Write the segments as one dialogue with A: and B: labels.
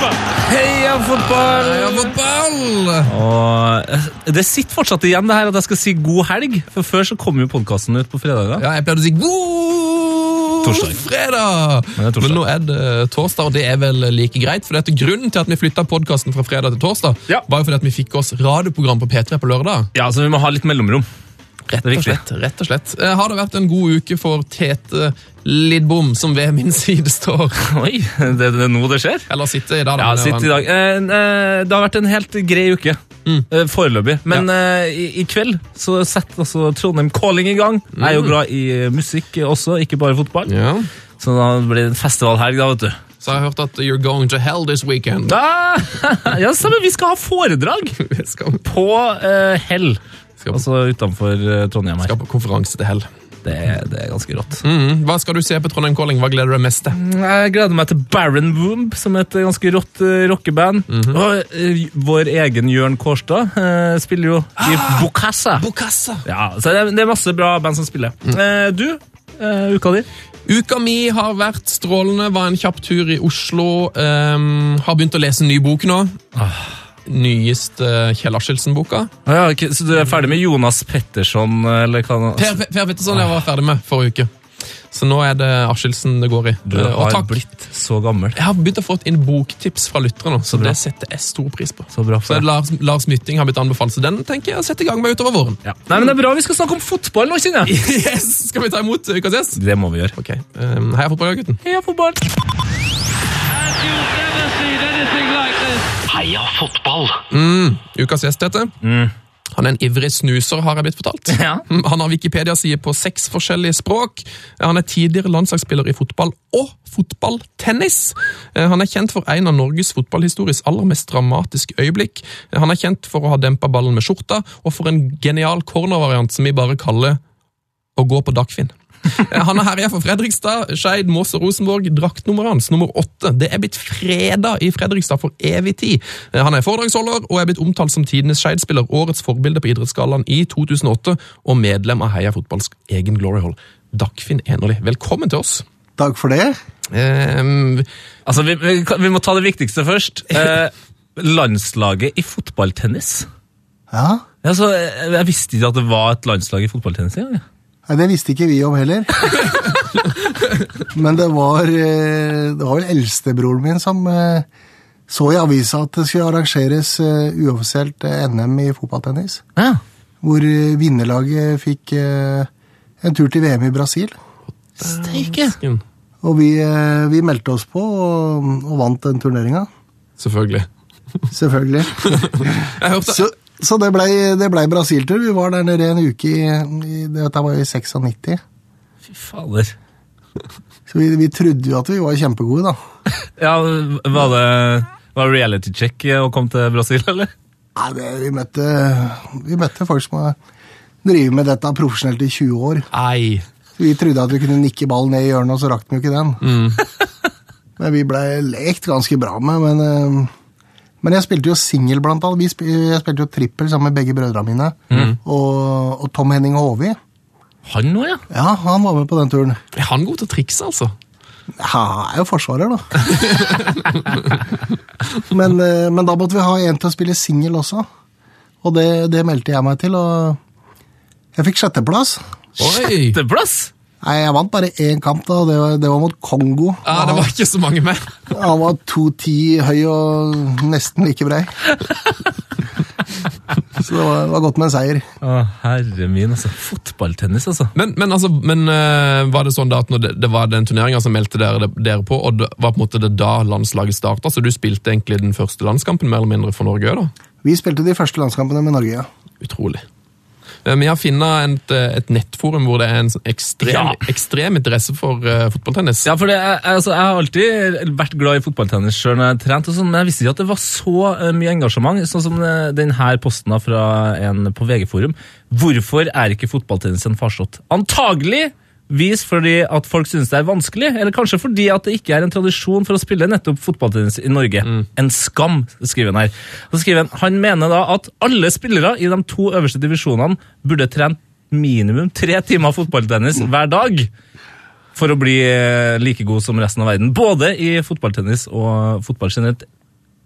A: Heia fotball!
B: Heia fotball!
C: Heia fotball!
B: Og eh, det sitter fortsatt igjen det her at jeg skal si god helg, for før så kom jo podkasten ut på fredager.
C: Ja, jeg pleide å si god
B: Torsdag.
C: fredag!
B: Men det er torsdag.
C: Men nå er det torsdag, og det er vel like greit. For dette Grunnen til at vi flytta podkasten fra fredag til torsdag,
B: Ja.
C: var jo fordi at vi fikk oss radioprogram på P3 på lørdag.
B: Ja, så vi må ha litt mellomrom.
C: Rett og slett. rett og slett. Eh, Har det vært en god uke for Tete Lidbom, som ved min side står?
B: Oi, det, er nå det skjer?
C: Eller sitter i dag, da.
B: Ja, sitte i dag. Eh, eh, det har vært en helt grei uke. Mm. foreløpig. Men eh, i, i kveld så setter altså Trondheim Calling i gang. Jeg er jo glad i musikk også, ikke bare fotball.
C: Ja.
B: Så da blir det en festivalhelg, da, vet du.
C: Så har jeg hørt at you're going to hell this weekend.
B: Da, ja, stemmer. Vi skal ha foredrag på uh, Hell.
C: Skal-
B: Altså utenfor eh, Trondheim her.
C: skal på konferanse til hell.
B: Det, er- det er ganske rått.
C: Mm. Hva skal du se på Trondheim Calling? Hva gleder du deg mest til?
B: Jeg gleder meg til Baron Womb, som er et ganske rått uh, rockeband. Og eh, vår egen Jørn Kårstad eh, spiller jo i Bokassa.
C: Bokassa!
B: Ja, så det, er- det er masse bra band som spiller. Eh, du, eh, uka di?
C: Uka mi har vært strålende. Var en kjapp tur i Oslo. ehm, har begynt å lese en ny bok nå. Nyeste Kjell Askildsen-boka.
B: Ah, ja, okay, så du er ferdig med Jonas Petterson, eller hva?
C: Per, per Petterson jeg var ferdig med forrige uke. Så nå er det Askildsen det går i.
B: Du
C: Eh, og
B: har
C: takk.
B: blitt så gammel.
C: Jeg har begynt å få inn boktips fra lyttere nå, så
B: så
C: det setter jeg stor pris på.
B: Så bra for
C: Så. Lars, Lars Mytting har blitt anbefalt, så den tenker jeg å sette i gang med utover våren.
B: Ja. Nei, men Det er bra vi skal snakke om fotball nå, kjenner jeg.
C: Yes! Skal vi ta imot ukas gjest?
B: Det må vi gjøre.
C: Ok, um, Heia fotballgutten.
B: Heia fotball!
D: Heia fotball!
C: Ukas gjest, dette. Han er en ivrig snuser, har jeg blitt fortalt.
B: Ja.
C: Mm, Han har Wikipedia-side på seks forskjellige språk. Han er tidligere landslagsspiller i fotball og fotballtennis. Eh, Han er kjent for en av Norges fotballhistories aller mest dramatiske øyeblikk. Eh, Han er kjent for å ha dempa ballen med skjorta, og for en genial cornervariant som vi bare kaller å gå på Dagfinn. Eh, Han har herja for Fredrikstad, Skeid, Moss og Rosenborg. Draktnummeret hans, nummer åtte, det er blitt freda i Fredrikstad for evig tid. Eh, Han er foredragsholder og er blitt omtalt som tidenes Skeid-spiller, årets forbilde på Idrettsgallaen i 2008 og medlem av Heia Fotballs egen Glory Hall. Dagfinn Enerli, velkommen til oss.
E: Takk for det.
C: Um,
B: Altså, vi, vi, vi må ta det viktigste først. Eh, landslaget i fotballtennis.
E: Ja,
B: Altså, jeg, jeg visste ikke at det var et landslag i fotballtennis engang. jeg.
E: Nei, Det visste ikke vi om heller. Men det var, eh, det var vel eldstebroren min som eh, så i avisa at det skulle arrangeres eh, uoffisielt NM i fotballtennis.
B: Ja.
E: Hvor vinnerlaget fikk en tur til VM i Brasil.
B: Steike!
E: Og vi, vi meldte oss på og, og vant den turneringa.
C: Selvfølgelig.
E: Selvfølgelig.
C: Jeg hørte,
E: Så, så det blei ble Brasil-tur. Vi var der nede en uke i, i Dette var i 96.
B: Fy fader.
E: Så vi, vi trodde jo at vi var kjempegode, da.
B: Ja, var det var reality check å komme til Brasil, eller?
E: Nei, det, vi, møtte, vi møtte folk som har drevet med dette profesjonelt i 20 år.
C: ei.
E: Så vi trodde at vi kunne nikke ballen ned i hjørnet, og så rakk vi jo ikke den. Men vi blei lekt ganske bra med. Men, eh, men jeg spilte jo singel, blant annet. Vi sp jeg spilte jo trippel sammen med begge brødrene mine. Og, og Tom Henning Håvi.
B: Han òg, ja.
E: Ja, han var med på den turen.
C: Er han god til å trikse, altså?
E: Ja, han er jo forsvarer, da. men, eh, men da måtte vi ha en til å spille singel også. Og det, det meldte jeg meg til, og jeg fikk sjetteplass.
C: Oi!
B: Sjetteplass!
E: Nei, jeg vant bare én kamp, da. Det var, det var mot Kongo.
C: Ja, det var ikke så mange mer.
E: Han var 2,10 høy og nesten like brei. Så det var, var godt med en seier.
B: Å, herre min, altså. Fotballtennis, altså.
C: Men, men, altså, men uh, var det sånn da at når det, det var den turneringa som meldte dere, dere på, og det var på en måte det da landslaget starta, så du spilte egentlig den første landskampen mer eller mindre for Norge òg, da?
E: Vi spilte de første landskampene med Norge, ja.
C: Utrolig. Eh, Vi har funnet et, eh, et nettforum hvor det er en sånn ekstrem,
B: Ja.
C: ekstrem interesse for uh, fotballtennis.
B: Ja, for det, altså, Jeg har alltid vært glad i fotballtennis sjøl når jeg har trent, og sånn, men jeg visste ikke at det var så eh, mye engasjement. Sånn som denne posten fra en på VG-forum. Hvorfor er ikke fotballtennis en farsott? Antagelig vis fordi at folk synes det er vanskelig, eller kanskje fordi at det ikke er en tradisjon for å spille nettopp fotballtennis i Norge. En skam, skriver han her. Så skriver han, han mener da at alle spillere i de to øverste divisjonene burde trent minimum tre timer fotballtennis hver dag for å bli eh, like god som resten av verden. Både i fotballtennis og fotball generelt.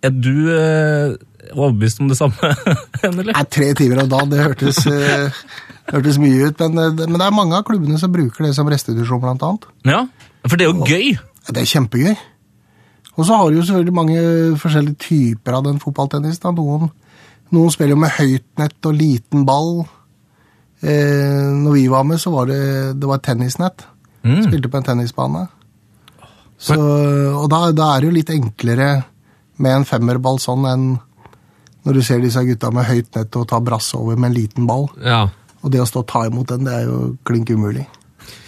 B: Er du eh, overbevist om det samme, eller?
E: Nei, tre timer om dagen, det hørtes, eh, hørtes mye ut. Men, eh, men det er mange av klubbene som bruker det som restitusjon, blant annet.
B: Ja, for det er jo gøy.
E: Det er kjempegøy. Og så har du jo selvfølgelig mange forskjellige typer av den fotballtennisen. Noen, noen spiller jo med høyt nett og liten ball. Eh, når vi var med, så var det, det var tennisnett. Spilte på en tennisbane. Så, og da, da er det jo litt enklere med en femmerball sånn enn når du ser disse gutta med høyt nett og tar brasse over med en liten ball.
C: Ja.
E: Og det å stå og ta imot den, det er jo klink umulig.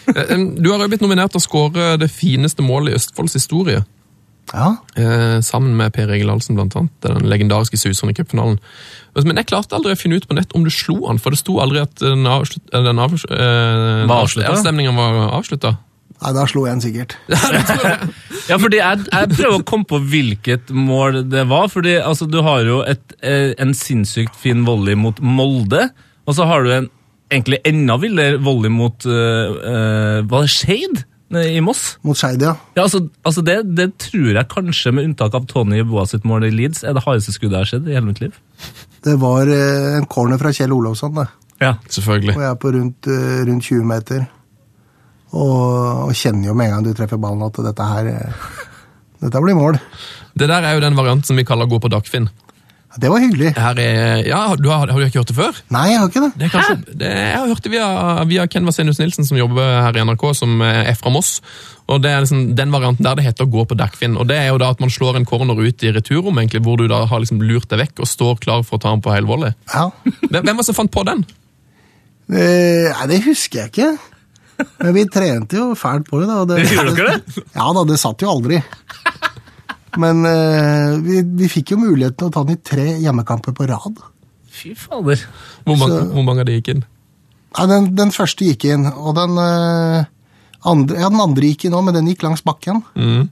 C: Eh, Du har jo blitt nominert til å skåre det fineste målet i Østfolds historie.
E: Ja,
C: Eh, sammen med Per Egil Ahlsen, blant annet. Den legendariske suseren i cupfinalen. Men jeg klarte aldri å finne ut på nett om du slo han, for det sto aldri at den, avslut, eh, den avs, eh, avstemningen var avslutta.
E: Nei, da slo jeg en sikkert.
B: Ja, fordi jeg, jeg prøver å komme på hvilket mål det var. fordi altså, Du har jo et, eh, en sinnssykt fin volley mot Molde, og så har du en egentlig enda villere volley mot uh, uh, Var det Skeid i Moss?
E: Mot Skeid, ja.
B: Ja, altså, altså det, det tror jeg kanskje, med unntak av Tony Boa sitt mål i Leeds, er det hardeste skuddet jeg har sett i hele mitt liv.
E: Det var uh, en corner fra Kjell Olofsson, det.
B: Ja.
C: Selvfølgelig.
E: Og jeg er på rundt, rundt 20 meter. Og, og kjenner jo med en gang du treffer ballen at dette her eh, Dette blir mål.
C: Det der er jo den varianten som vi kaller gå på Dagfinn.
E: Ja, Det var hyggelig.
C: Her er, ja, du har, har du ikke hørt det før?
E: Nei, jeg har ikke det.
C: Det er kanskje, det, jeg har hørt det via, via Ken Vasenius Nilsen, som jobber her i NRK, som er fra Moss. Og Det er liksom den varianten der det heter å gå på Dagfinn. Og det er jo da at man slår en corner ut i returrom, egentlig, hvor du da har liksom lurt deg vekk og står klar for å ta den på hel volley.
E: Ja.
C: Hvem hvem var det som fant på den?
E: Det, nei, det husker jeg ikke. Men vi trente jo fælt på det. da. det
B: Gjorde dere det?
E: Ja da, det satt jo aldri. Men uh, vi, vi fikk jo muligheten til å ta den i tre hjemmekamper på rad.
B: Fy fader.
C: Hvor mange,
E: Så-
C: hvor mange av de gikk inn?
E: Ja, den, den første gikk inn, og den uh, andre, ja, den andre gikk inn òg, men den gikk langs bakken.
C: Mm.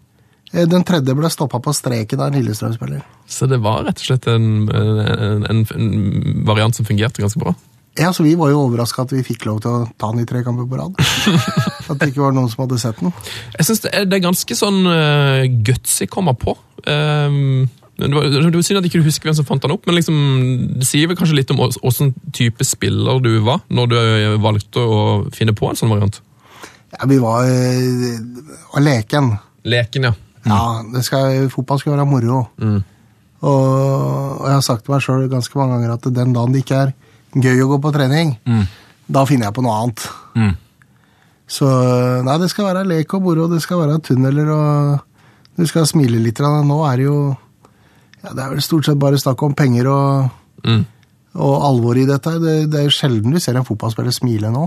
E: Eh, Den tredje ble stoppa på streken av en Lillestrøm-spiller.
C: Så det var rett og slett en, en, en, en variant som fungerte ganske bra.
E: Ja, så Vi var jo overraska at vi fikk lov til å ta den i tre kamper på rad. At det ikke var noen som hadde sett den.
C: Jeg synes det er, det er ganske sånn uh, gutsy kommer på. Um, det var, det var synd at ikke du husker hvem som fant den opp, men liksom, det sier vel kanskje litt om ås- åssen type spiller du var når du eh, valgte å finne på en sånn variant.
E: Ja, Vi var uh, leken.
C: Leken, ja.
E: Ja, det skal, fotball skal være moro.
C: Mm.
E: Og, og jeg har sagt til meg sjøl ganske mange ganger at den dagen det ikke er gøy å gå på trening, da finner jeg på noe annet.
B: Mm.
E: Så nei, det skal være lek og moro, det skal være tunneler og du skal smile litt. Nå er det jo ja, Det er vel stort sett bare snakk om penger og,
C: Mm.
E: og alvor i dette. Det, det er jo sjelden du ser en fotballspiller smile nå.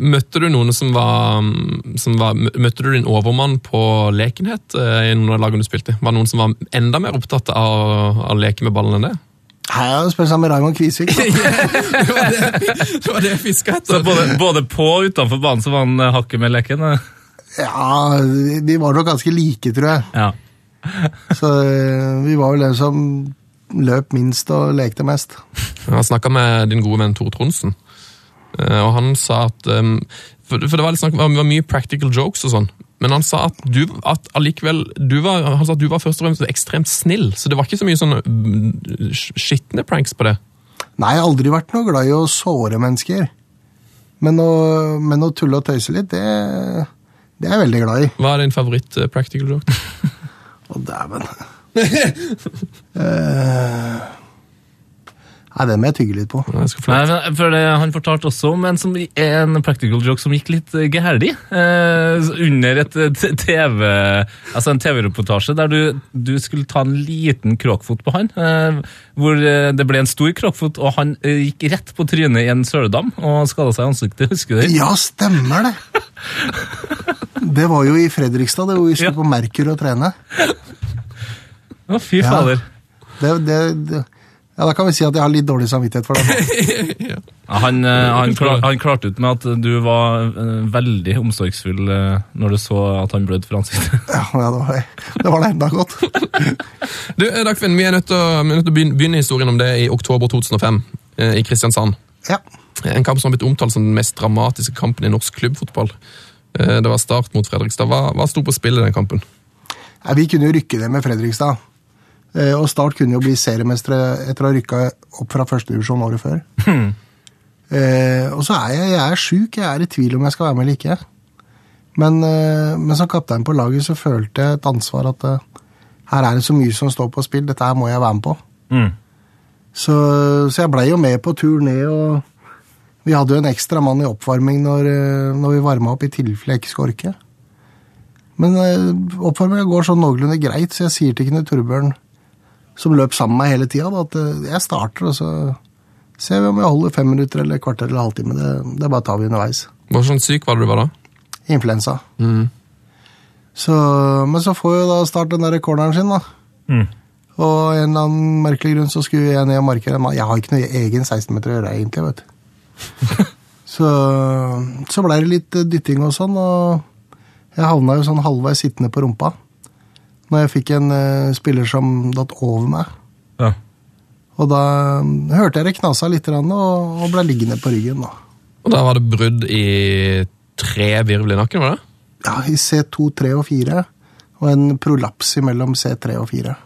C: Møtte du noen som var, som var Møtte du din overmann på lekenhet eh, i noen av lagene du spilte i? Var det noen som var enda mer opptatt av å leke med ballen enn det?
E: Her er det spesielt med Raymond Kvisvik.
C: det var det, det, var det jeg fiska
B: Så både, både på og utenfor banen så var han eh, hakket med leken? eh.
E: Ja, vi var nok ganske like, tror jeg.
B: Ja.
E: Så eh, vi var vel den som løp minst og lekte mest.
C: Jeg har snakka med din gode venn Tor Tronsen, eh, og han sa at um, For, for det var, snakk, var mye practical jokes og sånn, men han sa at du at allikevel du var, Han sa at du var først og fremst ekstremt snill, så det var ikke så mye sånne mm, skitne pranks på det.
E: Nei, jeg har aldri vært noe glad i å såre mennesker. Men å, men å tulle og tøyse litt, det, det er jeg veldig glad i.
C: Hva er din favoritt eh, practical joke?
E: Å, dæven. Eh, Nei, den må jeg tygge litt på.
C: Ja,
B: Nei, men for det, Han fortalte også om en, som, en practical joke som gikk litt geherdig. Eh, under et eh, TV, altså en TV-reportasje der du, du skulle ta en liten kråkfot på han. Eh, hvor eh, det ble en stor kråkfot, og han eh, gikk rett på trynet i en søledam og skada seg i ansiktet. Husker du det?
E: Ja, stemmer det! Det var jo i Fredrikstad, det hvor vi skulle
B: Ja.
E: på Merkur og trene.
B: Å, fy
E: Ja.
B: fader.
E: Det, det, det, Ja, Da kan vi si at jeg har litt dårlig samvittighet for det.
B: Ja, han, eh, han, klar, han klarte ut med at du var eh, veldig omsorgsfull eh, når du så at han blødde fra ansiktet.
E: Ja, ja, det, var, det var det enda godt.
C: Du, Dagfinn, vi er nødt til å, vi er nødt til å begynne, begynne historien om det i oktober 2005 eh, i Kristiansand.
E: Ja.
C: En kamp som har blitt omtalt som den mest dramatiske kampen i norsk klubbfotball. Eh, Det var start mot Fredrikstad. Hva, hva sto på spill i den kampen?
E: Ja, Vi kunne jo rykke det med Fredrikstad. Eh, Og Start kunne jo bli seriemestere etter å ha rykka opp fra førstedivisjon året før. Eh, og så er jeg, jeg er sjuk, jeg er i tvil om jeg skal være med eller ikke. Men, eh, men som kaptein på laget så følte jeg et ansvar at eh, her er det så mye som står på spill, dette her må jeg være med på.
B: Mm.
E: Så, så jeg blei jo med på tur ned, og vi hadde jo en ekstra mann i oppvarming når, eh, når vi varma opp, i tilfelle jeg ikke skulle orke. Men eh, oppvarminga går sånn noenlunde greit, så jeg sier til Knut Torbjørn, som løp sammen med meg hele tida, at eh, jeg starter, og så ser vi om jeg holder fem minutter eller et kvarter eller halvtime. Det, det bare tar vi underveis.
C: Hva sånn syk var det du var da?
E: Influensa.
C: Mm.
E: Så, men så får jo da Start den der corneren sin, da.
B: Mm.
E: Og en eller annen merkelig grunn så skulle jeg ned og markere. Men Jeg har ikke noe egen 16-meter å gjøre, egentlig, vet du. så så blei det litt eh, dytting og sånn, og jeg havna jo sånn halvveis sittende på rumpa. Når jeg fikk en uh, spiller som datt over meg.
B: Ja.
E: Og da mm, hørte jeg det knasa litt, og, og ble liggende på ryggen. da.
C: Og da var det brudd i tre virvel i nakken, var det?
E: Ja, I C2, 3 og 4. Og en prolaps mellom C3 og 4.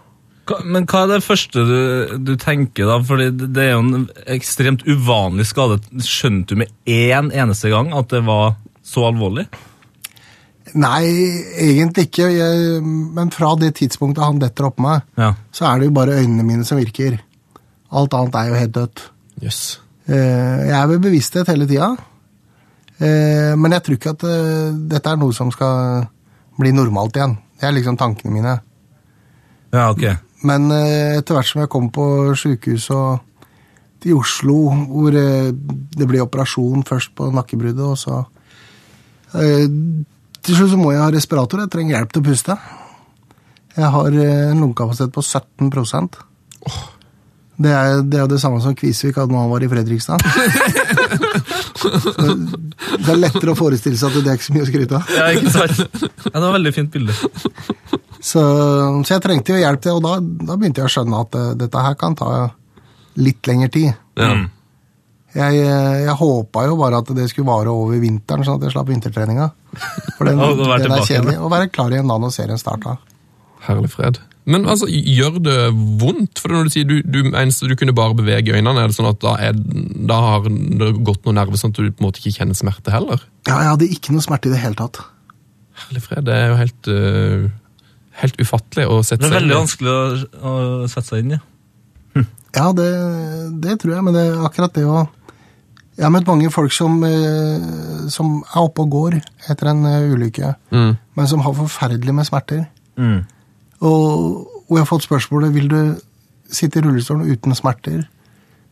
B: Men hva er det første du, du tenker, da? Fordi det det er jo en ekstremt uvanlig skade. Skjønte du med én eneste gang at det var så alvorlig?
E: Nei, egentlig ikke. Jeg, men fra det tidspunktet han detter oppå meg,
B: Ja.
E: så er det jo bare øynene mine som virker. Alt annet er jo helt dødt.
C: Jøss.
E: Eh, Jeg er ved bevissthet hele tida. Eh, Men jeg tror ikke at eh, dette er noe som skal bli normalt igjen. Det er liksom tankene mine.
B: Ja, ok.
E: Men etter hvert som jeg kom på sjukehus og til Oslo, hvor det ble operasjon først på nakkebruddet, og så Til slutt så må jeg ha respirator. Jeg trenger hjelp til å puste. Jeg har eh, en lungekapasitet på 17 det er, det er jo det samme som Kvisvik hadde når han var i Fredrikstad. det er lettere å forestille seg at det er ikke så mye å skryte av.
B: Ja, ikke sant? Ja, det var et veldig fint bilde.
E: Så, så jeg trengte jo hjelp til, og da, da begynte jeg å skjønne at uh, dette her kan ta litt lengre tid.
C: Ja.
E: Jeg, eh, jeg håpa jo bare at det skulle vare over vinteren, sånn at jeg slapp vintertreninga. For den, den er kjedelig. Å være klar igjen da når serien starta.
C: Herlig fred. Men altså, gjør det vondt? For når du sier du, du, eneste du kunne bare bevege øynene, er det sånn at da, er, da har det gått noen nerve sånn at du på en måte ikke kjenner smerte heller?
E: Ja, jeg hadde ikke noe smerte i det hele tatt.
C: Herlig fred, det er jo helt, uh, helt ufattelig å sette seg inn.
B: Det er veldig vanskelig å, å sette seg inn i.
E: Ja, det, det tror jeg, men det er akkurat det å Jeg har møtt mange folk som, eh, som er oppe og går etter en eh, ulykke,
C: Mm.
E: men som har forferdelig med smerter.
B: Mm.
E: Og, og jeg har fått spørsmålet vil du sitte i rullestolen uten smerter,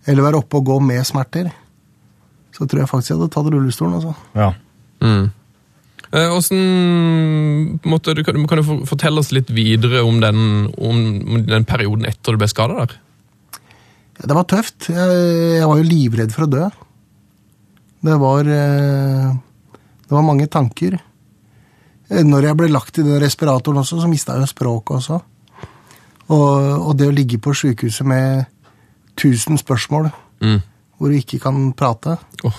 E: eller være oppe og gå med smerter. Så tror jeg faktisk jeg hadde tatt rullestolen. altså.
B: Ja.
C: Mm. Eh, Hvordan, en du kan, kan du fortelle oss litt videre om den, om, om den perioden etter du ble skada der?
E: Ja, det var tøft. Jeg, jeg var jo livredd for å dø. Det var eh, Det var mange tanker. Eh, Når jeg ble lagt i den respiratoren også, så mista jeg jo språket også. Og, og det å ligge på sjukehuset med 1000 spørsmål
C: Mm.
E: hvor du ikke kan prate
C: oh.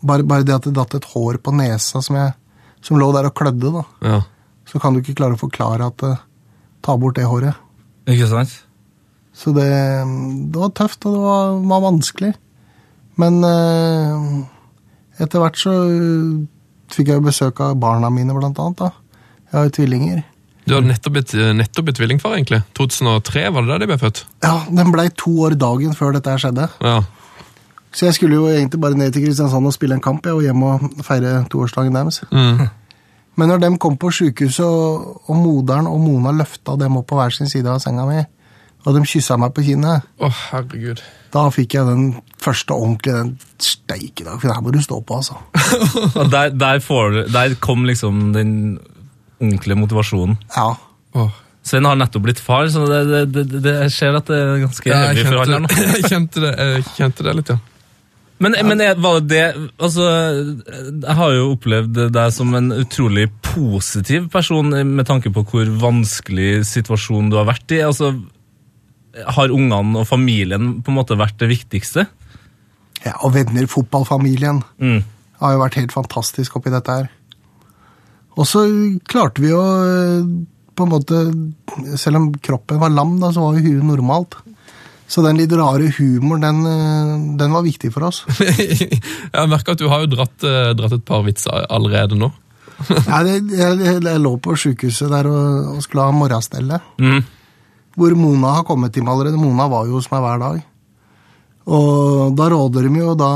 E: Bare, bare det at det datt et hår på nesa som, jeg, som lå der og klødde, da.
C: ja.
E: Så kan du ikke klare å forklare at eh, ta bort det håret.
B: Ikke sant?
E: Så det, det var tøft, og det var, var vanskelig. Men eh, etter hvert så eh, fikk jeg besøk av barna mine, blant annet. da. Jeg har jo tvillinger.
C: Du hadde nettopp blitt, nettopp blitt tvillingfar, egentlig. 2003, var det da de ble født?
E: Ja, Den blei to år dagen før dette her skjedde.
C: Ja.
E: Så jeg skulle jo egentlig bare ned til Kristiansand og spille en kamp jeg, og hjem og feire toårsdagen deres.
C: Mm.
E: Men når de kom på sjukehuset, og, og moderen og Mona løfta dem opp på hver sin side av senga mi, og de kyssa meg på kinnet,
C: Å, herregud.
E: da fikk jeg den første ordentlige den steike dag. For det her må du stå på, altså.
B: Der, der, får der kom liksom den ordentlige motivasjonen.
E: Ja.
C: Oh.
B: Sven har nettopp blitt far, så det, det, det, det jeg ser at det er ganske
C: Ja,
B: heavy for han her nå.
C: jeg, kjente det, jeg kjente det litt, ja.
B: Men, men jeg, var det Altså, jeg har jo opplevd deg som en utrolig positiv person med tanke på hvor vanskelig situasjon du har vært i. Altså, har ungene og familien på en måte vært det viktigste?
E: Ja, og venner, fotballfamilien,
B: Mm.
E: har jo vært helt fantastisk oppi dette her. Og så klarte vi å eh, på en måte Selv om kroppen var lam, da, så var jo huet normalt. Så den litt rare humoren, den, eh, den var viktig for oss.
C: Jeg merker at du har jo dratt, eh, dratt et par vitser allerede nå.
E: Ja, jeg, jeg, jeg lå på sjukehuset der og, og skulle ha morgenstellet.
B: Mm.
E: Hvor Mona har kommet meg allerede. Mona var jo hos meg hver dag. Og da råder de jo da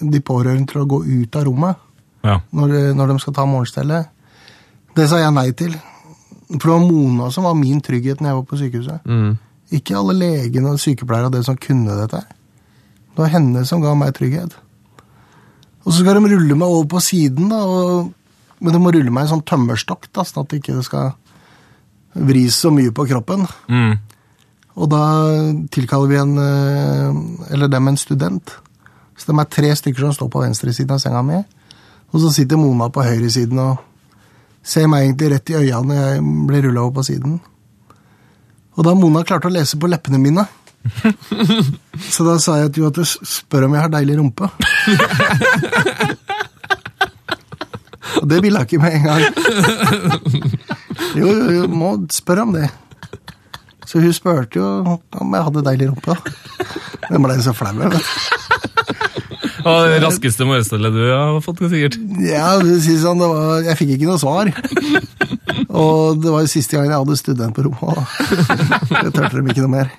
E: de pårørende til å gå ut av rommet
B: Ja.
E: når, de- når de skal ta morgenstellet. Det sa jeg nei til. For det var Mona som var min trygghet når jeg var på sykehuset.
C: Mm.
E: Ikke alle legene og sykepleiere og det som kunne dette. Det var henne som ga meg trygghet. Og så skal de rulle meg over på siden, da, og, men de må rulle meg i en sånn tømmerstokk, da, sånn at det ikke skal vris så mye på kroppen.
B: Mm.
E: Og da tilkaller vi en eh, eller dem en student. Så de er tre stykker som står på venstresiden av senga mi. Og så sitter Mona på høyresiden og ser meg egentlig rett i øya når jeg blir rulla over på siden. Og da har Mona klart å lese på leppene mine. Så da sa jeg til henne at du spør om jeg har deilig rumpe. Og det ville hun ikke med en gang. Jo, jo, jo, må spørre om det. Så hun spurte jo om jeg hadde deilig rumpe. hvem ble så flau. du.
B: Og det raskeste morgenstellet du har fått, sikkert.
E: Ja, det sier sånn, det var, jeg fikk ikke noe svar. Og det var jo siste gangen jeg hadde student på rommet. Det turte dem ikke noe mer.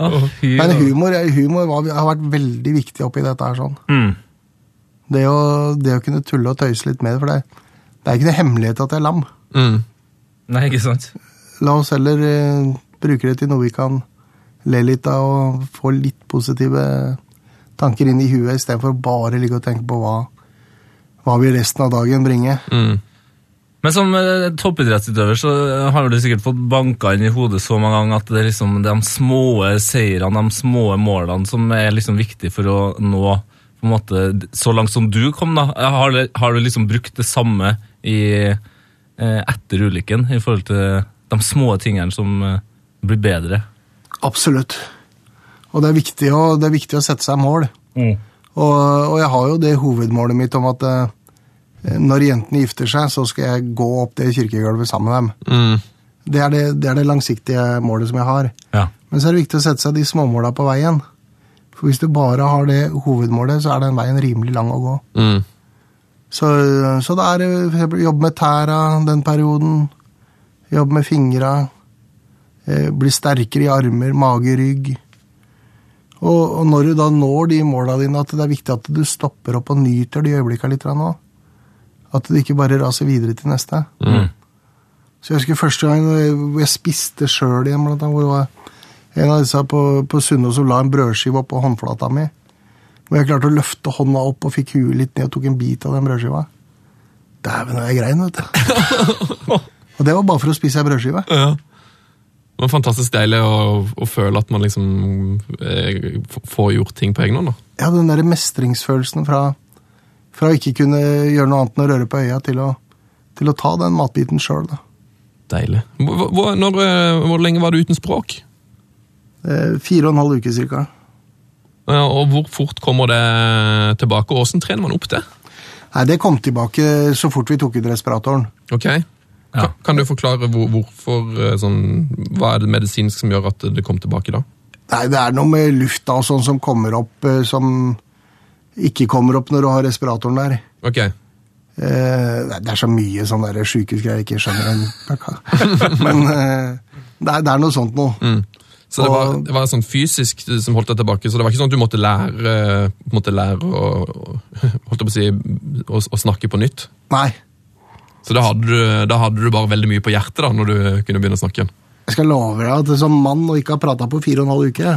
B: Oh,
E: Men humor, humor var, har vært veldig viktig oppi dette her. sånn.
B: Mm.
E: Det å, det å kunne tulle og tøyse litt med det, for det, det er ikke noe hemmelighet at jeg er lam.
C: Mm.
B: Nei, ikke sant?
E: La oss heller eh, bruke det til noe vi kan le litt av og få litt positive tanker inn i huet, istedenfor bare ligge og tenke på hva, hva vil resten av dagen bringe.
C: Mm.
B: Men som eh, toppidrettsutøver så har du sikkert fått banka inn i hodet så mange ganger at det er liksom de små seirene, de små målene, som er liksom viktig for å nå på en måte, så langt som du kom. da. Har, har du liksom brukt det samme i, eh, etter ulykken, i forhold til de små tingene som eh, blir bedre?
E: Absolutt. Og det er viktig å, det er viktig å sette seg mål.
B: Mm.
E: Og, og jeg har jo det hovedmålet mitt om at eh, når jentene gifter seg, så skal jeg gå opp det kirkegulvet sammen med dem.
C: Mm.
E: Det er det, det er det langsiktige målet som jeg har.
B: Ja.
E: Men så er det viktig å sette seg de småmåla på veien. For hvis du bare har det hovedmålet, så er den veien rimelig lang å gå.
C: Mm.
E: Så, så det er eh, jobbe med tæra den perioden. Jobbe med fingra. Eh, bli sterkere i armer, mage, rygg. Og, når du da når de måla dine, at det er viktig at du stopper opp og nyter de øyeblikka litt nå. At du ikke bare raser videre til neste.
B: Mm.
E: Så jeg husker første gang hvor jeg spiste sjøl igjen, blant annet, hvor det var en av disse på, på Sunnaas som la en brødskive oppå håndflata mi. Hvor jeg klarte å løfte hånda opp og fikk huet litt ned og tok en bit av den brødskiva. Dæven, jeg grein, vet du. og det var bare for å spise ei brødskive.
C: Ja. Det var fantastisk deilig å, å føle at man liksom eh, får gjort ting på egen hånd. da.
E: Ja, den der mestringsfølelsen fra, fra å ikke kunne gjøre noe annet enn å røre på øya, til å, til å ta den matbiten sjøl.
C: Deilig. Hvor, hvor, når, eh, hvor lenge var du uten språk?
E: Eh, fire og en halv uke cirka.
C: Ja, og hvor fort kommer det tilbake? og Hvordan trener man opp det?
E: Nei, det kom tilbake så fort vi tok ut respiratoren.
C: Ok.
B: Ja.
C: Kan, kan du forklare hvor, hvorfor eh, sånn, Hva er det medisinsk som gjør at det kom tilbake da?
E: Nei, det er noe med lufta og sånn som kommer opp, eh, som ikke kommer opp når du har respiratoren der.
C: Ok.
E: Eh, det er- så mye sånn der sjukehusgreier jeg ikke skjønner. en- Men eh, det, er, det er noe sånt noe.
C: Så det var, det var sånn fysisk som holdt deg tilbake, så det var ikke sånn at du måtte lære, måtte lære å, holdt på å, si, å, å snakke på nytt?
E: Nei,
C: Så da hadde, du, da hadde du bare veldig mye på hjertet da, når du kunne begynne å snakke
E: jeg skal love deg at som mann og ikke har prata på fire og en halv uke,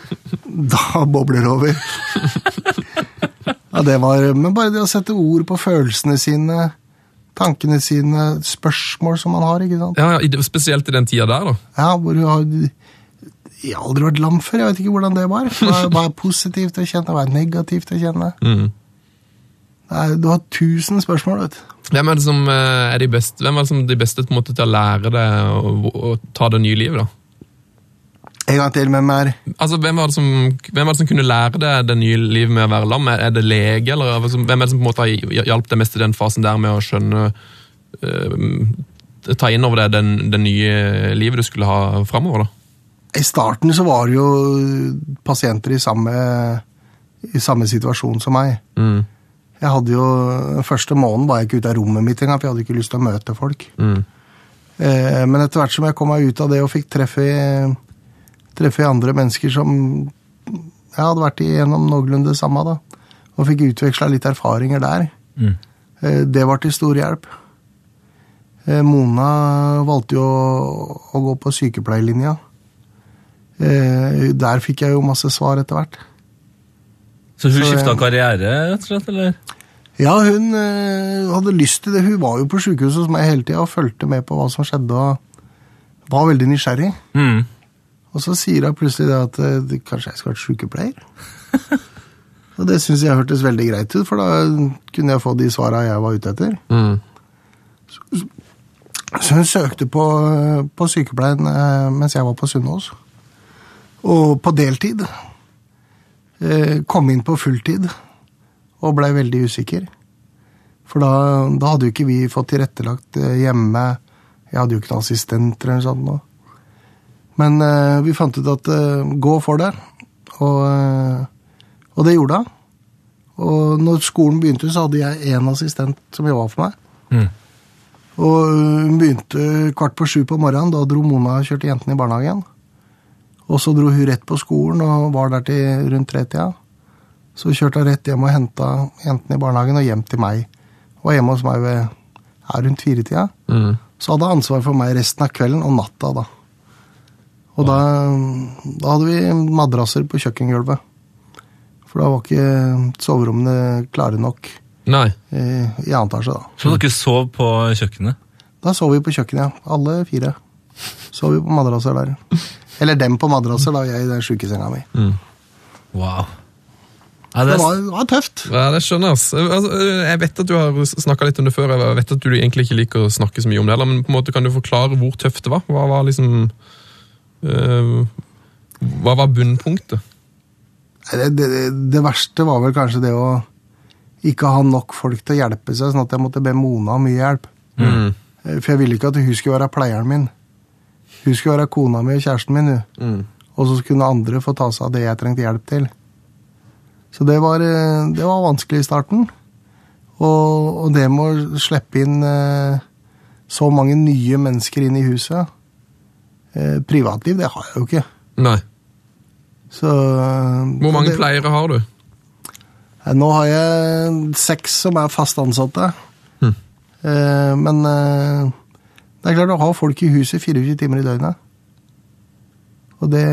E: da bobler det over. Ja, det var, Men bare det å sette ord på følelsene sine, tankene sine, spørsmål som man har, ikke sant.
C: Ja, ja, Spesielt i den tida der, da.
E: Ja, hvor du har Jeg har aldri vært lam før, jeg vet ikke hvordan det var. Hva hva er positivt å kjenne, hva er negativt å kjenne?
C: Mm.
E: Det er, du har tusen spørsmål, vet.
C: Hvem er det som eh, er de beste, hvem er det som er de beste på en måte, til å lære deg å, ta det nye livet? da?
E: En gang til, hvem er
C: Altså, hvem var, det som, hvem var det som kunne lære deg det nye livet med å være lam? Er det lege, eller hvem er det som på en måte har hjalp deg mest i den fasen der med å skjønne uh, Ta inn over deg det nye livet du skulle ha framover? da?
E: I starten så var det jo pasienter i samme, i samme situasjon som meg.
C: Mm.
E: Jeg hadde jo, første måneden var jeg ikke ute av rommet mitt engang, for jeg hadde ikke lyst til å møte folk.
C: Mm.
E: Eh, men etter hvert som jeg kom meg ut av det og fikk treffe, treffe andre mennesker som jeg hadde vært igjennom noenlunde det samme, da, og fikk utveksla litt erfaringer der,
B: Mm.
E: eh, det var til stor hjelp. Eh, Mona valgte jo å, å gå på sykepleierlinja. Eh, der fikk jeg jo masse svar etter hvert.
B: Så hun
E: Så,
B: skifta
E: eh,
B: karriere, rett og slett? eller?
E: Ja, hun eh, hadde lyst til det. Hun var jo på sjukehuset hos meg hele tida og fulgte med på hva som skjedde. og Var veldig nysgjerrig.
B: Mm.
E: Og så sier hun plutselig det at det- kanskje jeg skal vært sykepleier. og det syns jeg hørtes veldig greit ut, for da kunne jeg få de svara jeg var ute etter.
C: Mm.
E: Så hun søkte på, på sykepleien mens jeg var på Sunnaas. Og på deltid. Eh, kom inn på fulltid og blei veldig usikker. For da, da hadde jo ikke vi fått tilrettelagt eh, hjemme. Jeg hadde jo ikke noen assistenter eller noe sånt. nå. Men eh, vi fant ut at eh, gå for det. Og, eh, og det gjorde hun. Og når skolen begynte, så hadde jeg én assistent som jobba for meg.
B: Mm.
E: Og hun begynte kvart på sju på morgenen. Da dro Mona og kjørte jentene i barnehagen. Og så dro hun rett på skolen og var der til rundt tretida. Så kjørte hun rett hjem og henta jentene i barnehagen og hjem til meg. Var hjemme hos meg ved ja, rundt firetida.
C: Mm.
E: Så hadde hun ansvar for meg resten av kvelden og natta, da. Og da, da hadde vi madrasser på kjøkkengulvet. For da var ikke soverommene klare nok
C: Nei.
E: i, i annen etasje, da.
B: Så dere sov på kjøkkenet?
E: Da sov vi på kjøkkenet, ja. Alle fire. Sov vi på madrasser der. Eller dem på madrasser, da, jeg i den sjukesenga mi.
B: Wow. Ja,
E: Det
B: det,
E: var, det var tøft.
C: Ja, det skjønner jeg. Altså, jeg vet at du har snakka litt om det før, jeg vet at du egentlig ikke liker å snakke så mye om det, eller, men på en måte kan du forklare hvor tøft det var? Hva var liksom øh, Hva var bunnpunktet?
E: Det, det, verste var vel kanskje det å ikke ha nok folk til å hjelpe seg, sånn at jeg måtte be Mona om mye hjelp.
C: Mm.
E: Eh, For jeg ville ikke at hun skulle være pleieren min. Hun skulle være kona mi og kjæresten min, hun.
C: Mm.
E: og så kunne andre få ta seg av det jeg trengte hjelp til. Så det var, eh, det var vanskelig i starten. Og, og det med å slippe inn eh, så mange nye mennesker inn i huset eh, Privatliv, det har jeg jo ikke.
C: Nei.
E: Så, eh,
C: Hvor mange
E: det,
C: pleiere har du?
E: Eh, Nå har jeg seks som er fast ansatte.
C: Hm.
E: Eh, men det er klart å ha folk i huset 24 timer i døgnet. Og det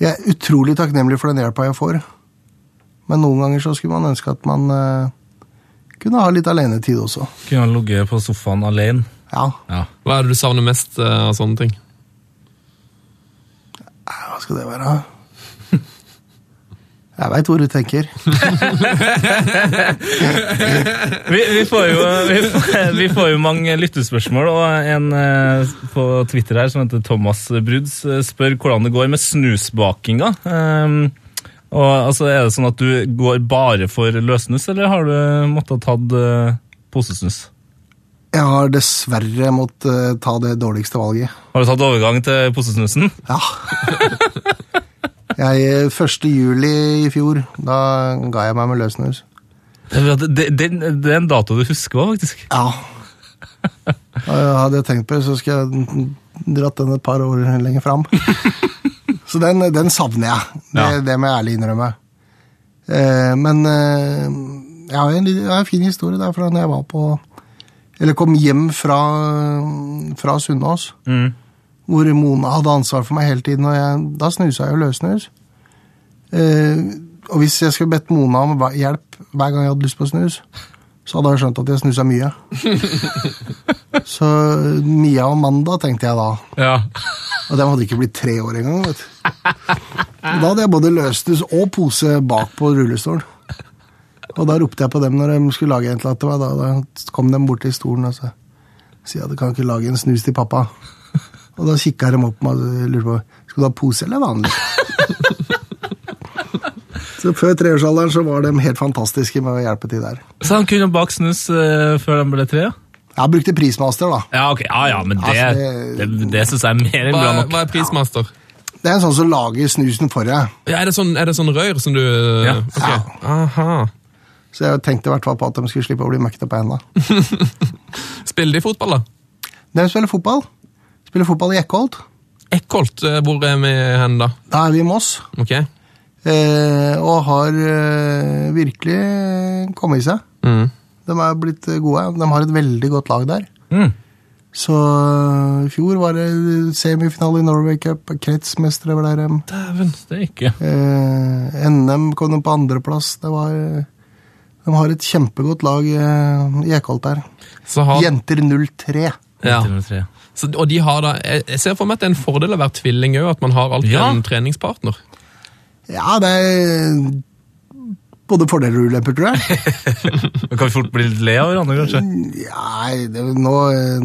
E: Jeg er utrolig takknemlig for den hjelpa jeg får. Men noen ganger så skulle man ønske at man eh, kunne ha litt alenetid også.
B: kunne han ligget på sofaen alene?
E: Ja,
B: Ja.
C: Hva er det du savner mest øh, av sånne ting?
E: eh, hva skal det være? Jeg veit hvor du tenker.
B: Vi, vi, får jo, vi, får, vi får jo mange lyttespørsmål, og en eh, på Twitter her som heter Thomas Bruds eh, spør hvordan det går med snusbakinga. Um, og altså, Er det sånn at du går bare for løssnus, eller har du måttet tatt uh, posesnus?
E: Jeg har dessverre måttet eh, ta det dårligste valget.
B: Har du tatt overgang til posesnusen?
E: Ja. Jeg, 1. juli i fjor, da ga jeg meg med løsnus.
B: Den, det, det, det er en dato du husker òg, faktisk.
E: Ja. Hadde jeg tenkt på det, så skulle jeg dratt den et par år lenger fram. Så den, den savner jeg. Det,
B: Ja.
E: det må jeg ærlig innrømme. Eh, men eh, jeg har en, jeg har en fin historie der fra når jeg var på Eller kom hjem fra, fra Sunnaas.
B: Mm.
E: Hvor Mona hadde ansvar for meg hele tiden, og jeg, da snusa jeg jo løssnus. Eh, og hvis jeg skulle bedt Mona om hjelp hver gang jeg hadde lyst på snus, så hadde jeg skjønt at jeg snusa mye. Så Mia og Manda, tenkte jeg da.
B: Ja.
E: Og de hadde ikke blitt tre år engang. vet du. Da hadde jeg både løssnus og pose bak på rullestolen. Og da ropte jeg på dem når de skulle lage en eller til meg. Da, da kom de bort til stolen og sa at de kan ikke lage en snus til pappa. Og da kikka de opp meg og lurte på skal du ha pose eller vanlig. Så før treårsalderen så var de helt fantastiske med å hjelpe til der.
B: Så han kunne bake snus uh, før de ble tre? Ja,
E: Jeg brukte Prismaster, da.
B: ja, ok. Ja, ja, men det,
E: Altså,
B: det, det syns jeg er mer enn bra nok.
C: hva er prismaster?
E: Det er en sånn som lager snusen for deg.
C: Ja, er, det sånn, er det sånn rør som du
B: Ja.
C: Ok. Aha.
E: Så jeg tenkte i hvert fall på at de skulle slippe å bli møkkete på henda.
C: Spiller de fotball, da?
E: De spiller fotball. Spiller fotball i Eckholt.
C: Eckholt, eh, hvor er vi hen da?
E: Da er vi i Moss.
C: Ok.
E: Eh, og har eh, virkelig kommet i seg.
C: Mm.
E: De er blitt gode. De har et veldig godt lag der.
B: Mm.
E: Så eh, i fjor var det semifinale i Norway Cup. Kretsmestere var der. de.
C: Dæven.
B: Det er ikke.
E: Eh, NM kom de på andreplass. Det var eh, De har et kjempegodt lag eh, i Ekholt der.
C: Så har,
E: Jenter 03.
C: ja.
B: Til og med tre.
C: Så, og de har da, jeg ser for meg at det er en fordel å være tvilling òg, at man har alltid
B: Ja.
C: en treningspartner.
E: Ja, det er både fordeler og ulemper, tror jeg.
B: Men kan vi fort bli litt le av hverandre, kanskje.
E: Nei, det, nå,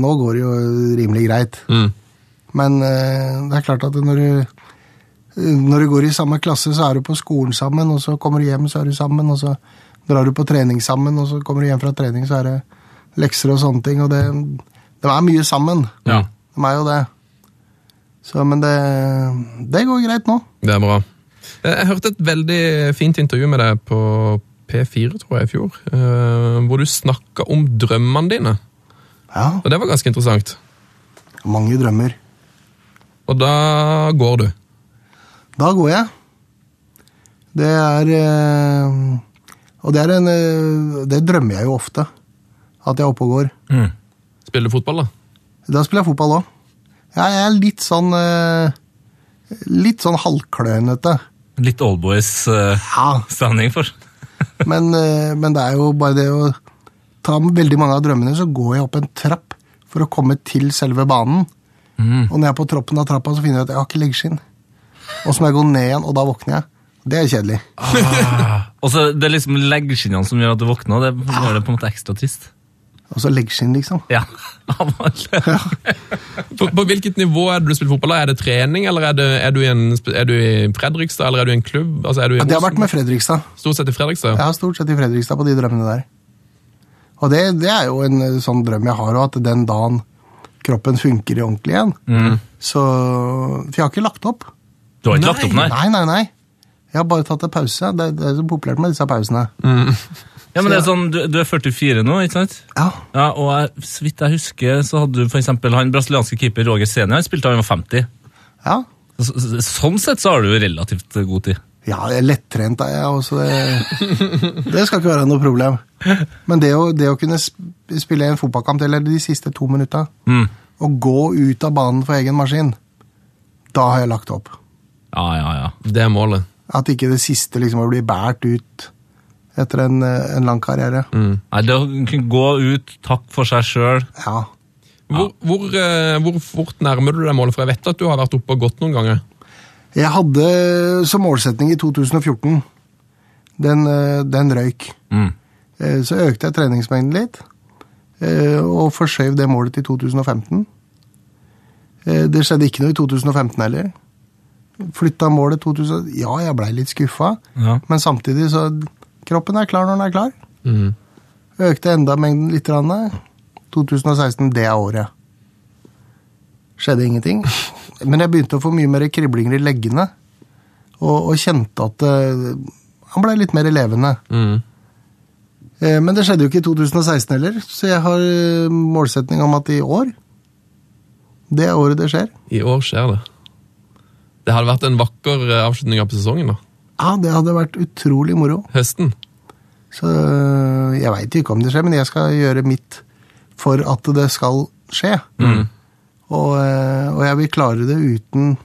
E: nå går det jo rimelig greit.
C: Mm.
E: Men eh, det er klart at når du, når du går i samme klasse, så er du på skolen sammen, og så kommer du hjem, så er du sammen, og så drar du på trening sammen, og så kommer du hjem fra trening, så er det lekser og sånne ting. Og det, de er mye sammen.
B: Ja.
E: De er jo det. Så, men det, det går greit nå.
C: Det er bra. Jeg hørte et veldig fint intervju med deg på P4, tror jeg, i fjor. eh, Hvor du snakka om drømmene dine.
E: Ja,
C: Og det var ganske interessant.
E: mange drømmer.
C: Og da går du.
E: Da går jeg. Det er eh, Og det er en eh, Det drømmer jeg jo ofte. At jeg er oppe og går.
B: Mm.
C: Spiller du fotball, da?
E: Da spiller jeg fotball òg. Jeg er litt sånn eh, Litt sånn halvklønete.
B: Litt oldboys-stemning
E: Ja,
B: for.
E: men, eh, men det er jo bare det å ta veldig mange av drømmene, så går jeg opp en trapp for å komme til selve banen.
B: Mm.
E: Og når jeg er på troppen av trappa, så finner jeg at jeg har ikke leggskinn. Og så må jeg gå ned igjen, og da våkner jeg. Det er kjedelig.
B: Og så Det er liksom leggskinnene som gjør at du våkner. Det gjør det på en måte ekstra trist.
E: Og så leggskinn, liksom.
B: Ja.
C: På, på hvilket nivå er det du spiller fotball? Er det trening, eller er, det, er, du, i en, er du i Fredrikstad, eller er du i en klubb? Altså, er du i
E: Ja, det har vært med Fredrikstad.
C: Stort sett i Fredrikstad?
E: Har stort sett i Fredrikstad på de drømmene der. Og det, det er jo en eh, sånn drøm jeg har, og at den dagen kroppen funker ordentlig igjen.
B: Mm.
E: Så For jeg har ikke lagt opp.
B: Du har ikke lagt opp, nei?
E: Nei, nei, nei. Jeg har bare tatt en pause. Det, det er så populært med disse pausene.
B: Ja, men det er sånn, du, du er 44 nå, ikke sant?
E: Ja,
B: Ja, og jeg, Så vidt jeg husker, så hadde du for eksempel han brasilianske keeper Roger Senior. Han spilte da han var 50.
E: ja.
B: Så, så, sånn sett så har du jo relativt god tid.
E: Ja, jeg er lettrent er jeg også. Det, det skal ikke være noe problem. Men det å, det å kunne spille en fotballkamp, eller de siste to minutta,
B: Mm.
E: og gå ut av banen for egen maskin, da har jeg lagt opp.
B: Ja, ja, ja.
C: Det er målet.
E: At ikke det siste liksom blir båret ut etter en, eh, en lang karriere.
B: Nei, Det å kunne gå ut, takk for seg sjøl
E: Ja.
C: Hvor, hvor, eh, hvor fort nærmer du deg målet? For jeg vet at du har vært oppe og gått noen ganger.
E: Jeg hadde som målsetning i 2014 Den, eh, den røyk.
B: mm.
E: Så økte jeg treningsmengden litt, eh, og forskjøv det målet til 2015. Eh, Det skjedde ikke noe i 2015 heller. Flytta målet 2000 Ja, jeg blei litt skuffa,
B: Ja.
E: men samtidig så Kroppen er klar når den er klar.
C: Mm.
E: Økte enda mengden litt. grann. 2016, det er året. Skjedde ingenting. Men jeg begynte å få mye mer kriblinger i leggene, og, og kjente at uh, han blei litt mer levende.
C: Mm.
E: Eh, Men det skjedde jo ikke i 2016 heller, så jeg har eh, målsetning om at i år Det er året det skjer.
C: I år skjer det. Det hadde vært en vakker eh, avslutning av sesongen. da.
E: Ja, det hadde vært utrolig moro.
C: Høsten.
E: Så øh, jeg veit ikke om det skjer, men jeg skal gjøre mitt for at det skal skje. Og, øh, og jeg vil klare det uten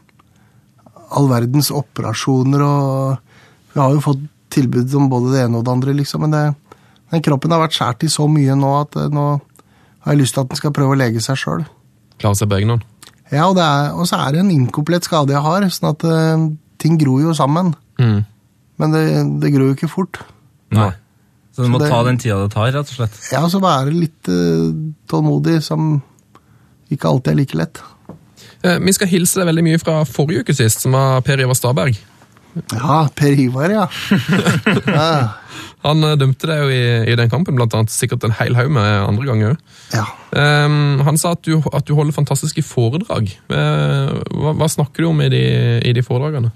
E: all verdens operasjoner og Vi har jo fått tilbud om både det ene og det andre, liksom, men det, Den kroppen har vært skåret i så mye nå at eh, nå har jeg lyst til at den skal prøve å lege seg sjøl.
C: Klare seg på egen hånd.
E: Ja, og, det er- og så er det en inkomplett skade jeg har, sånn at uh, ting gror jo sammen.
C: Mm.
E: Men det, det gror jo ikke fort.
B: Nei. Så du må
E: Så det-
B: ta den tida det tar, rett og slett.
E: Ja, så være litt uh, tålmodig, som ikke alltid er like lett.
C: Eh, Vi skal hilse deg veldig mye fra forrige uke sist, som var Per Ivar Staberg.
E: Ja, Per Ivar, ja. ja.
C: Han eh, dømte deg jo i, i den kampen, blant annet sikkert en hel haug med andre ganger òg.
E: ja.
C: han sa at du, at du holder fantastiske foredrag. Eh, hva, hva snakker du om i de, i de foredragene?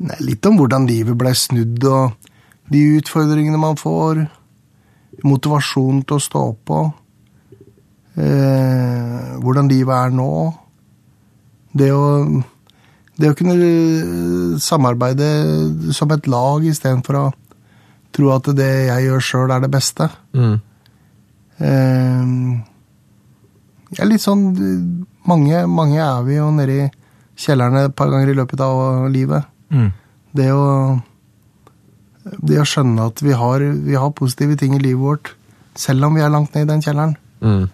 E: Nei, litt om hvordan livet ble snudd, og de utfordringene man får. Motivasjon til å stå på. Eh, hvordan livet er nå. Det å, det å kunne eh, samarbeide som et lag istedenfor å tro at det jeg gjør sjøl, er det beste.
C: Mm.
E: Eh, jeg er litt sånn mange, mange er vi jo nede i kjellerne et par ganger i løpet av livet.
B: Mm.
E: Det å, det å skjønne at vi har, vi har positive ting i livet vårt, selv om vi er langt ned i den kjelleren.
C: Mm.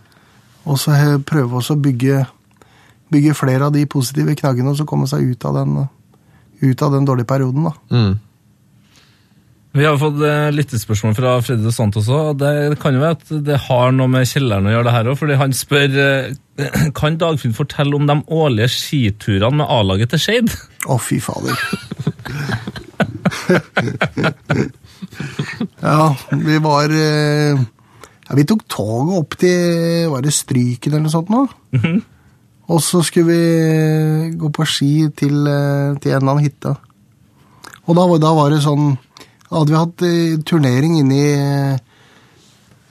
E: Og så prøve oss å bygge, bygge flere av de positive knaggene, og så komme seg ut av den, ut av den dårlige perioden. da.
C: Mm.
B: Vi har fått eh, lyttespørsmål fra Freddy Santos òg. Det kan jo være at det har noe med kjelleren å gjøre, det her òg. Fordi han spør eh, kan Dagfinn fortelle om de årlige skiturene med A-laget til Skeid.
E: Å, fy fader. ja, vi var eh, ja, Vi tok toget opp til Var det Stryken eller noe sånt nå? Og så skulle vi gå på ski til, eh, til en eller annen hytte. Og da, var- da var det sånn hadde vi hatt eh, turnering inni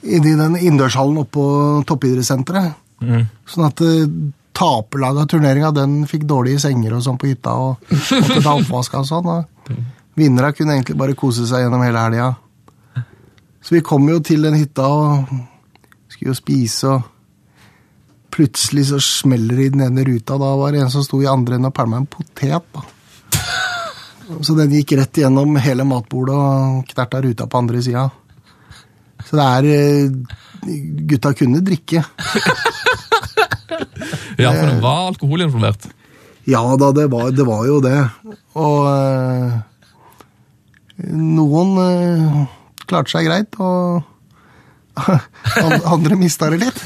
E: Inni den innendørshallen oppe på toppidrettssenteret. Sånn at eh, taperlaget av turneringa den fikk dårlige senger og sånn på hytta. og måtte ta oppvask og sånn. og vinnerne kunne egentlig bare kose seg gjennom hele helga. Så vi kom jo til den hytta og skulle jo spise, og plutselig så smeller det i den ene ruta. Da var det en som sto i andre enden og pælma en potet. da. Så den gikk rett gjennom hele matbordet og knerta ruta på andre sida. Så det er eh, Gutta kunne drikke.
C: Ja, for det var alkoholinformert?
E: Ja da, det var, det var jo det. Og eh, noen eh, klarte seg greit, og andre mista det litt.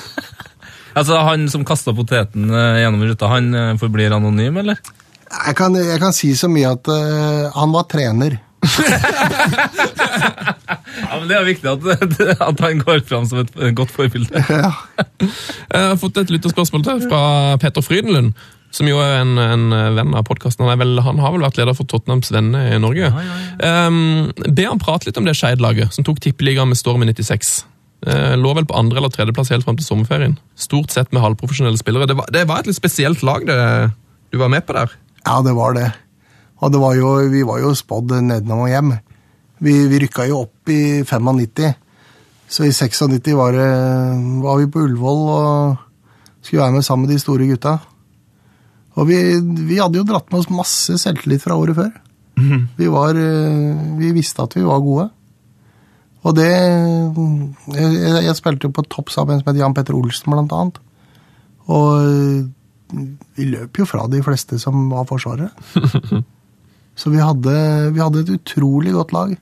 B: Altså, Han som kasta poteten eh, gjennom ruta, han eh, forblir anonym, eller?
E: Jeg kan, jeg kan si så mye at uh, han var trener.
B: Ja, men Det er viktig at, at han går fram som et godt forbilde.
E: Ja.
C: Jeg har fått et lytterspørsmål til fra Peter Frydenlund, som jo er en, en venn av podkasten. Han, han har vel vært leder for Tottenhams venner i Norge. Um, be han prate litt om det Skeid-laget som tok tippeligaen med Storm i 96. Eh, lå vel på andre- eller tredjeplass helt fram til sommerferien. Stort sett med halvprofesjonelle spillere. Det var, det var et litt spesielt lag det, du var med på der.
E: ja, det var det. Og det var jo, vi var jo spådd nedenom og hjem. Vi, vi rykka jo opp i 95. Så i 96 var, det, var vi på Ullevål og skulle være med sammen med de store gutta. Og vi, vi hadde jo dratt med oss masse selvtillit fra året før. Vi, var, eh, vi visste at vi var gode. Og det Jeg, jeg, spilte jo på topp sammen med Jan Petter Olsen, blant annet. Og eh, vi løp jo fra de fleste som var forsvarere. Så vi hadde, vi hadde et utrolig godt lag.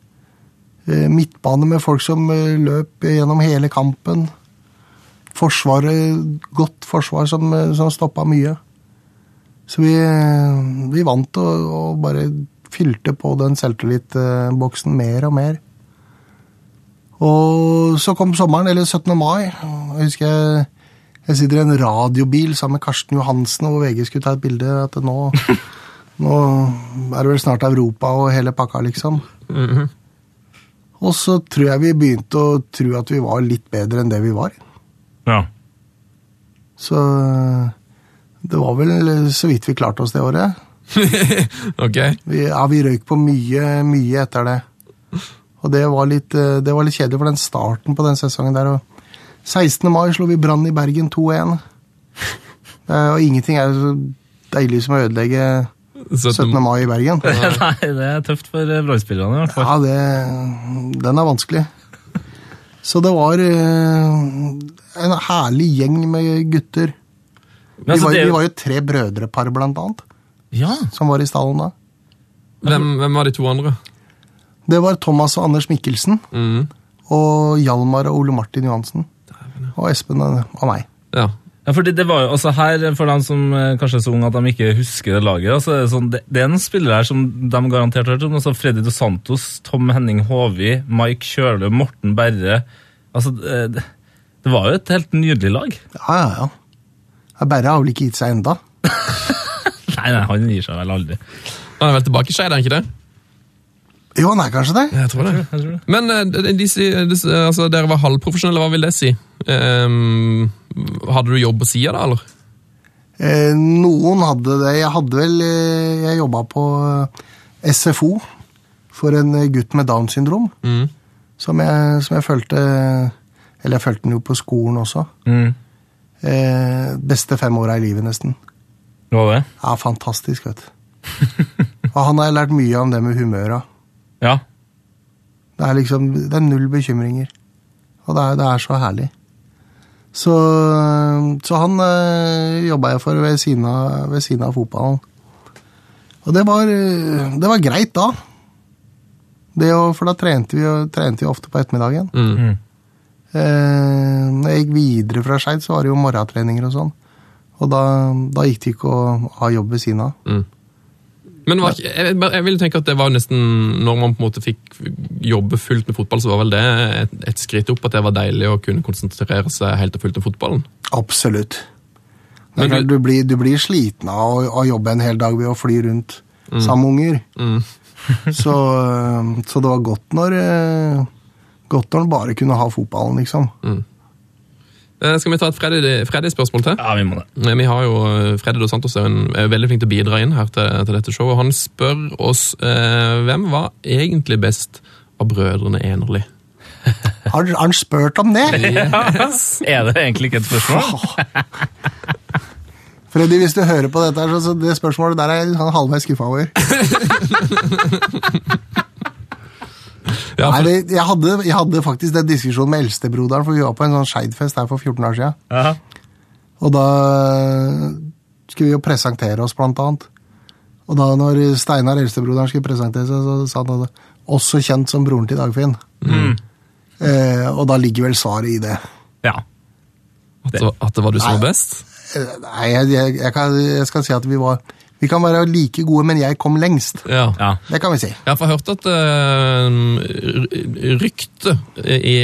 E: Eh, Midtbane med folk som eh, løp gjennom hele kampen. Forsvaret, godt forsvar som, som stoppa mye. Så vi, vi vant og, og bare fylte på den selvtillitboksen mer og mer. Og så kom sommeren, eller 17. mai. Jeg husker jeg, jeg sitter i en radiobil sammen med Karsten Johansen, og VG skulle ta et bilde. At nå, nå er det vel snart Europa og hele pakka, liksom. Og så tror jeg vi begynte å tro at vi var litt bedre enn det vi var.
B: Ja.
E: Så det var vel så vidt vi klarte oss det året.
C: ok.
E: Vi, ja, vi røyk på mye, mye etter det. Og det var, litt, eh, det var litt kjedelig for den starten på den sesongen der. Og 16. mai slo vi Brann i Bergen 2-1. Eh, Og ingenting er så deilig som å ødelegge 17. mai i Bergen.
B: Nei, det er tøft for eh, Brann-spillerne, i hvert fall.
E: Ja, det, den er vanskelig. Så det var eh, en herlig gjeng med gutter.
B: Men altså,
E: vi, var,
B: det
E: vi var jo tre brødrepar, blant annet,
B: Ja.
E: som var i stallen da.
C: Hvem, hvem var de to andre?
E: Det var Thomas og Anders Mikkelsen,
C: Mm.
E: og Hjalmar og Ole Martin Johansen. Og Espen og meg.
C: Ja.
B: Ja, fordi det var jo, også her, For dem som eh, kanskje er så unge at de ikke husker det laget, altså, det, er sånn, det, det er noen spillere her som de garantert har hørt om. altså Freddy Dos Santos, Tom Henning Håvi, Mike Kjøle, Morten Berre. altså det, det det var jo et helt nydelig lag.
E: Ja, ja, ja. Ja, Berre har vel ikke gitt seg enda.
B: Nei, nei, han gir seg vel aldri.
C: Han er vel tilbake i Skeid, er han ikke det?
E: Jo, han er kanskje det.
C: Jeg tror det.
B: Jeg tror det.
C: Men eh, de, de, sier- de, altså, dere var halvprofesjonelle, hva vil det si? Um, hadde du jobb på sida da, eller?
E: Eh, noen hadde det. Jeg hadde vel eh, Jeg jobba på eh, SFO for en eh, gutt med Downs syndrom.
C: Mm.
E: Som jeg, som jeg fulgte Eller jeg fulgte den jo på skolen også.
B: Mm.
E: Eh, beste fem åra i livet, nesten.
B: Hva var det?
E: Ja, fantastisk, vet du. Og han har jeg lært mye om det med humøra.
B: Ja.
E: Det er liksom Det er null bekymringer. Og det er, det er så herlig. Så, så han øh, jobba jeg for ved siden, av, ved siden av fotballen. Og det var, øh, det var greit da. Det å, for da trente vi, trente vi ofte på ettermiddagen.
C: Mm.
E: Eh, når jeg gikk videre fra Skeid, så var det jo morgentreninger og sånn. Og da, da gikk det ikke å ha jobb ved siden av.
C: Men var, jeg, jeg vil tenke at det var nesten Når man på en måte fikk jobbe fullt med fotball, så var vel det et, et skritt opp at det var deilig å kunne konsentrere seg helt og fullt om fotballen.
E: Absolutt.
C: Men du-
E: du, blir, du blir sliten av å, å jobbe en hel dag ved å fly rundt sammen med unger.
C: Mm.
E: så, så det var godt når eh, Godt når en bare kunne ha fotballen, liksom.
C: Eh, Skal vi ta et Freddy- Freddy-spørsmål til?
B: ja, vi må det.
C: Eh, Vi har jo eh, Freddy Dos Santos er, en, er veldig flink til å bidra inn her til, til dette showet. Han spør oss eh, hvem var egentlig best av brødrene Enerli.
E: Har, han spurt om det?
B: Er det egentlig ikke et spørsmål?
E: Freddy, hvis du hører på dette, så, så det spørsmålet der er jeg halvveis skuffa over.
C: Ja,
E: Nei,
C: for,
E: det- jeg, hadde, jeg hadde faktisk den diskusjonen med eldstebroderen, for vi var på en sånn Skeidfest her for 14 år siden.
B: Aha.
E: Og da skulle vi jo presentere oss, blant annet. Og da når Steinar, eldstebroderen, skulle presentere seg, så sa han at også kjent som broren til Dagfinn. Eh, og da ligger vel svaret i det.
B: ja.
C: at, det, at det var du som var best?
E: Eh, Nei, jeg, jeg, jeg, kan, jeg skal si at vi var Vi kan være like gode, men jeg kom lengst.
C: Ja.
B: ja.
E: Det kan vi si.
C: Jeg har hørt at uh, ryktet i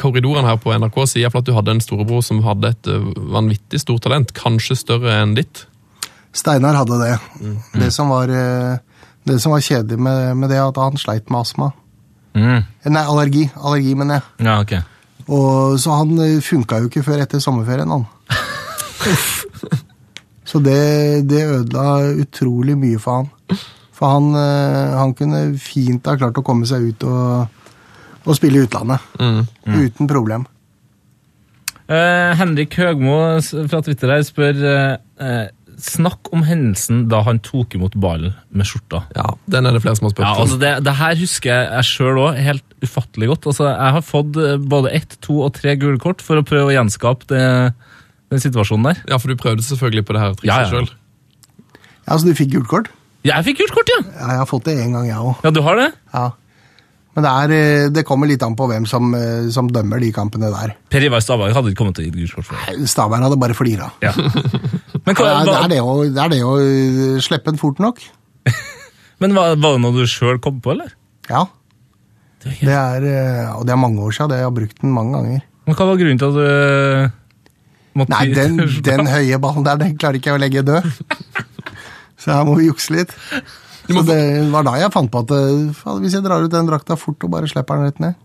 C: korridoren her på NRK sier at du hadde en storebror som hadde et eh, vanvittig stort talent, kanskje større enn ditt.
E: Steinar hadde det. Det, som var, eh, det som var kjedelig med, med det, at han sleit med astma.
B: Mm.
E: Eh, Nei, allergi. Allergi, mener jeg.
B: ja, ok.
E: Og, så han eh, funka jo ikke før etter sommerferien, han. så det, det ødela utrolig mye for han. For han, eh, han kunne fint ha klart å komme seg ut og, og spille i utlandet.
C: Mm.
E: Uten problem.
B: Eh, Henrik Høgmo fra Twitter her spør eh, eh, Snakk om hendelsen da han tok imot ballen med skjorta.
C: Ja, Den er det flere som har spurt
B: Ja, altså det, det her husker jeg, jeg sjøl òg helt ufattelig godt. Altså, jeg har fått eh, både ett, to og tre gule kort for å prøve å gjenskape det, den situasjonen der.
C: Ja, for du prøvde selvfølgelig på det her trikset
B: Ja, ja.
C: sjøl.
E: Ja, Så du fikk gult kort?
B: Ja, jeg fikk gult kort, ja!
E: Ja, jeg har fått det én gang, jeg òg.
B: Ja, du har det?
E: Ja. Men det, er, eh, det kommer litt an på hvem som, eh, som dømmer de kampene der.
B: Per Ivar Stabæk hadde ikke kommet til å gi gult kort for det.
E: Staberg hadde bare flira.
B: Ja. Men, hva,
E: Det, er- det,
B: hva,
E: er det, å, det er det å eh, slippe den fort nok.
B: men var, var det noe du sjøl kom på, eller?
E: Ja.
B: Det er helt-
E: Det er, eh, og det er mange år siden. Det, jeg har brukt den mange ganger.
B: Men hva var grunnen til at du
E: Nei, den, den høye ballen der, den klarer ikke jeg å legge død. Så her må vi jukse litt. Så det var da jeg fant på at eh, hvis jeg drar ut den drakta fort og bare slipper den rett ned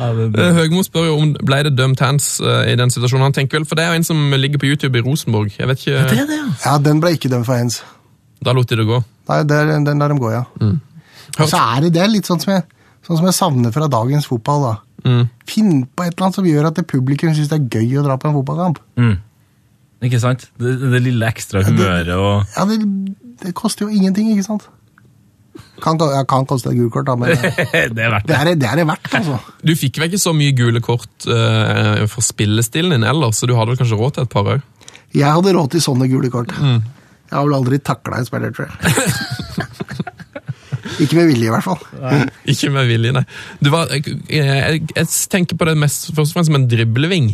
B: ja, det, det.
C: Eh, Høgmo spør jo om ble det dømt hands eh, i den situasjonen. Han tenker vel, For det er jo en som ligger på YouTube i Rosenborg. Jeg vet ikke,
B: det er det, ja.
E: Ja, den ble ikke dømt for hands.
C: Da lot de det gå.
E: Nei, den, den lar dem gå, ja. Og så er det, det er litt sånn som, jeg, sånn som jeg savner fra dagens fotball. da.
C: Mm.
E: Finn på et eller annet som gjør at det publikum syns det er gøy å dra på en fotballkamp.
B: Mm. Ikke sant? Det, det lille ekstra humøret og
E: Ja, det, det koster jo ingenting, ikke sant? Kan, jeg kan koste et gult kort, da, men det
B: det er verdt det.
E: er det er det verdt, altså.
C: Du fikk vel ikke så mye gule kort uh, for spillestilen din ellers, så du hadde vel kanskje råd til et par òg?
E: Jeg hadde råd til sånne gule kort. Jeg har vel aldri takla en spiller, tror jeg. Ikke med vilje, i hvert fall.
C: Ikke med vilje, nei. Du var, jeg, jeg, jeg tenker på det mest først og fremst som en dribleving.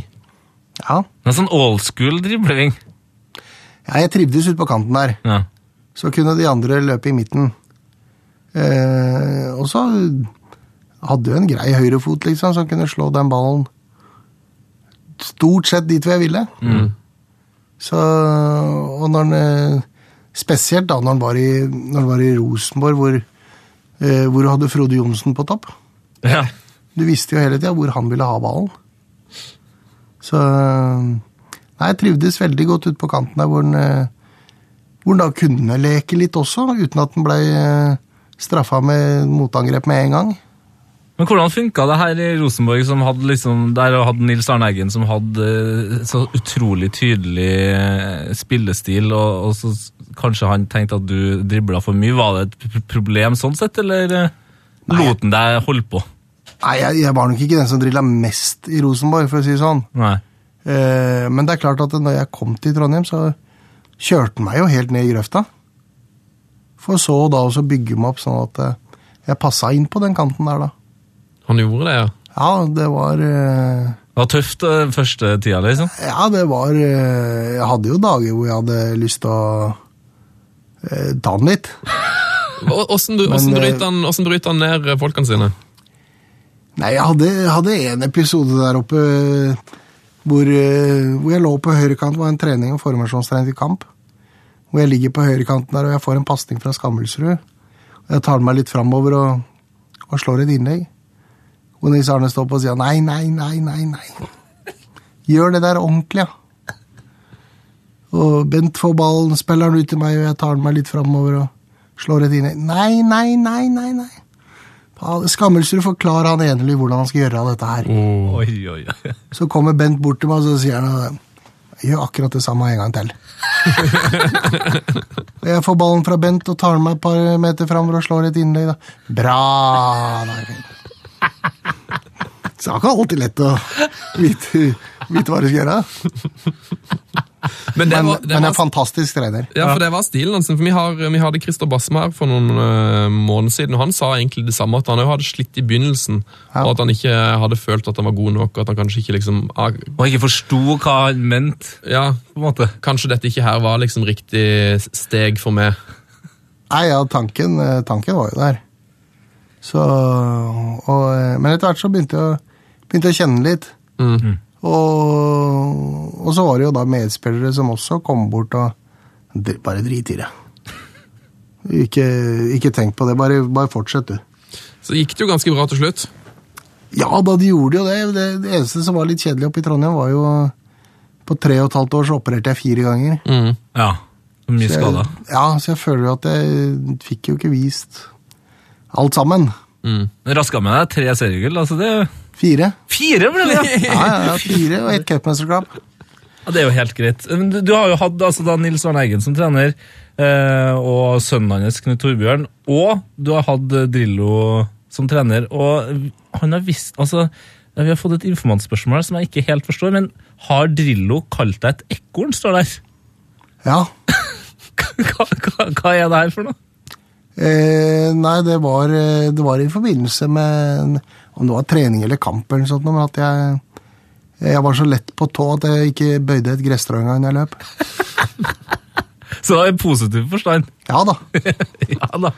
E: Ja.
B: En sånn old school dribleving.
E: ja jeg trivdes ute på kanten der.
B: Ja.
E: Så kunne de andre løpe i midten. Eh, og så hadde jo en grei høyrefot, liksom, som kunne slå den ballen stort sett dit hvor jeg ville. Så, og når han, eh, Spesielt da når han var i, når han var i Rosenborg, hvor, hvor du hadde Frode Johnsen på topp.
B: Ja.
E: Du visste jo hele tida hvor han ville ha ballen. Så Nei, jeg trivdes veldig godt ute på kanten der hvor han, eh, hvor han da kunne leke litt også, uten at han ble eh, straffa med motangrep med en gang.
B: Men hvordan funka det her i Rosenborg, som hadde liksom, der hadde Nils Arne Eggen som hadde eh, så utrolig tydelig eh, spillestil, og, og så kanskje han tenkte at du dribla for mye? Var det et problem sånn sett, eller eh, lot han deg holde på?
E: Nei, jeg, jeg var nok ikke den som drilla mest i Rosenborg, for å si det sånn. Eh, men det er klart at når jeg kom til Trondheim, så kjørte han meg jo helt ned i grøfta. For så da også bygge meg opp sånn at jeg passa inn på den kanten der, da.
C: Han gjorde det, ja.
E: Ja, det var uh...
B: Det var tøft eh, første tida, liksom.
E: Ja, det var eh, Jeg hadde jo dager hvor jeg hadde lyst til å ta den litt.
C: Åssen bryter han, han ned folkene sine?
E: Nei, jeg hadde, hadde en episode der oppe hvor, hvor jeg lå på høyrekant. Det var en trening og formasjonstrening til kamp. Hvor jeg ligger på høyrekanten der, og jeg får en pasning fra Skammelsrud. Og jeg tar meg litt framover og, og slår et innlegg. Og Nils Arne står på og sier nei, nei, nei, nei, nei. Gjør det der ordentlig, ja. Og Bent får ballen, spiller den ut til meg, og jeg tar den meg litt framover og slår et innlegg. Nei, nei, nei, nei, nei. Skammelsrud forklarer han enelig hvordan han skal gjøre dette her.
B: Oi, oi, oi.
E: Så kommer Bent bort til meg og så sier han gjør akkurat det samme en gang til. Jeg får ballen fra Bent og tar den meg et par meter framover og slår et innlegg. Da. Bra! Da er. Så det er ikke alltid lett å vite, vite hva du skal gjøre.
C: Men det var, det
E: men en fantastisk trener.
C: ja, for det var stilen hans. For vi, har, vi hadde Christer Basme her for noen eh, måneder siden, og han sa egentlig det samme, at han hadde slitt i begynnelsen,
E: Ja.
C: og at han ikke hadde følt at han var god nok, og at han kanskje ikke liksom ah,
B: Og ikke forsto hva han mente,
C: Ja,
B: på en måte.
C: kanskje dette ikke her var liksom riktig steg for meg.
E: Nei, ja, tanken, eh, tanken var jo der. Så, og, eh, men etter hvert så begynte jeg, begynte jeg å kjenne litt.
C: Mm.
E: Og, og så var det jo da medspillere som også kom bort og Bare drit i det. Ikke, ikke tenk på det, bare, bare fortsett, du.
C: Så gikk det jo ganske bra til slutt.
E: Ja da, de gjorde jo det. det. Det eneste som var litt kjedelig oppe i Trondheim, var jo På tre og et halvt år så opererte jeg fire ganger.
C: Mm.
B: Ja. Mye skada.
E: ja, så jeg føler jo at jeg fikk jo ikke vist alt sammen.
C: Mm.
B: Raska med deg tre seriegull, altså det
E: Fire.
B: Fire ble det! ja.
E: Ja, ja, fire og ett cupmesterskap.
B: Ja, det er jo helt greit. Men Du, har jo hatt altså, da Nils Arne Eggen som trener, eh, og sønnen hans Knut Torbjørn, og du har hatt eh, Drillo som trener, og han har visst altså, Vi har fått et informantspørsmål som jeg ikke helt forstår, men har Drillo kalt deg et ekorn, står der?
E: Ja.
B: Hva, hva, hva er det her for noe?
E: Eh, nei, det var, eh, det var i forbindelse med Om det var trening eller kamp eller noe sånt, men at jeg jeg var så lett på tå at jeg ikke bøyde et gresstrå engang når jeg løp.
B: Så det er en positiv forstand.
E: Ja da.
B: ja da.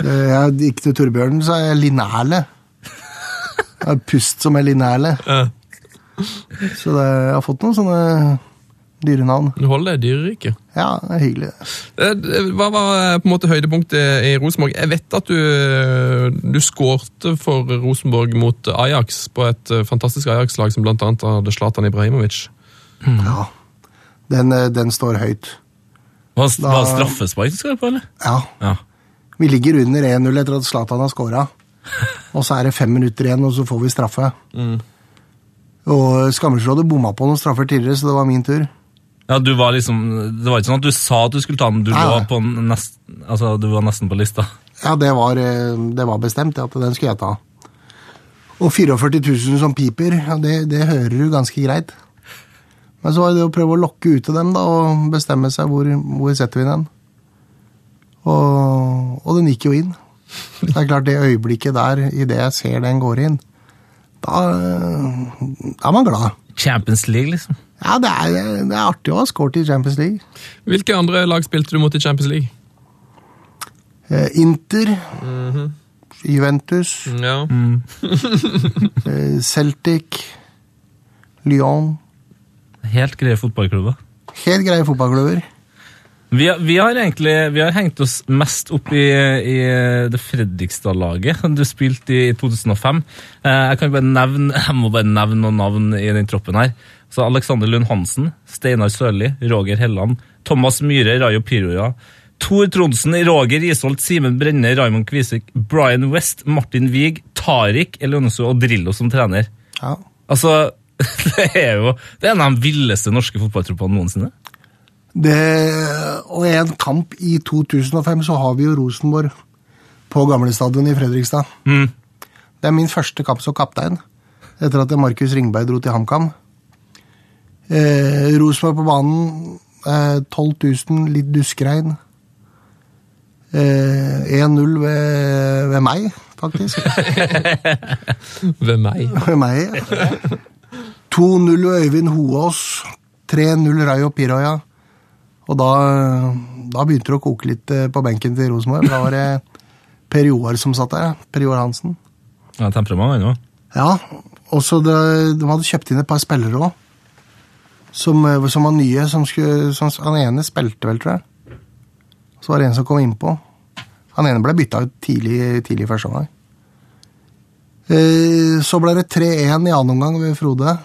E: Så Jeg gikk til Torbjørnen, så er jeg linerle. Jeg har pust som er linerle.
C: Ja.
E: Så det, jeg har fått noen sånne dyrenavn.
C: Du holder deg i dyreriket.
E: Ja, det er hyggelig.
C: Eh, Hva var eh, på en måte høydepunktet i Rosenborg? Jeg vet at du, du skårte for Rosenborg mot Ajax på et eh, fantastisk Ajax-lag som annet hadde Zlatan Ibrahimovic.
E: Ja. Den, eh, den står høyt.
B: Var, det straffespark du skal på, eller?
E: Ja.
B: Ja.
E: Vi ligger under 1-0 etter at Zlatan har skåra. Og så er det fem minutter igjen, og så får vi straffe. Og Skammersrådet bomma på noen straffer tidligere, så det var min tur.
B: Ja, du var liksom, Det var ikke sånn at du sa at du skulle ta den, du,
E: Nei,
B: lå på nest, altså, du var nesten på lista?
E: Ja, det var, eh, det var bestemt, at den skulle jeg ta. Og 44 000 som piper, ja, det, det hører du ganske greit. Men så var det det å prøve å lokke ut til dem da, og bestemme seg hvor, hvor setter vi den. Og, og den gikk jo inn. Det er klart, det øyeblikket der, idet jeg ser den går inn, da, da er man glad.
B: Champions League, liksom.
E: Ja, det er, det er artig å ha skåret i Champions League.
C: Hvilke andre lag spilte du mot i Champions League?
E: Eh, Inter, Juventus,
C: Ja.
E: Mm. Celtic, Lyon.
B: Helt greie fotballklubber.
E: Helt greie fotballklubber.
B: Vi, har- vi har egentlig vi har hengt oss mest opp i, i det Fredrikstad-laget du spilte i 2005. Eh, jeg kan bare nevne jeg må bare nevne noen navn i den troppen her. Så Alexander Lund Hansen, Steinar Sørli, Roger Helland, Thomas Myhre, Rayo Piroja, Tor Trondsen, Roger Isholt, Simen Brenne, Raymond Kvisvik, Brian West, Martin Wiig, Tariq Elionoso og Drillo som trener.
E: Ja.
B: Altså, det er jo det er en av de villeste norske fotballtroppene noensinne.
E: Det, og i en kamp i 2005 så har vi jo Rosenborg på gamlestadion i Fredrikstad.
B: Mm.
E: Det er min første kamp som kaptein, etter at Markus Ringberg dro til HamKam. Eh, Rosenborg på banen, eh, 12 000, litt duskregn. Eh, 1-0 ved, ved meg, faktisk.
C: Ved meg.
E: Ved meg, ja. 2-0 ved Øyvind Hoås. 3-0 Rayo Piroya. Og da, da begynte det å koke litt eh, på benken til Rosenborg. Da var det Per Joar som satt der. Per Joar Hansen.
B: Ja, temperament, ennå?
E: Ja, og så de hadde kjøpt inn et par spillere òg. Som, eh, som var nye. Som skulle, som, han ene spilte vel, tror jeg. Så var det en som kom innpå. Han ene ble bytta ut tidlig, tidlig første omgang. Eh, så ble det 3-1 i annen omgang ved Frode.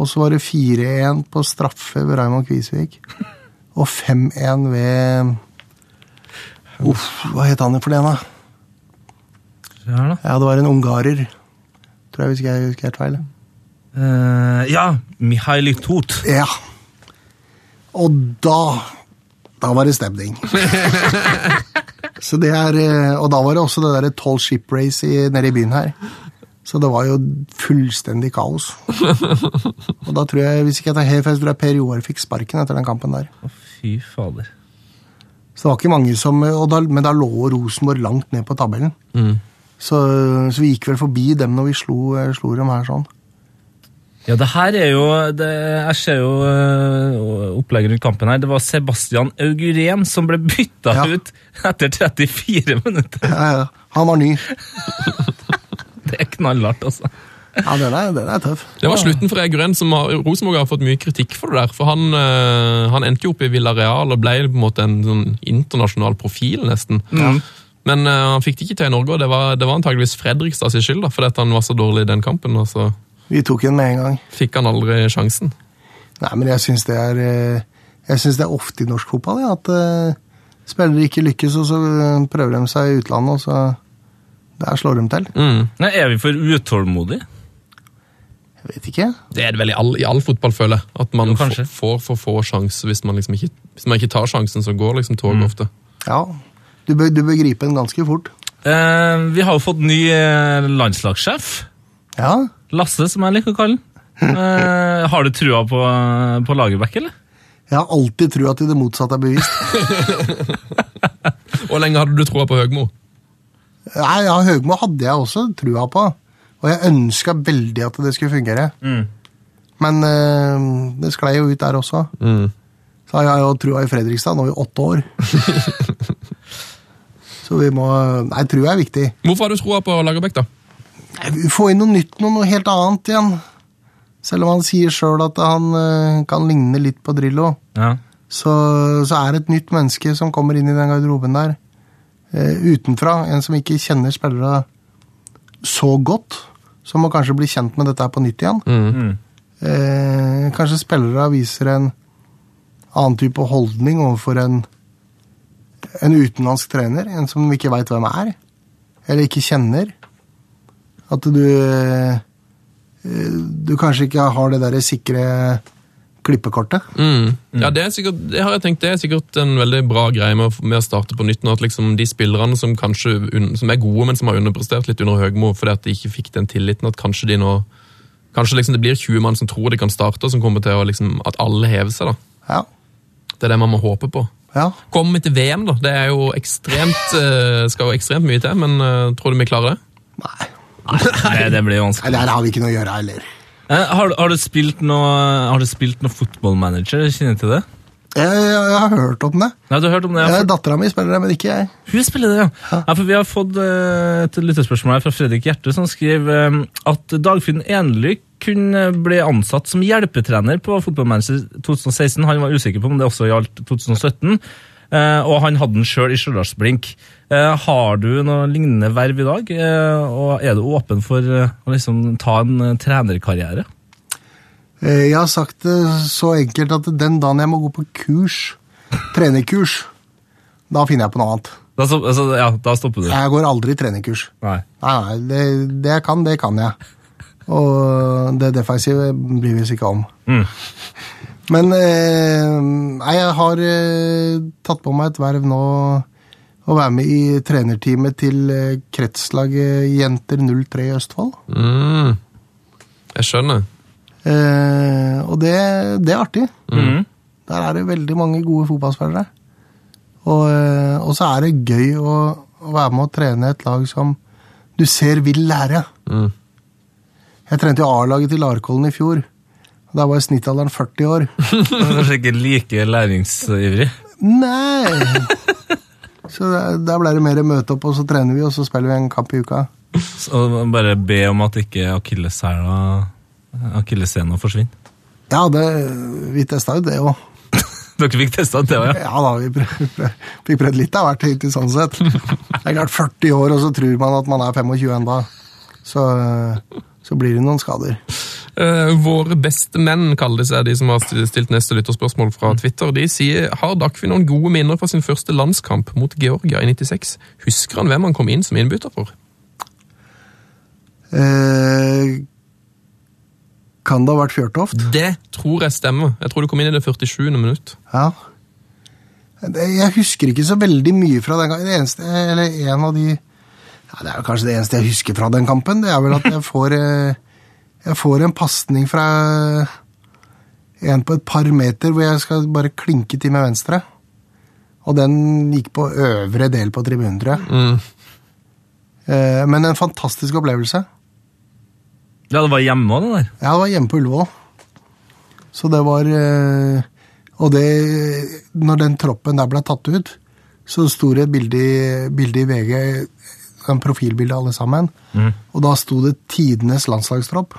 E: Og så var det 4-1 på straffe ved Raymond Kvisvik. Og 5-1 ved Uff, hva het han for det, da?
B: Ja,
E: det var en ungarer. Tror jeg, hvis jeg husker helt feil.
B: Eh, ja, Mihaili Tut.
E: Ja. Og da Da var det stemning. Så det er, eh, og da var det også det derre Tall Ship Race i, nede i byen her. Så det var jo fullstendig kaos. Og da tror jeg, hvis ikke jeg tar helt feil, tror jeg Per Joar fikk sparken etter den kampen der.
B: Å, fy fader.
E: Så det var ikke mange som, da, Men da lå Rosenborg langt ned på tabellen. Så, så vi gikk vel forbi dem når vi slo, slo dem her sånn.
B: Ja, det her er jo det, Jeg ser jo uh, opplegget rundt kampen her. Det var Sebastian Auguren som ble bytta
E: Ja.
B: ut etter 34 minutter.
E: Ja, ja. Han var ny.
B: Det er knallhardt, altså.
E: Ja, den er, den er tøff.
C: Det var slutten for Eguren, som har, Rosenborg har fått mye kritikk for det der. For han, uh, han endte jo opp i Villarreal og ble på en måte en sånn internasjonal profil, nesten. Men uh, han fikk det ikke til i Norge, og det var, det var antageligvis Fredrikstad sin skyld, da, fordi at han var så dårlig i den kampen. Og så
E: Vi tok den med en gang.
C: fikk han aldri sjansen.
E: Nei, men jeg syns det er eh, Jeg synes det er ofte i norsk fotball ja, at eh, spillere ikke lykkes, og så eh, prøver de seg i utlandet, og så Der slår de til.
C: Mm.
B: Nei, Er vi for utålmodige?
E: Jeg vet ikke.
C: Det er det vel i all, i all fotball, føler jeg. At man
B: Jo,
C: får, får for få sjanser hvis man liksom ikke, hvis man ikke tar sjansen, så går liksom toget ofte.
E: Ja, du bør, du bør gripe den ganske fort.
B: Eh, vi har jo fått ny landslagssjef.
E: Ja.
B: Lasse, som jeg liker å kalle han. Eh, har du trua på, på Lagerbäck, eller?
E: Jeg har alltid trua til det motsatte er bevist.
C: Hvor lenge hadde du trua på Høgmo?
E: Nei, ja, Høgmo hadde jeg også trua på, og jeg ønska veldig at det skulle fungere. Men eh, det sklei jo ut der også. Så har jeg jo trua i Fredrikstad nå i åtte år. Så vi må Nei, trua er viktig.
C: Hvorfor har du trua på Lagerbäck, da?
E: Få inn noe nytt, noe, noe helt annet igjen. Selv om han sier sjøl at han eh, kan ligne litt på Drillo,
B: Ja.
E: så, så er det et nytt menneske som kommer inn i den garderoben der. eh, utenfra. En som ikke kjenner spillere så godt. Som må kanskje bli kjent med dette her på nytt igjen. Eh, kanskje spillere viser en annen type holdning overfor en, en utenlandsk trener. En som de ikke veit hvem er, eller ikke kjenner. At du eh, Du kanskje ikke har det der sikre klippekortet.
C: Mm. Ja, det, er sikkert, det har jeg tenkt, det er sikkert en veldig bra greie med, med å starte på nytt nå. At liksom de spillerne som kanskje un, som er gode, men som har underprestert litt under Høgmo fordi at de ikke fikk den tilliten, at kanskje de nå Kanskje liksom det blir 20 mann som tror de kan starte, og som kommer til å liksom, at alle hever seg. da.
E: Ja.
C: Det er det man må håpe på.
E: ja.
C: Kommer vi til VM, da? Det er jo ekstremt, eh, skal jo ekstremt mye til, men eh, tror du vi klarer det?
E: Nei.
B: Nei, det blir vanskelig.
E: Nei, her har vi ikke noe å gjøre heller.
B: Eh, har, har, du spilt noe, har du spilt noe fotballmanager? Kjenner du til det?
E: Jeg, jeg, jeg har hørt om det.
B: Nei, du har hørt om det? Ja,
E: Ja,
B: for,
E: Dattera mi spiller det, men ikke jeg.
B: hun spiller det, ja. ja. For vi har fått eh, et lyttespørsmål her fra Fredrik Hjerte, som skriver eh, at Dagfinn Enlyk kunne bli ansatt som hjelpetrener på Fotballmanager 2016. Han var usikker på om det også gjaldt 2017. eh, og han hadde den sjøl i Stjørdalsblink. Eh, har du noe lignende verv i dag, eh, og er du åpen for å liksom ta en trenerkarriere?
E: Jeg har sagt det så enkelt at den dagen jeg må gå på kurs, trenerkurs, da finner jeg på noe annet.
B: Da, stopp- altså, ja, da stopper du.
E: Jeg går aldri trenerkurs.
B: Nei.
E: Nei, nei, det, det jeg kan, det kan jeg. Og det defensive blir visst ikke om.
B: Mm.
E: Men eh, nei, jeg har eh, tatt på meg et verv nå å være med i trenerteamet til eh, kretslaget Jenter 03 i Østfold.
C: Mm. Jeg skjønner.
E: Eh, og det, det er artig.
B: Mm.
E: Der er det veldig mange gode fotballspillere. Og, eh, og så er det gøy å, å være med og trene et lag som du ser vil lære.
C: Mm.
E: Jeg trente jo A-laget til Larkollen i fjor. Da var snittalderen 40 år.
B: Kanskje ikke like læringsivrig.
E: Nei! Så der, blir ble det mer møte opp, og så trener vi, og så spiller vi en kamp i uka.
B: Så bare be om at ikke akilleshæla forsvinner.
E: Ja, det, vi testa jo det òg.
B: Dere fikk testa det òg, ja?
E: Ja da, vi prøv, prøv, fikk prøvd litt av hvert hittil sånn sett. Det er klart 40 år, og så tror man at man er 25 enda. Så, så blir det noen skader.
C: Eh, våre beste menn, kaller de seg, de som har stilt neste lytterspørsmål fra Twitter. De sier har Dakvin noen gode minner fra sin første landskamp mot Georgia i 96. Husker han hvem han kom inn som innbytter for?
E: Uh, kan det ha vært Fjørtoft?
C: Det tror jeg stemmer. Jeg tror du kom inn i det 47. minutt.
E: Ja. Jeg husker ikke så veldig mye fra den gangen. Det eneste, eller en av de ja, Det er jo kanskje det eneste jeg husker fra den kampen. Det er vel at jeg får, eh, jeg får en pasning fra en på et par meter hvor jeg skal bare klinke til med venstre. Og den gikk på øvre del på tribunen, tror jeg.
C: Mm.
E: Eh, Men en fantastisk opplevelse.
B: Ja, det var hjemme òg, det der.
E: Ja, det var hjemme på Ullevål. Så det var eh, Og det Når den troppen der ble tatt ut, så sto det et bilde i, bilde i VG, en profilbilde alle sammen, og da sto det 'Tidenes landslagstropp'.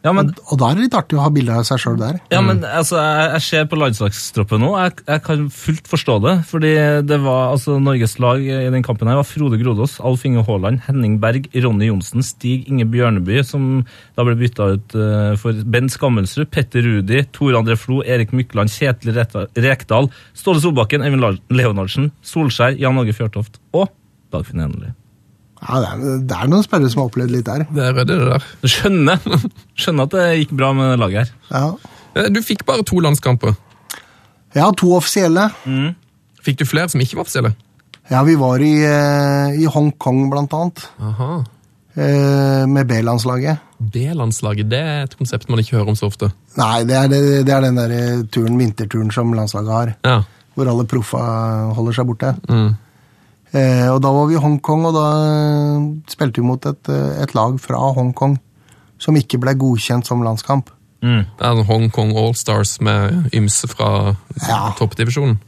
B: Ja, men,
E: Og, og da er det litt artig å ha bilde av seg sjøl der.
B: ja, men altså, jeg, jeg ser på landslagstroppen nå. Jeg, jeg kan fullt forstå det. Fordi det var altså Norges lag i den kampen her var Frode Grodås, Alf Inge Haaland, Henning Berg, Ronny Johnsen, Stig Inge Bjørneby, som da ble bytta ut uh, for Bent Skammelsrud, Petter Rudi, Tor André Flo, Erik Mykland, Kjetil Rekdal, Ståle Solbakken, Eivind Leonardsen, Solskjær, Jan Åge Fjørtoft og Dagfinn Enely.
E: Ja, det, er, det er noen spillere som har opplevd litt der.
C: Det er det der.
B: Skjønner, skjønner at det gikk bra med laget her.
E: Ja,
C: Eh, Du fikk bare to landskamper.
E: ja to offisielle.
C: Fikk du flere som ikke var offisielle?
E: Ja, vi var i, eh, i Hongkong, blant annet,
C: Aha.
E: eh, med B-landslaget.
C: B-landslaget, det er et konsept man ikke hører om så ofte.
E: Nei, det er, det, det er den der turen, vinterturen som landslaget har.
C: Ja.
E: hvor alle proffa holder seg borte.
C: Mm.
E: Eh, og da var vi i Hongkong, og da eh, spilte vi mot et, eh, et lag fra Hongkong som ikke ble godkjent som landskamp.
B: Mm.
C: Det er en Hongkong Allstars med ymse fra
E: Ja.
C: toppdivisjonen.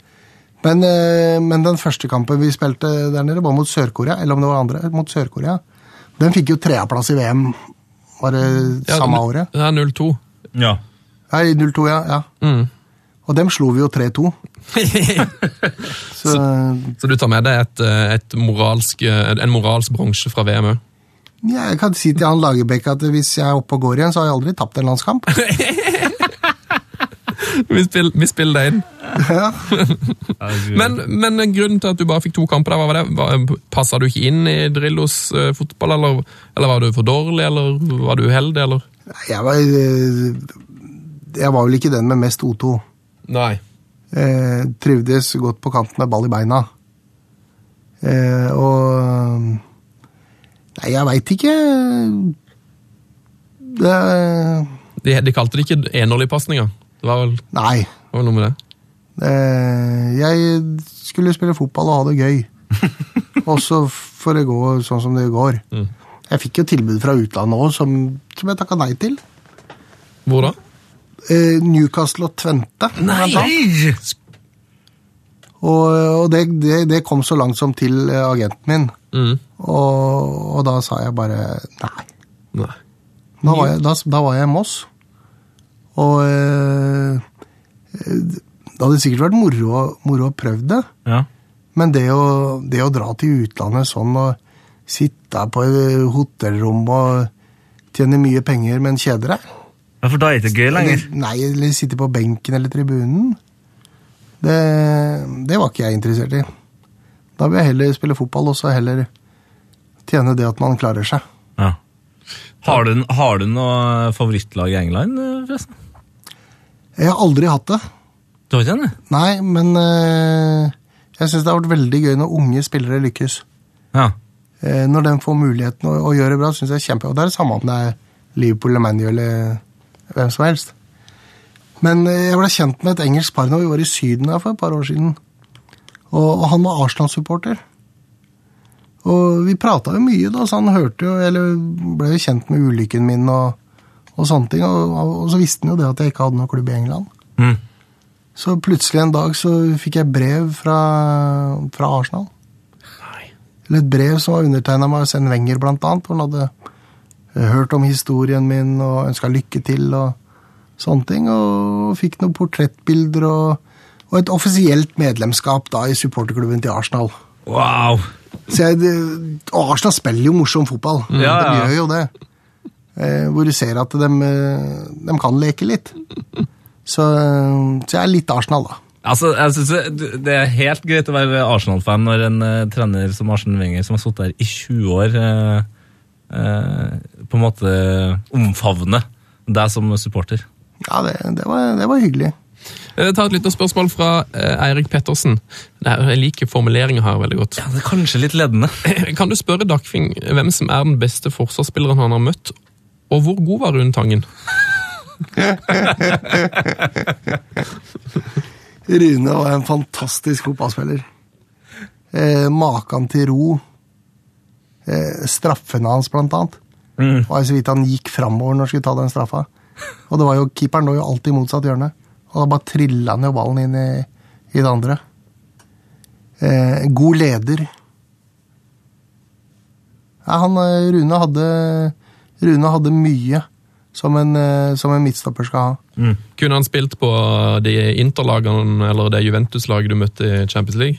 E: Men, eh, men den første kampen vi spilte der nede, var mot Sør-Korea, eller om det var andre, mot Sør-Korea. Den fikk jo treaplass i VM, var det
C: Ja,
E: samme året?
C: Det er 0-2.
B: Ja.
E: Nei, 0-2, ja. ja.
C: Mm.
E: Og dem slo vi jo 3-2. Så,
C: Så du tar med deg et, eh, et moralsk, eh, en moralsk bronse fra VM òg?
E: ja, jeg kan si til han Lagerbäck at hvis jeg er oppe og går igjen, så har jeg aldri tapt en landskamp.
C: Vi, spiller, vi spiller det inn.
E: ja.
C: Men, men grunnen til at du bare fikk to kamper, der, var det? Passa du ikke inn i Drillos eh, fotball, eller, eller var du for dårlig, eller var du uheldig, eller?
E: Jeg var eh, jeg var vel ikke den med mest O2.
C: Nei.
E: Eh, trivdes godt på kanten med ball i beina. Eh, og Nei, jeg veit ikke. Det
C: De, de kalte det ikke enerligpasninger. Det var vel,
E: Nei.
C: det var noe med det.
E: Eh, jeg skulle spille fotball og ha det gøy. Og så får det gå sånn som det går.
C: Mm.
E: Jeg fikk jo tilbud fra utlandet òg, som, som jeg takka nei til.
C: Hvor da?
E: Eh, Newcastle og Tvente. Nei! Og, og det, det, det kom så langt som til eh, agenten min.
C: Mm.
E: Og, og da sa jeg bare nei.
C: Nei.
E: Da var jeg, da, da var jeg i Moss. Og eh, det hadde sikkert vært moro, moro å prøve det.
B: Ja.
E: Men det å, det å dra til utlandet sånn og sitte på et hotellrom og tjene mye penger, men kjede deg
B: ja, for da er det ikke gøy lenger.
E: Nei, eller sitte på benken eller tribunen. Det, det var ikke jeg interessert i. Da vil jeg heller spille fotball og så heller tjene det at man klarer seg.
B: Ja. Har, du, har du noe favorittlag i England, forresten?
E: Jeg har aldri hatt det.
B: Du har ikke det?
E: Nei, men øh, jeg syns det har vært veldig gøy når unge spillere lykkes.
B: Ja.
E: Eh, når de får muligheten å, å gjøre det bra, syns jeg er kjempe... Og det er det samme om det er Liverpool eller ManU eller hvem som helst. Men eh, jeg ble kjent med et engelsk par når vi var i Syden her for et par år siden. Og, og han var Arsenal-supporter. Og vi prata jo mye, da, så han hørte jo, eller ble jo kjent med ulykken min og, og sånne ting. Og, og så visste han jo det at jeg ikke hadde noen klubb i England.
B: Mm.
E: Så plutselig en dag så fikk jeg brev fra, fra Arsenal. Eller et brev som var undertegna av Arsène Wenger, blant annet. Hvor han hadde hørt om historien min og ønska lykke til og sånne ting. Og fikk noen portrettbilder og, og et offisielt medlemskap da i supporterklubben til Arsenal.
B: Wow!
E: Så jeg, det, og Arsenal spiller jo morsom fotball.
B: Ja, ja.
E: De gjør jo det. Eh, hvor du ser at de, eh, de kan leke litt. Så, eh, så jeg er litt Arsenal, da.
B: Altså, jeg synes det, det er helt greit å være Arsenal-fan når en uh, trener som Arsen Wenger, som har sittet her i 20 år, eh, eh, på en måte omfavne deg som supporter.
E: Ja, det, det, var, det var hyggelig.
C: Jeg Ta et lite spørsmål fra eh, Eirik Pettersen. Er, jeg liker formuleringa her veldig godt.
B: Ja, det er kanskje litt leddende.
C: Kan du spørre Dagfing hvem som er den beste forsvarsspilleren han har møtt, og hvor god var Rune Tangen?
E: Rune var en fantastisk fotballspiller. Eh, Makan til ro. Eh, straffene hans, blant annet.
B: Mm.
E: var så vidt han gikk framover når han skulle ta den straffa. Og det var jo, Keeperen lå jo alltid i motsatt hjørne. Og da bare trilla han jo ballen inn i, i det andre. Eh, god leder. Ja, han, eh, Rune hadde Rune hadde mye som en, eh, som en midtstopper skal ha.
C: Kunne han spilt på de interlagene eller det Juventus-laget du møtte i Champions League?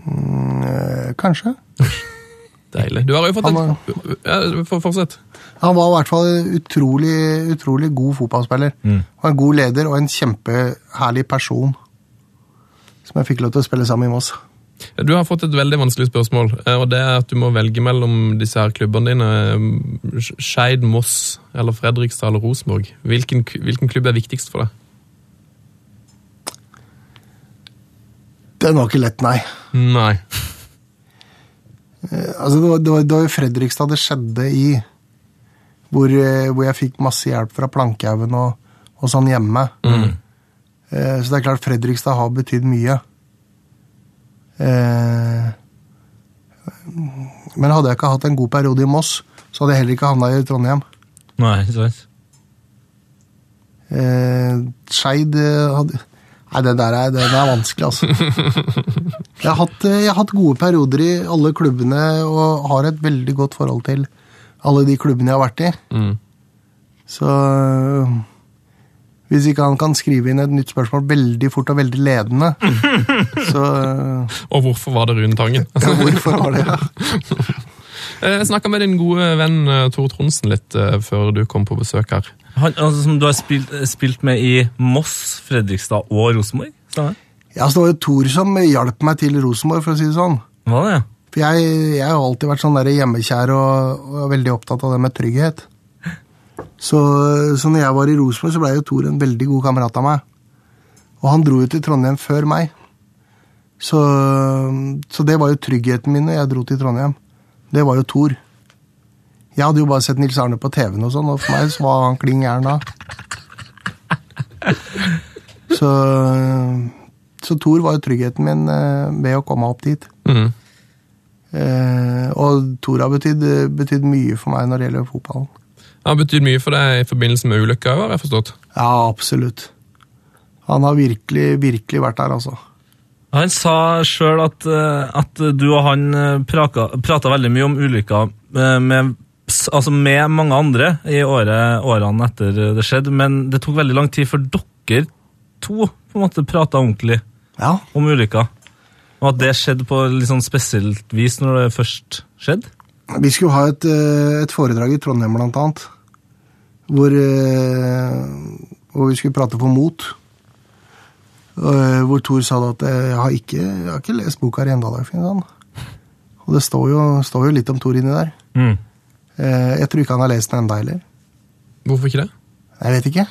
E: Eh, kanskje.
C: Deilig. Du har jo fått en ja, Fortsett.
E: Han var i hvert fall utrolig, utrolig god fotballspiller. Og en god leder og en kjempeherlig person. Som jeg fikk lov til å spille sammen med i Moss.
C: Du har fått et veldig vanskelig spørsmål, eh, og det er at du må velge mellom disse her klubbene dine. eh, Skeid, Moss eller Fredrikstad eller Rosenborg. Hvilken, hvilken klubb er viktigst for deg?
E: Den var ikke lett, nei.
C: Nei.
E: Altså, det, var, det, var, det var Fredrikstad det skjedde i. Hvor, eh, hvor jeg fikk masse hjelp fra Plankehaugen og, og sånn hjemme. Eh, Så det er klart Fredrikstad har betydd mye. Eh, Men hadde jeg ikke hatt en god periode i Moss, så hadde jeg heller ikke havna i Trondheim.
B: Nei, ikke sant?
E: Eh, Skeid eh, hadde Nei, det der er, den er vanskelig, altså. Jeg har, hatt, eh, jeg har hatt gode perioder i alle klubbene og har et veldig godt forhold til alle de klubbene jeg har vært i.
C: Mm.
E: Så hvis ikke han kan skrive inn et nytt spørsmål veldig fort og veldig ledende, så
C: Og hvorfor var det Rune Tangen?
E: ja, Hvorfor var det det?
C: Eh, Jeg snakka med din gode venn eh, Tor Tronsen litt eh, før du kom på besøk her.
B: Han, altså, som du har spilt, spilt med i Moss, Fredrikstad og Rosenborg?
E: Ja, så det var jo Tor som hjalp meg til Rosenborg, for å si det sånn.
B: Hva det?
E: For jeg, jeg har alltid vært sånn hjemmekjær og, og veldig opptatt av det med trygghet. Så, så når jeg var i Rosenborg, så ble jo Tor en veldig god kamerat av meg. Og han dro jo til Trondheim før meg. Så, så det var jo tryggheten min når jeg dro til Trondheim. Det var jo Thor. Jeg hadde jo bare sett Nils Arne på TV-en, og sånn, og for meg så var han kling gæren da. Så, så Thor var jo tryggheten min eh, ved å komme opp dit.
C: Mm.
E: Eh, og Thor har betydd, betydd mye for meg når det gjelder fotballen.
C: Han har betydd mye for deg i forbindelse med ulykka, har jeg forstått.
E: Ja, absolutt. Han har virkelig, virkelig vært der, altså.
B: Han sa sjøl at, eh, at du og han eh, prata veldig mye om ulykka eh, med, altså med mange andre i året, årene etter det skjedde, men det tok veldig lang tid før dere to på en måte prata ordentlig
E: Ja,
B: om ulykka. Og at det skjedde på litt sånn spesielt vis når det først skjedde.
E: Vi skulle ha et, et foredrag i Trondheim, blant annet. Hvor, hvor vi skulle prate for mot. Eh, Hvor Thor sa da at eh, jeg har ikke, jeg har ikke lest boka Rendal-Arfinn. Sånn. Og det står jo, står jo litt om Thor inni der.
B: Mm.
E: Eh, Jeg tror ikke han har lest den enda heller.
C: Hvorfor ikke det?
E: Jeg vet ikke.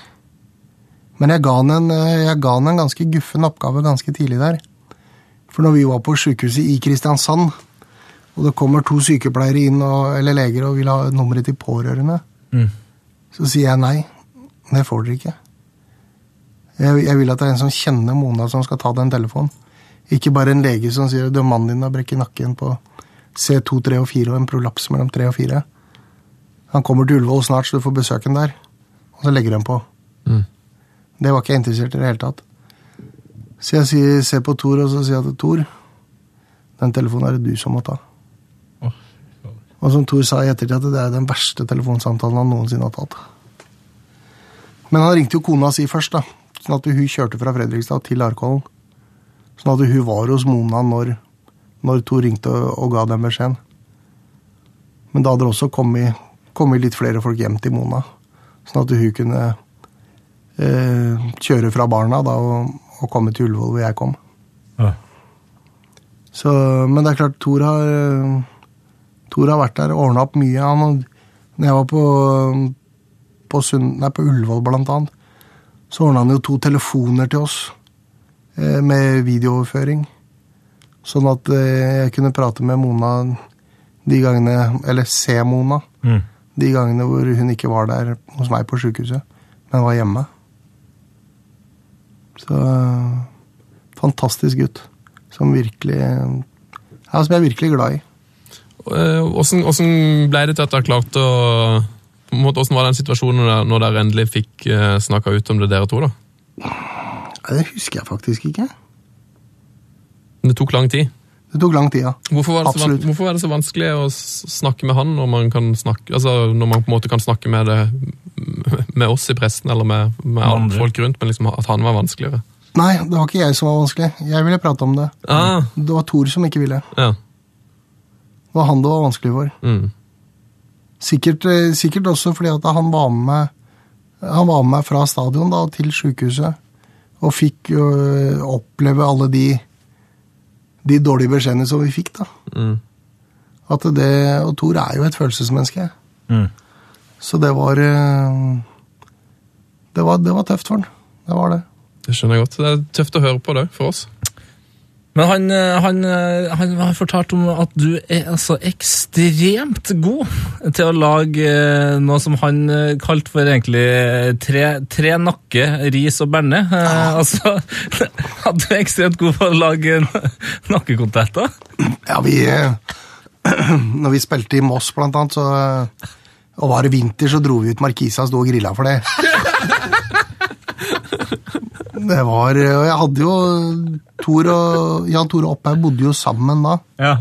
E: Men jeg ga han en, jeg ga han en ganske guffen oppgave ganske tidlig der. For når vi var på sykehuset i Kristiansand, og det kommer to sykepleiere inn, og, eller leger, og vil ha nummeret til pårørende,
B: Mm.
E: så sier jeg nei. Det får dere ikke. Jeg, jeg vil at det er en som kjenner Mona, som skal ta den telefonen. Ikke bare en lege som sier at mannen din har brekket nakken på C2, 3 og 4 og en prolaps mellom 3 og 4. Han kommer til Ullevål snart, så du får besøke ham der. Og så legger han på.
C: Mm.
E: Det var ikke jeg interessert i det hele tatt. Så jeg sier, ser på Tor og så sier jeg til Tor den telefonen er det du som må ta. Og som Tor sa i ettertid, at det er den verste telefonsamtalen han noensinne har tatt. Men han ringte jo kona si først, da. Sånn at hun kjørte fra Fredrikstad til Larkollen. Sånn at hun var hos Mona når, når Tor ringte og, og ga dem beskjeden. Men da hadde det også kommet, kommet litt flere folk hjem til Mona. Sånn at hun kunne eh, kjøre fra barna da, og, og komme til Ullevål hvor jeg kom.
B: Ja.
E: Så, men det er klart, Tor har, Tor har vært der og ordna opp mye. Han, når jeg var på, på, Sund, nei, på Ullevål, blant annet, så ordna han jo to telefoner til oss eh, med videooverføring. Sånn at eh, jeg kunne prate med Mona de gangene Eller se Mona
B: Mm.
E: de gangene hvor hun ikke var der hos meg på sykehuset, men var hjemme. Så eh, fantastisk gutt. Som virkelig Ja, som jeg er virkelig glad i.
C: Åssen Hvordan, hvordan ble det til at du har klart å Hvordan var den situasjonen dere- når dere endelig fikk eh, snakka ut om det, dere to? da?
E: Det husker jeg faktisk ikke.
C: Det tok lang tid.
E: Det tok lang tid, ja.
C: Hvorfor var, det så, van- hvorfor var det så vanskelig å s- snakke med han når man kan snakke, altså når man på en måte kan snakke med, det, med oss i pressen eller med, med alle
B: andre.
C: folk rundt, men liksom at han var vanskeligere?
E: Nei, det var ikke jeg som var vanskelig. Jeg ville prate om det.
C: Ah,
E: Det var Thor som ikke ville.
C: ja.
E: Det var han det var vanskelig for.
C: Mm.
E: Sikkert, eh, sikkert også fordi at han var med meg Han var med meg fra stadion da, til sykehuset. Og fikk ø, oppleve alle de, de dårlige beskjedene som vi fikk, da.
C: Mm.
E: At det, og Thor er jo et følelsesmenneske.
B: Mm.
E: Så det var, ø, det var Det var tøft for han. Det var det.
C: Det skjønner jeg godt. Det er tøft å høre på det for oss.
B: Men han, eh, han, eh, han har fortalt om at du er altså ekstremt god til å lage eh, noe som han kalte for egentlig tre, tre nakke, ris og berne. Ah. Altså, at du er ekstremt god på å lage nakkekontetter.
E: Ja, vi Når vi spilte i Moss, blant annet, så og var det vinter, så dro vi ut Markisa og sto og grilla for det. Det var Og jeg hadde jo Tor og Jan Tore Opphaug bodde jo sammen da.
B: Ja.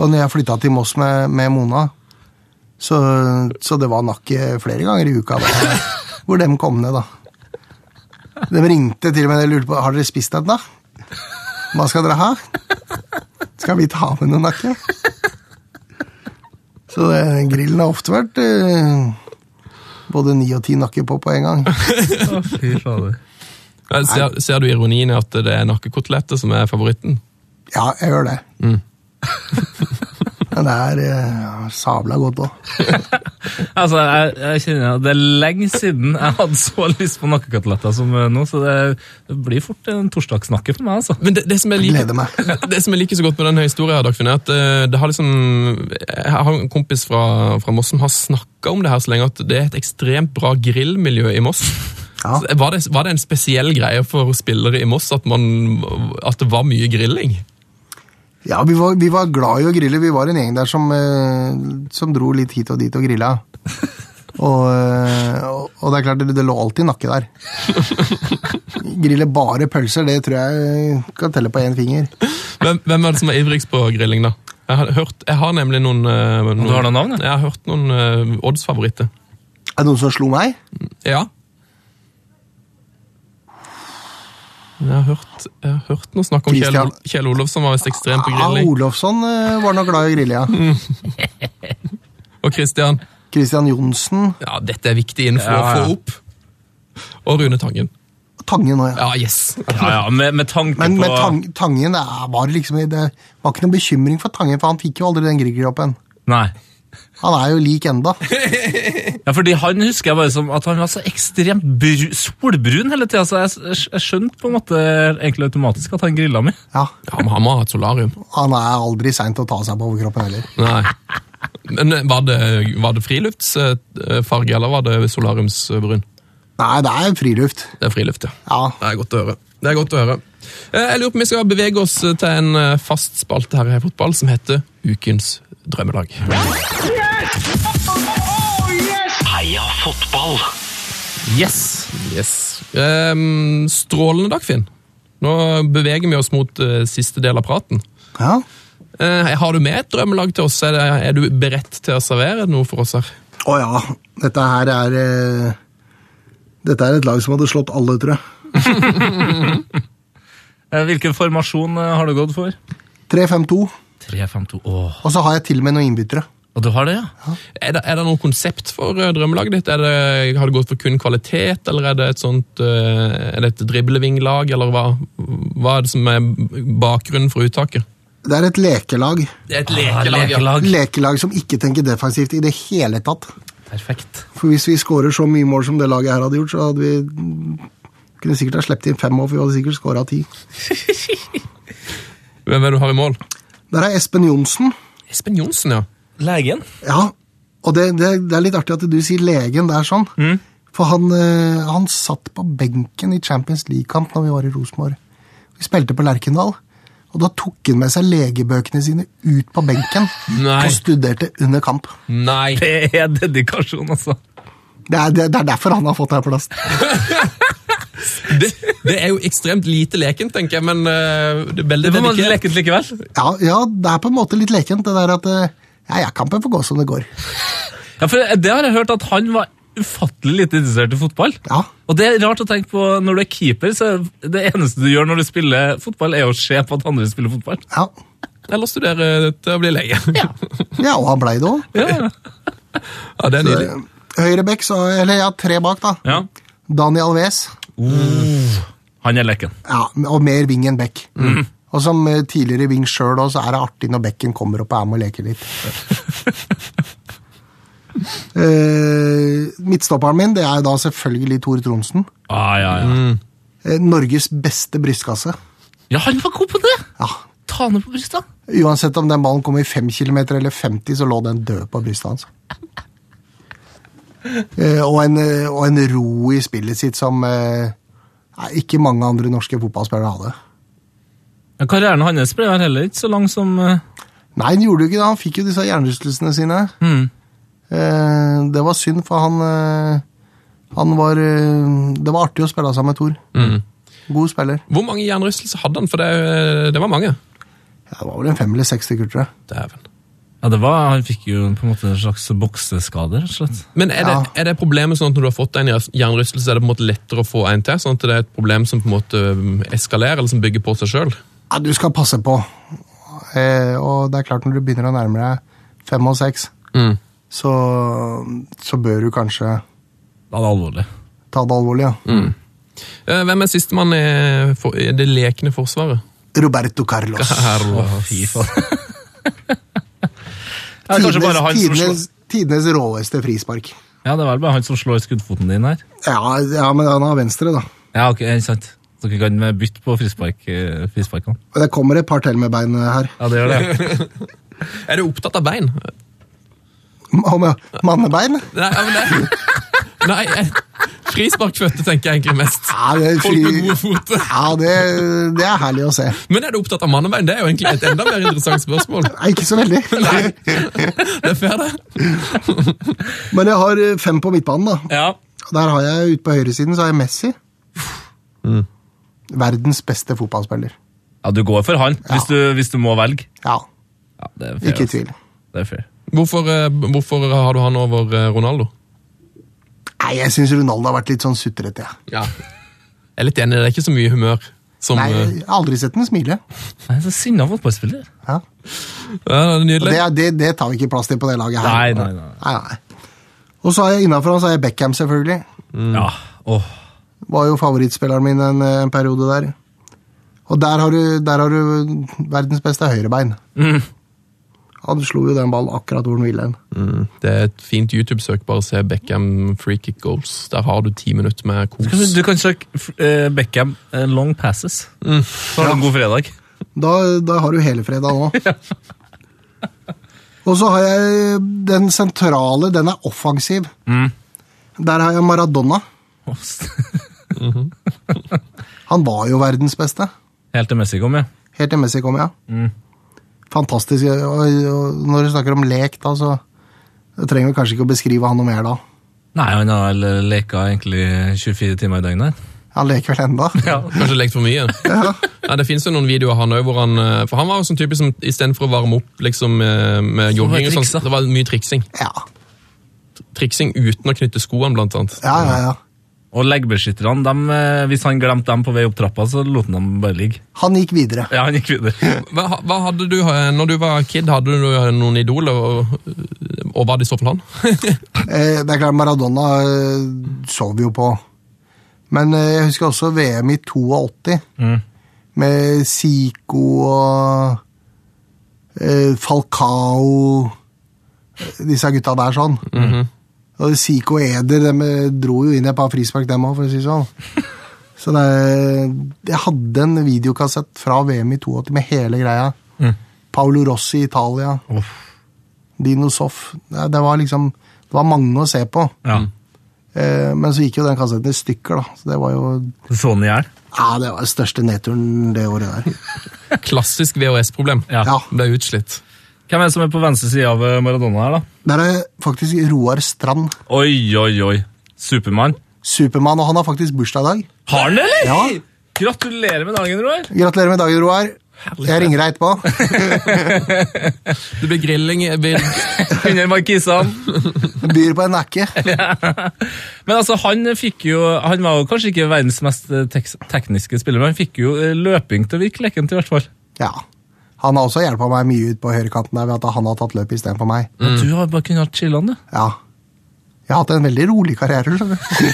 E: Og når jeg flytta til Moss med, med Mona, så, så det var nakke flere ganger i uka da, hvor dem kom ned, da. De ringte til og med og lurte på har dere spist ennå. Hva skal dere ha? Skal vi ta med noe nakke? Så det, grillen har ofte vært eh, både ni og ti nakker på på en gang.
B: Å, fy fader.
C: Ser, ser du ironien i at det er nakkekoteletter som er favoritten?
E: Ja, jeg gjør det.
C: Mm.
E: Men det er eh, sabla godt òg.
B: Altså, jeg, jeg kjenner at Det er lenge siden jeg hadde så lyst på nakkekoteletter som eh, nå, så det, det blir fort en torsdagsnakke for meg, altså.
C: Men det, det, som jeg liker, det som jeg liker så godt med denne historien, her, Dagfinn, er at eh, det har liksom, jeg har en kompis fra, fra Moss som har snakka om det her så lenge at det er et ekstremt bra grillmiljø i Moss.
E: Ja.
C: Var, det, var det en spesiell greie for spillere i Moss at, man, at det var mye grilling?
E: Ja, vi var, vi var glad i å grille. Vi var en gjeng der som, eh, som dro litt hit og dit og grilla. Og, eh, og, det er klart, det, det lå alltid nakke der. Grille bare pølser, det tror jeg kan telle på én finger.
C: Hvem, hvem er det som er ivrigst på grilling, da? Jeg har, hørt, jeg har nemlig noen, eh, noen
B: Du har noen navn.
C: Jeg har hørt noen uh, odds-favoritter.
E: Er det noen som slo meg?
C: Ja. Jeg har hørt, jeg har hørt noe snakk om Kjell. Kjell Olofsson var visst ekstremt på
E: Ja. Olofsson eh, var nok glad i å grille, ja.
C: Og Christian.
E: Christian Johnsen.
C: Ja, dette er viktig info å
B: Ja, å
C: få opp. Og Rune Tangen.
E: Tangen òg, ja.
C: Ja, yes.
B: Ja, ja, med, med tanke
E: Men
B: på
E: med tang, Tangen det er- var liksom Det var ikke noen bekymring for Tangen, for han fikk jo aldri den grillkroppen.
B: Nei.
E: Han er jo lik enda.
B: Ja, fordi Han husker jeg bare som at han var så ekstremt bru, solbrun hele tida, så jeg, jeg, skjønte på en måte egentlig automatisk at han grilla mye.
E: Ja,
C: Ja, men han må ha et solarium.
E: Han er aldri sein til å ta seg på overkroppen heller.
C: Nei. Men eh, var det, var det friluftsfarge, eller var det solariumsbrun?
E: Nei, det er friluft.
C: Det er friluft, ja.
E: Ja.
C: Det er godt å høre. Det er godt å høre. Eh, Jeg lurer på om vi skal bevege oss til en eh, fast spalte her i fotball som heter Ukens drømmelag.
D: Heia fotball!
B: Yes!
C: Yes. Um, strålende, Dagfinn. Nå beveger vi oss mot uh, siste del av praten.
E: ja.
C: Uh, har du med et drømmelag til oss? Er, det, er du beredt til å servere noe for oss her?
E: Å ja. Dette her er uh, Dette er et lag som hadde slått alle, tror jeg.
B: Eh, Hvilken formasjon har du gått for?
E: 3-5-2.
B: 3-5-2.
E: Og så har jeg til og med noen innbyttere.
B: Og du har det, ja?
C: Er det, er det noe konsept for eh, drømmelaget ditt? Er det, har det gått for kun kvalitet, eller er det et sånt eh, Er det et driblevinglag, eller hva, hva er det som er bakgrunnen for uttaket?
E: Det er et lekelag.
C: Det er et
B: lekelag.
E: Lekelag som ikke tenker defensivt i det hele tatt.
B: Perfekt.
E: For hvis vi skårer så mye mål som det laget her hadde gjort, så hadde vi kunne sikkert ha sluppet inn fem mål, for vi hadde sikkert skåra ti.
C: Hvem er det du har i mål?
E: Der er Espen Johnsen.
C: Espen Johnsen, ja.
B: Legen?
E: Ja, og det, det, det er litt artig at du sier legen der sånn. For han, eh, han satt på benken i Champions League-kamp når vi var i Rosenborg. Vi spilte på Lerkendal. Og da tok han med seg legebøkene sine ut på benken
C: Nei.
E: og studerte under kamp.
C: Nei.
B: Det er dedikasjon, altså.
E: Det er, det, det er derfor han har fått denne plassen.
C: Det, det er jo ekstremt lite lekent, tenker jeg, men uh, det er veldig
B: Det var
C: dedikert.
B: lekent likevel.
E: Ja, ja, det er på en måte litt lekent, det der at eh, ja, ja, kampen får gå som det går.
B: Ja, for Det har jeg hørt at han var ufattelig lite interessert i fotball.
E: Ja,
B: Og det er rart å tenke på når du er keeper, så er det eneste du gjør når du spiller fotball, er å se på at andre spiller fotball.
E: ja.
C: Eller studere til å bli lege. Ja,
E: ja og han blei det òg.
B: Ja,
C: det er nydelig.
E: Høyrebekk, så Eller ja, tre bak, da.
B: ja.
E: Daniel Alves.
B: Han er leken.
E: Ja, og mer ving enn bekk. Og som eh, tidligere ving sjøl så er det artig når bekken kommer opp og er med og leker litt. uh, midtstopperen min det er da selvfølgelig Tor Tronsen.
B: Ah, ja, ja.
E: Mm. Norges beste brystkasse.
B: ja, han var god på det!
E: Ja,
B: Ta ned på brystet.
E: Uansett om den ballen kom i 5 km eller 50, så lå den død på brystet hans. uh, og, en, eh, og en ro i spillet sitt som uh, ikke mange andre norske fotballspillere hadde.
B: Ja, Karrieren hans ble vel heller ikke så lang som uh...
E: Nei, han gjorde jo ikke det. Han fikk jo disse hjernerystelsene sine.
B: mm.
E: Eh, det var synd, for han eh, Han var eh, Det var artig å spille sammen med Thor.
C: Mm.
E: God spiller.
C: Hvor mange jernrystelser hadde han? For det, det var mange.
E: Ja, det var vel en fem eller seks stykker, tror jeg.
C: Dæven.
B: Ja, det var, Han fikk jo på en måte en slags bokseskade, rett og slett.
C: Men er det,
E: Ja.
C: er det problemet sånn at når du har fått en jernrystelse, er det på en måte lettere å få en til? Sånn at det er et problem som på en måte um, eskalerer, eller som bygger på seg sjøl?
E: Ja, du skal passe på. Eh, og det er klart, når du begynner å nærme deg fem og seks,
C: Mm.
E: så, så bør du kanskje
B: er det alvorlig.
E: ta det alvorlig, ja.
C: Mm. Eh, Hvem er sistemann i, for- i det lekne forsvaret?
E: Roberto Carlos.
B: Fy faen. Ja, kanskje
E: tidenes, råeste frispark.
B: Ja, det er vel bare han som slår skuddfoten din her.
E: Ja, ja, men han har venstre, da.
B: Ja, ok, ikke sant. Dere kan bytte på frispark, eh, frisparkene.
E: Det kommer et par til med bein her.
B: Ja, det gjør det.
C: Er du opptatt av bein?
E: Med mannebein?
C: Nei, ja, men det, nei jeg- frisparkføtter tenker jeg egentlig mest.
E: Ja, det er,
C: Folk med
E: fri, ja det, det er herlig å se.
C: Men er du opptatt av mannebein? Det er jo egentlig et enda mer interessant spørsmål.
E: Nei, ikke så veldig. Nei.
C: Det er fair, det.
E: Men jeg har eh, fem på midtbanen, da.
B: Ja.
E: Der har jeg ute på høyresiden så har jeg Messi. Verdens beste fotballspiller.
B: ja, du går for han, hvis, du, hvis du må velge.
E: Ja,
B: Ja, det er fair,
E: ikke i
B: altså.
E: tvil.
B: Det er fair.
C: Hvorfor, eh, hvorfor har du han over eh, Ronaldo?
E: Nei, jeg syns Ronaldo har vært litt sånn sutrete. ja.
C: Ja. Jeg er litt enig, det er ikke så mye humør. Som,
E: Nei,
C: eh,
E: jeg har aldri sett den smile.
B: Nei, så sinna fotballspiller.
E: Ja.
C: ja, det nydelig.
E: det, det, det tar vi ikke plass til på det laget her.
B: Nei, nei, nei.
E: nei, nei. Og så har jeg innafor han så har jeg Beckham, selvfølgelig.
B: Ja, åh.
E: Var jo favorittspilleren min en, en periode der. Og der har du, der har du verdens beste høyrebein.
B: Mm.
E: Han slo jo den ballen akkurat hvor han ville.
C: Mm, det er et fint YouTube-søk. Bare se Beckham free kick goals. Der har du ti minutter med kos.
B: du kan søke uh, Beckham uh, long passes. Så har du en god fredag.
E: Da, da har du hele fredag nå. Og så har jeg den sentrale, den er offensiv.
B: Mm.
E: Der har jeg Maradona.
B: Åh,
E: Han var jo verdens beste.
B: Helt til Messi kom, ja.
E: Helt til Messi kom, ja.
B: Mm.
E: Fantastisk. Og, og når du snakker om lek, da, så trenger vi kanskje ikke å beskrive han noe mer da.
B: Nei, han har vel leka egentlig 24 timer i døgnet.
E: Han leker vel enda.
B: Ja.
C: Kanskje lekt for mye.
E: Ja.
C: Nei, det finnes jo noen videoer av han hvor han eh, For han var jo sånn type som istedenfor å varme opp liksom, eh, med jogging og sånn, Det var mye triksing.
E: Ja,
C: Triksing uten å knytte skoene, blant annet.
E: ja, ja. ja.
B: Og leggbeskytterne, dem, eh, hvis han glemte dem på vei opp trappa, så lot han dem bare ligge.
E: Han gikk videre.
B: Ja, han gikk videre.
C: Hva, hva hadde du, eh, når du var kid, hadde du noen idoler, og, og var det i så fall han?
E: Eh, det er klart, Maradona eh, så vi jo på. Men eh, jeg husker også VM i 82,
B: Mm.
E: med Zico og eh, Falcao eh, Disse gutta der sånn. Og Zico og Eder de dro jo inn i et par frispark, dem òg, for å si det sånn. Så det, jeg hadde en videokassett fra VM i 82 med hele greia.
B: Mm.
E: Paolo Rossi i Italia.
B: Oh.
E: Dino Soff. Det, det var liksom Det var mange å se på.
B: Ja.
E: Eh, men så gikk jo den kassetten i stykker, da. Så det var jo
B: Så den i hjel?
E: Ja, det var den største nedturen det året der.
C: Klassisk VHS-problem.
B: Ja.
E: Ja.
C: Ble utslitt.
B: Hvem er det som er på venstre side av eh, Maradona her, da?
E: Der er faktisk Roar Strand.
B: Oi, oi, oi. Supermann.
E: Supermann, og han har faktisk bursdag i dag.
B: Har han det, eller?
E: Ja.
B: Gratulerer med dagen, Roar.
E: Gratulerer med dagen, Roar. Jeg ringer deg etterpå.
C: Det blir grilling det
B: Under markisene.
E: Byr på en nakke.
B: Men altså, han fikk jo Han var jo kanskje ikke verdens mest eh, tek tekniske spiller, men han fikk jo eh, løping til å virke lekent, i hvert fall.
E: Ja. Han har også hjulpet meg mye ut på høyrekanten der ved at han har tatt løp istedenfor meg.
B: Men Du har bare kunnet ha chillen, du.
E: Ja. Jeg har hatt en veldig rolig karriere, skjønner du.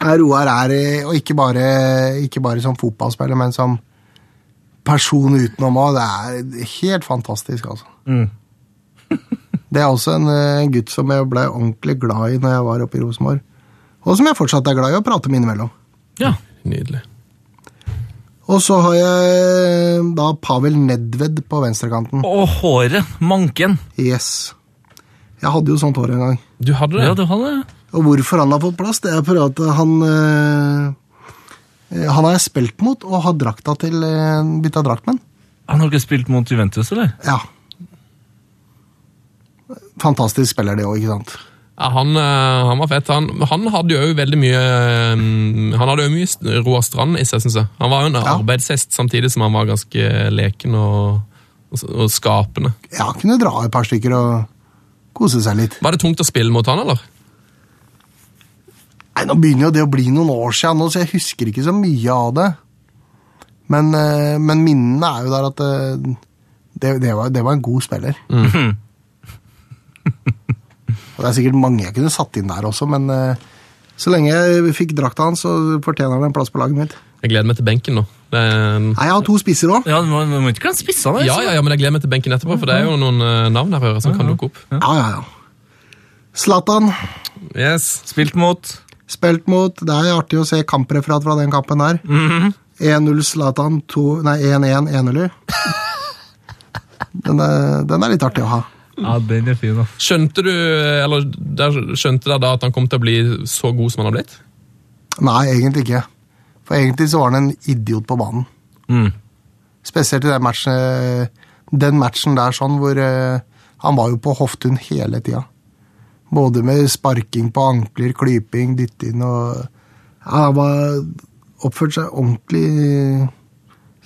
E: Roar er, eh, og ikke bare, ikke bare som fotballspiller, men som person utenom òg. Det er helt fantastisk, altså.
B: Mm.
E: Det er også en, eh, en gutt som jeg ble ordentlig glad i når jeg var oppe i Rosenborg. Og som jeg fortsatt er glad i å prate med innimellom.
B: Ja.
C: Nydelig.
E: Og så har jeg da Pavel Nedved på venstrekanten.
B: Og håret. Manken.
E: Yes. Jeg hadde jo sånt hår en gang.
C: Du hadde det?
B: Ja, du hadde det.
E: Og hvorfor han har fått plass, det er fordi at han øh, Han har jeg spilt mot og har drakta til øh, bytta drakt med.
B: Han har ikke spilt mot Juventus, eller?
E: Ja. Fantastisk spiller, det òg, ikke sant?
C: Ja, han, eh, han var fett. Han, han hadde jo veldig mye eh, Han hadde jo mye Roar Strand i seg, syns jeg. Han var jo en
E: Ja.
C: arbeidshest samtidig som han var ganske leken og, og, og skapende.
E: Ja, kunne dra et par stykker og kose seg litt.
C: Var det tungt å spille mot han, eller?
E: Nei, Nå begynner jo det å bli noen år siden, nå, så jeg husker ikke så mye av det. Men, eh, men minnene er jo der at det, det, var, det var en god spiller. Og det er sikkert mange jeg kunne satt inn der også, men eh, så lenge jeg fikk drakta hans, så fortjener han en plass på laget mitt.
C: Jeg gleder meg til benken nå. Er.
E: Nei, jeg har to spisser òg.
B: Ja, du må, må ikke glemme spissene.
C: Ja, ja, ja, men jeg gleder meg til benken etterpå, for det er jo noen eh, navn her som kan dukke opp.
E: Ja, ja, ja. Zlatan,
C: Yes.
B: Spilt mot
E: spilt mot Det er artig å se kampreferat fra den kampen der. 1-0 Zlatan, to- nei, 1-1 1-0. Den, er- den er litt artig å ha.
B: Ja, den er fin, ass.
C: Skjønte du, eller der, skjønte dere da at han kom til å bli så god som han har blitt?
E: Nei, egentlig ikke. For egentlig så var han en idiot på banen.
B: Mm.
E: Spesielt i den matchen, den matchen der sånn, hvor eh, han var jo på hoftun hele tida. Både med sparking på ankler, klyping, dytte inn og ja, Han var oppført seg ordentlig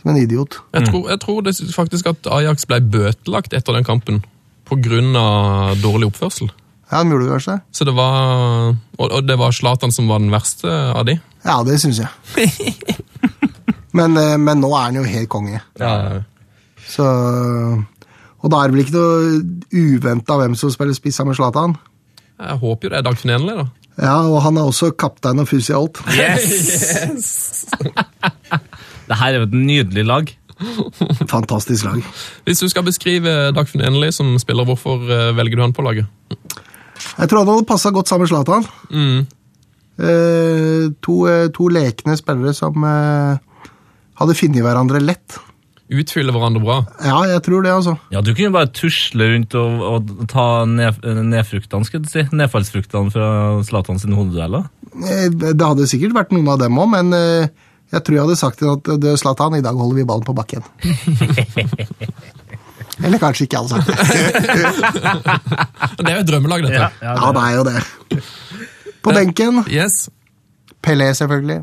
E: som en idiot.
C: Jeg tror, jeg tror det faktisk at Ajax ble bøtelagt etter den kampen av dårlig oppførsel.
E: Ja, han gjorde det kanskje?
C: Så det var, og, og det var Zlatan som var den verste av de.
E: Ja, det syns jeg. men, eh, men nå er han jo helt konge. Så Og da er det vel ikke noe uventa hvem som spiller spiss sammen med Zlatan.
C: Jeg håper jo det er Dag Finenli, da.
E: Ja, og han er også kaptein og fusialt. i alt.
B: Det her er jo et nydelig lag.
E: Fantastisk lag.
C: Hvis du skal beskrive Dagfinn Enli som spiller, hvorfor eh, velger du han på laget?
E: Jeg tror han hadde passa godt sammen med Zlatan.
C: Mm.
E: Eh, to, eh, to lekne spillere som eh, hadde funnet hverandre lett.
C: Utfyller hverandre bra.
E: Ja, jeg tror det, altså.
B: Ja, Du kunne bare tusle rundt og, og ta ned, nedfruktene, skal du si. Nedfallsfruktene fra Zlatan sine hodedueller.
E: Eh, Det hadde sikkert vært noen av dem òg, men eh, jeg tror jeg hadde sagt til at du, Zlatan, i dag holder vi ballen på bakken. Eller kanskje ikke, altså.
C: Det er jo et drømmelag, dette.
E: Ja, det er jo det. På benken
C: Yes.
E: Pelé, selvfølgelig.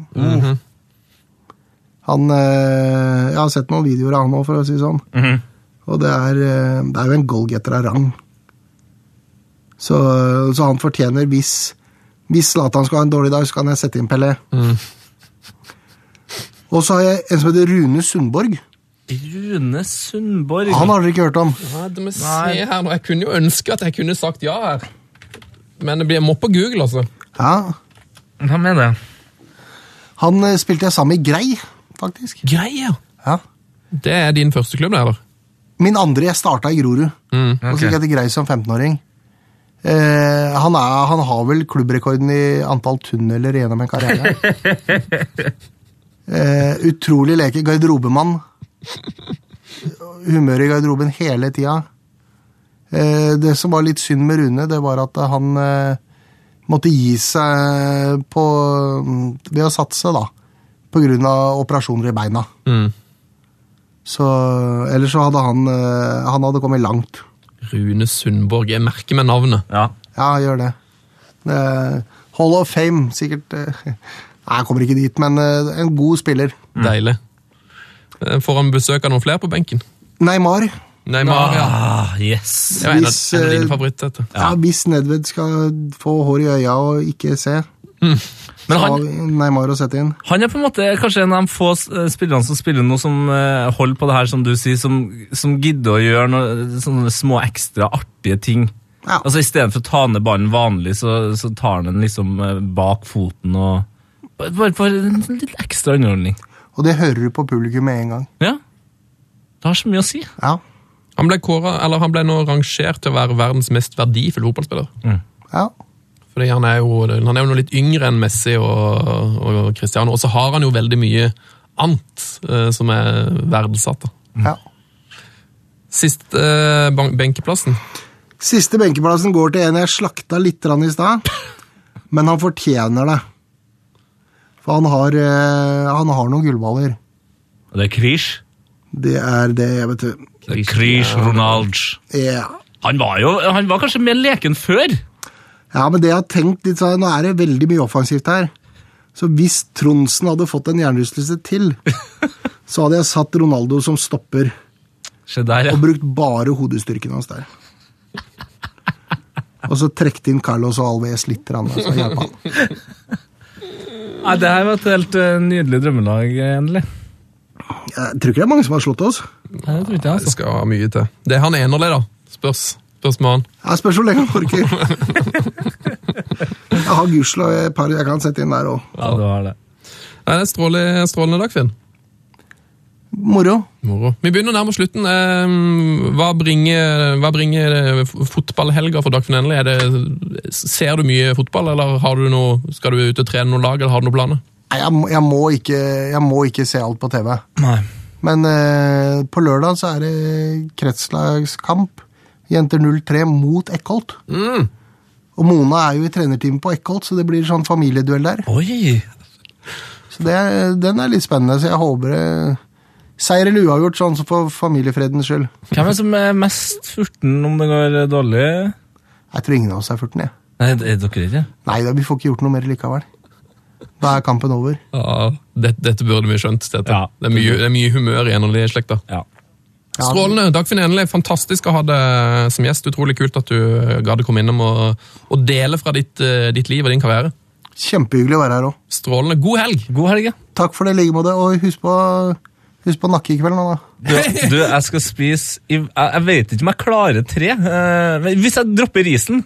E: Han eh, Jeg har sett noen videoer av han òg, for å si det sånn. Og det er, eh, det er jo en goalgetter av rang. Så, så han fortjener Hvis Hvis Zlatan skal ha en dårlig dag, så kan jeg sette inn Pelé. Og så har jeg en som heter Rune Sundborg.
B: Rune Sundborg.
E: Han har dere ikke hørt om.
C: Ja, det må se her nå. Jeg kunne jo ønske at jeg kunne sagt ja her. Men det blir, jeg må på Google, altså.
E: Ja,
B: Hva mener jeg?
E: Han eh, spilte jeg sammen med Grei, faktisk.
C: Grei,
E: Ja. ja.
C: Det er din første klubb, det, eller?
E: Min andre jeg starta i Grorud. Og så gikk jeg til Grei som 15-åring. Eh, han, han har vel klubbrekorden i antall tunneler gjennom en karriere. eh, utrolig leke. Garderobemann. Humør i garderoben hele tida. Eh, det som var litt synd med Rune, det var at han eh, måtte gi seg på, ved å satse, da. På grunn av operasjoner i beina.
C: Mm.
E: Så, ellers så hadde han, eh, han hadde kommet langt.
C: Rune Sundborg. Jeg merker meg navnet.
B: Ja.
E: Ja, gjør det. Eh, Hall of Fame, sikkert. Eh, jeg kommer ikke dit, men eh, en god spiller.
C: Deilig. Eh, Får han besøk av noen flere på benken?
E: Neymar.
C: Neymar, ja.
B: Ah, yes.
C: Det var en av,
E: Hvis,
C: en av
E: eh,
C: dine favoritter. dette.
E: Ja. Hvis Nedved skal få hår i øya og ikke se,
B: Men
E: så har
B: han,
E: Neymar å sette inn.
B: han er på en måte kanskje en av de få eh, spillerne som spiller noe som eh, holder på det her, som du sier, som, som gidder å gjøre noe, sånne små ekstra artige ting.
E: Ja.
B: Altså Istedenfor å ta ned ballen vanlig, så, så tar han den liksom eh, bak foten og Bare for en litt ekstra underholdning.
E: Og det hører du på publikum med en gang.
B: Ja. Det har så mye å si.
E: Ja.
C: Han ble, kåret, eller han ble nå rangert til å være verdens mest verdifulle fotballspiller.
E: ja.
C: Fordi han er jo, han er jo noe litt yngre enn Messi og, og Cristiano, og så har han jo veldig mye annet eh, som er verdsatt. Mm.
E: ja.
C: Siste eh, benkeplassen.
E: Siste benkeplassen går til en jeg slakta litt i stad, men han fortjener det. For han har, eh, han har noen gullballer.
B: Og det er Krish.
E: Det er det, vet du.
B: Krish Ronalds.
E: Ja.
B: Han var jo han var kanskje mer leken før.
E: Ja, men det jeg har tenkt litt sånn, Nå er det veldig mye offensivt her. Så hvis Tronsen hadde fått en hjernerystelse til, så hadde jeg satt Ronaldo som stopper
B: Se der, ja.
E: og brukt bare hodestyrken hans der. Og så trukket inn Carlos og Alves litt. Så hjelpe han.
B: Nei, det her var et helt uh, nydelig drømmelag, endelig.
E: Jeg tror ikke det er mange som har slått oss.
B: Nei, det tror ikke jeg,
C: Det
B: altså.
C: skal ha mye til. Det er han enerlig, da. Spørs. Spørs med han.
E: Jeg spørs hvor lenge han orker. Jeg har gudskjelov et par jeg kan sette inn der òg.
B: Ja, det har det.
C: Nei, det er strålende, strålende dag, Finn.
E: Moro.
C: Moro. Vi begynner nærmere slutten. Eh, Hva bringer, hva bringer eh, fotballhelga for Dagfinn Endelig? Er det, ser du mye fotball, eller har du noe, skal du ut og trene noen lag, eller har du noen planer?
E: Nei, jeg, jeg, må ikke, jeg må ikke se alt på TV.
B: Nei.
E: Men eh, på lørdag så er det kretslagskamp. Jenter 03 mot Eckholt.
C: Mm.
E: Og Mona er jo i trenerteamet på Eckholt, så det blir sånn familieduell der.
B: Oi!
E: Så det, den er litt spennende, så jeg håper det Seier eller uavgjort, sånn som for familiefredens skyld.
B: Hvem er det som er mest furten om det går dårlig?
E: Jeg tror ingen av oss er 14, jeg.
B: Nei, er dere ikke?
E: Nei da, vi får ikke gjort noe mer likevel. Da er kampen over.
C: Ja, det, dette burde vi skjønt. Dette.
B: Ja.
C: Det, er mye, det er mye humør i Enerli-slekta.
B: Ja.
E: Ja,
C: Strålende. Dagfinn Enerli, fantastisk å ha deg som gjest. Utrolig kult at du gadd å komme innom og, og dele fra ditt, eh, ditt liv og din karriere.
E: Kjempehyggelig å være her òg.
C: Strålende. God helg!
B: God helg, ja.
E: Takk for det i like måte, og husk på, husk på nakke i kveld nå, da.
B: Du, du, jeg skal spise i, jeg, jeg vet ikke om jeg klarer tre. Uh, hvis jeg dropper risen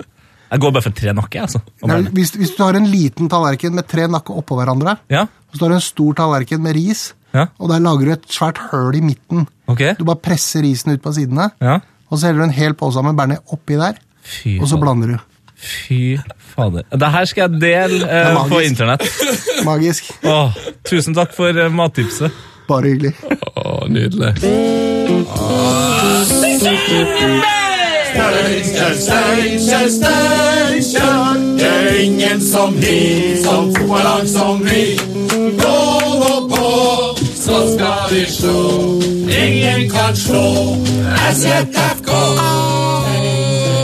B: Jeg går bare for tre nakke, altså.
E: Nei, hvis, hvis du har en liten tallerken med tre nakker oppå hverandre,
B: Ja,
E: og så har du en stor tallerken med ris,
B: Ja.
E: og der lager du et svært høl i midten.
B: Okay.
E: Du bare presser risen ut på sidene,
B: Ja.
E: og så heller du en hel pose med bearnés oppi der,
B: Fy
E: og så blander du.
B: Fy fader. Det her skal jeg dele
E: magisk.
B: på internett.
E: Magisk.
B: Åh, tusen takk for uh, mattipset.
E: Bare hyggelig.
C: Å, nydelig.
F: Det er ingen som vi, som fotballag som vi. Gå nå på, så skal vi slå. Ingen kan slå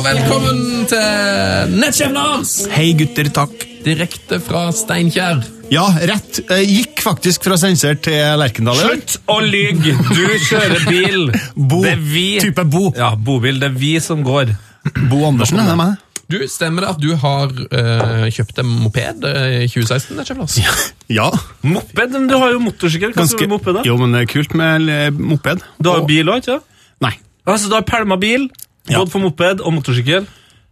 C: Velkommen til Nettsjef Lars!
G: Hei gutter, takk.
C: Direkte fra Steinkjer.
G: Ja, rett. Eh, Gikk faktisk fra Steinkjer til Lerkendal.
B: Slutt å lyge! Du kjører bil.
G: Bo.
B: Det er vi.
G: Type Bo.
B: Ja, bobil. Det er vi som går.
G: Bo Andersen, er det meg?
C: Du, Stemmer det at du har øh, kjøpt en moped eh, i 2016? Det Lars?
G: Ja.
B: Moped? Men du har jo motorsykkel. Hva du moped, da?
G: Jo, men det er kult med moped.
B: Du har jo
G: Og-
B: bil òg, ikke sant?
G: Nei.
B: Altså, du har pælma bil,
G: Ja.
B: Både for moped og motorsykkel.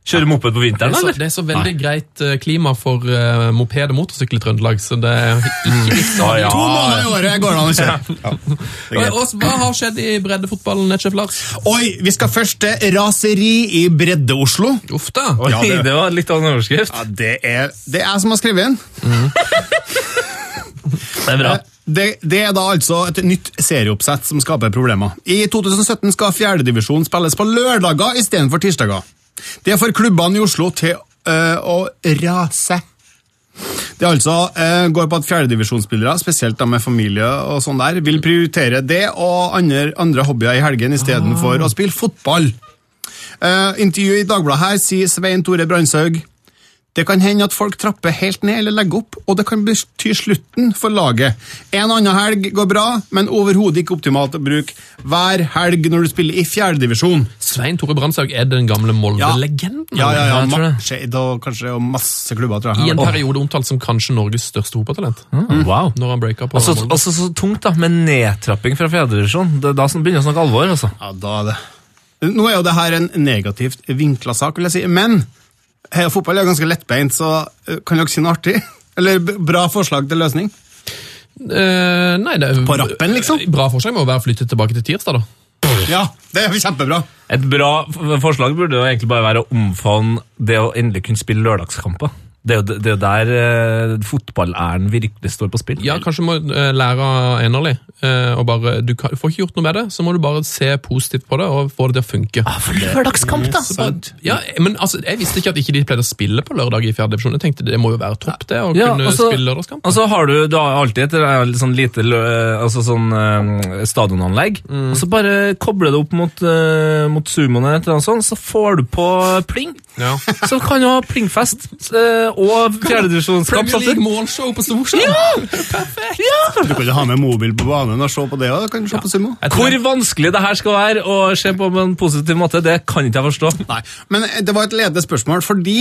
B: Kjøre moped på
C: Det
B: vinteren,
C: er, så, det er så veldig greit eh, klima for uh, moped og motorsykkel i Trøndelag, så det er ikke vits i å
B: Ja,
G: To måneder i året går det an å kjøre. Ja. Det
C: Og- Hva har skjedd i breddefotballen, Nettsjef Lars?
G: Oi, vi skal først til raseri i Bredde-Oslo.
C: Uff da.
B: Oi,
G: Ja,
B: det...
G: det-
B: var litt av en overskrift.
G: Ja, det er, det er jeg som har skrevet den.
B: Det er bra.
G: Det, det er da altså et nytt serieoppsett som skaper problemer. I 2017 skal fjerdedivisjon spilles på lørdager istedenfor tirsdager. Det får klubbene i Oslo til øh, å rase. Det altså øh, går på at fjerdedivisjonsspillere, spesielt de med familie, og sånn der, vil prioritere det og andre, andre hobbyer i helgen istedenfor å spille fotball. Uh, intervju i Dagbladet her sier Svein Tore Brandtzæg det kan hende at folk trapper helt ned eller legger opp, og det kan bety slutten for laget. En annen helg går bra, men overhodet ikke optimalt å bruke hver helg når du spiller i fjerdedivisjon.
C: Svein Tore Brandtzæg er den gamle Molde-legenden.
G: Ja, ja, ja,
B: ja det.
G: Skeid og kanskje og masse klubber, tror jeg.
C: I en periode omtalt som kanskje Norges største fotballtalent.
B: Wow.
C: Når han breaka på
B: Altså,
C: Molde.
B: altså så tungt da, med nedtrapping fra fjerdedivisjon. Det er da som begynner å snakke alvor. altså.
G: Ja, da er det. Nå er jo det her en negativt vinkla sak, vil jeg si, men her, fotball er ganske lettbeint, så eh, kan dere si noe artig? Eller bra forslag til løsning?
C: Eh, nei, det er
G: På rappen, liksom?
C: Bra forslag må være å flytte tilbake til tirsdag, da.
G: Ja, det er kjempebra.
B: Et bra forslag burde jo egentlig bare være å omfavne det å endelig kunne spille lørdagskamper. Det er jo, det er der eh, fotballæren virkelig står på spill.
C: Ja, kanskje må eh, lære av Enerli. eh, og bare, du, kan, du får ikke gjort noe med det, så må du bare se positivt på det og få det til å funke.
B: Ah, for lørdagskamp, da!
C: Så ja, men altså, Jeg visste ikke at ikke de pleide å spille på lørdag i fjerde divisjon. Jeg tenkte Det må jo være topp, det, å
B: Ja,
C: kunne
B: altså,
C: spille lørdagskamp.
B: Og så har du, du har alltid et eh, sånn lite altså sånn, eh, stadionanlegg, og så bare kobler det opp mot, uh, mot sumoen, eller noe sånt, så får du på pling.
C: ja.
B: Så kan du ha plingfest eh, og fjerdedivisjonskamp.
C: Premier League målshow på Storsjøen!
G: Du kan ikke ha med mobil på banen og se på det, da kan du se på sumo.
B: Hvor
C: det-
B: vanskelig det her skal være å se på med en positiv måte, det kan ikke jeg forstå.
G: Nei, men det var et ledende spørsmål, fordi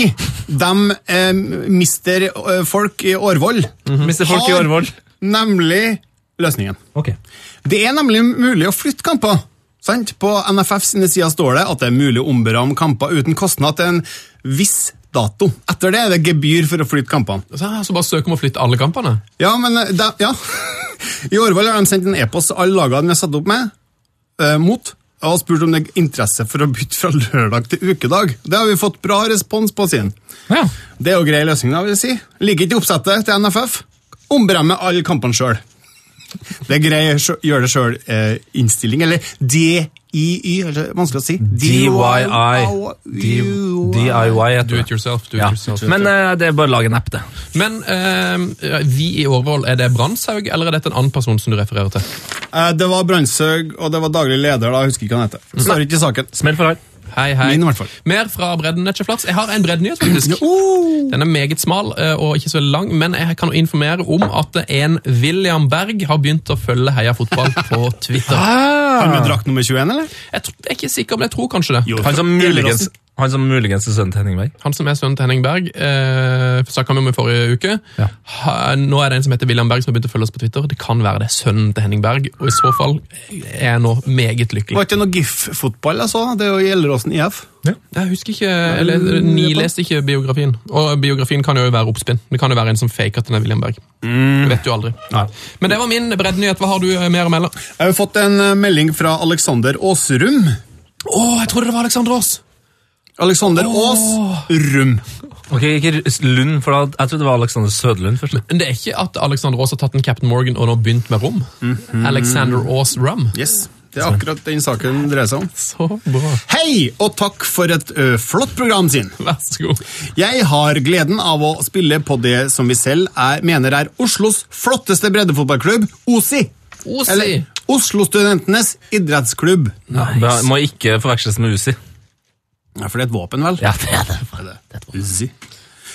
G: de eh, mister eh, folk i Årvoll.
B: Mister folk i Årvoll.
G: Nemlig løsningen.
B: Ok.
G: Det er nemlig mulig å flytte kamper. Sant? På NFF sine sider står det at det er mulig å omberamme kamper uten kostnad til en viss dato. Etter det er det gebyr for å flytte kampene.
C: Så, så bare søk om å flytte alle kampene.
G: Ja, men da, ja. I Årvoll har de sendt en e-post til alle lagene vi har satt opp med, eh, mot, og spurt om det er interesse for å bytte fra lørdag til ukedag. Det har vi fått bra respons på, siden.
B: Ja.
G: Det er jo grei løsning, da, vil jeg si. Ligger ikke i oppsettet til NFF. Ombremme alle kampene sjøl. Det er grei sjø- gjør det sjøl-innstilling, eller DIY, er det vanskelig å si?
B: DIY. DIY
C: Do it yourself. Do it
B: Ja.
C: yourself.
B: Men uh, det er bare å lage en app, det.
C: Men uh, vi i Årvoll, er det Brandshaug, eller er dette en annen person som du refererer til?
G: Uh, Det var Brandtzæg, og det var daglig leder, da, jeg husker ikke hva han heter. Det står ikke i saken.
B: Smell for deg.
C: Hei, hei.
G: Min.
C: Mer fra bredden, Netcheflats. Jeg har en breddenyhet, faktisk. Den er meget smal og ikke så veldig lang, men jeg kan informere om at en William Berg har begynt å følge Heia Fotball på Twitter.
G: Han med drakt nummer 21, eller?
C: Jeg, tror, jeg er ikke sikker, men jeg tror kanskje det.
G: Jo.
B: Som muligens. Han som muligens er sønnen til Henning Berg.
C: Han som er sønnen til Henning Berg, eh, snakka vi om i forrige uke.
B: Ja.
C: Ha, nå er det en som heter William Berg som har begynt å følge oss på Twitter. Det kan være det er sønnen til Henning Berg, og i så fall er jeg nå meget lykkelig.
G: Var ikke noe GIF-fotball jeg så? Det er jo Gjelleråsen IF.
C: Jeg husker ikke, eller Ni leste ikke biografien. Og biografien kan jo være oppspinn. Det kan jo være en som faker at den er William Berg. Du vet jo aldri.
G: Nei.
C: Men det var min breddenyhet. Hva har du eh, mer å melde?
G: Jeg har fått en eh, melding fra Alexander Aasrum.
C: Å, jeg trodde det var Alexander Aas!
G: Alexander Aasrum.
B: Ok, Ikke Lund, for da, jeg trodde det var Alexander Søderlund først.
C: Men det er ikke at Alexander Aas har tatt en Captain Morgan og nå begynt med rom? Alexander Aas Rum.
G: Yes, det er akkurat den saken det dreier seg om.
C: Så bra.
G: Hei, og takk for et ø, flott program, sin.
C: Vær så god.
G: Jeg har gleden av å spille på det som vi selv er, mener er Oslos flotteste breddefotballklubb, OSI.
C: Osi.
G: Eller Oslo-studentenes idrettsklubb.
B: Det må ikke forveksles med Uzi.
G: Ja, for det er et våpen, vel?
B: Ja, det er det.
G: Uzi.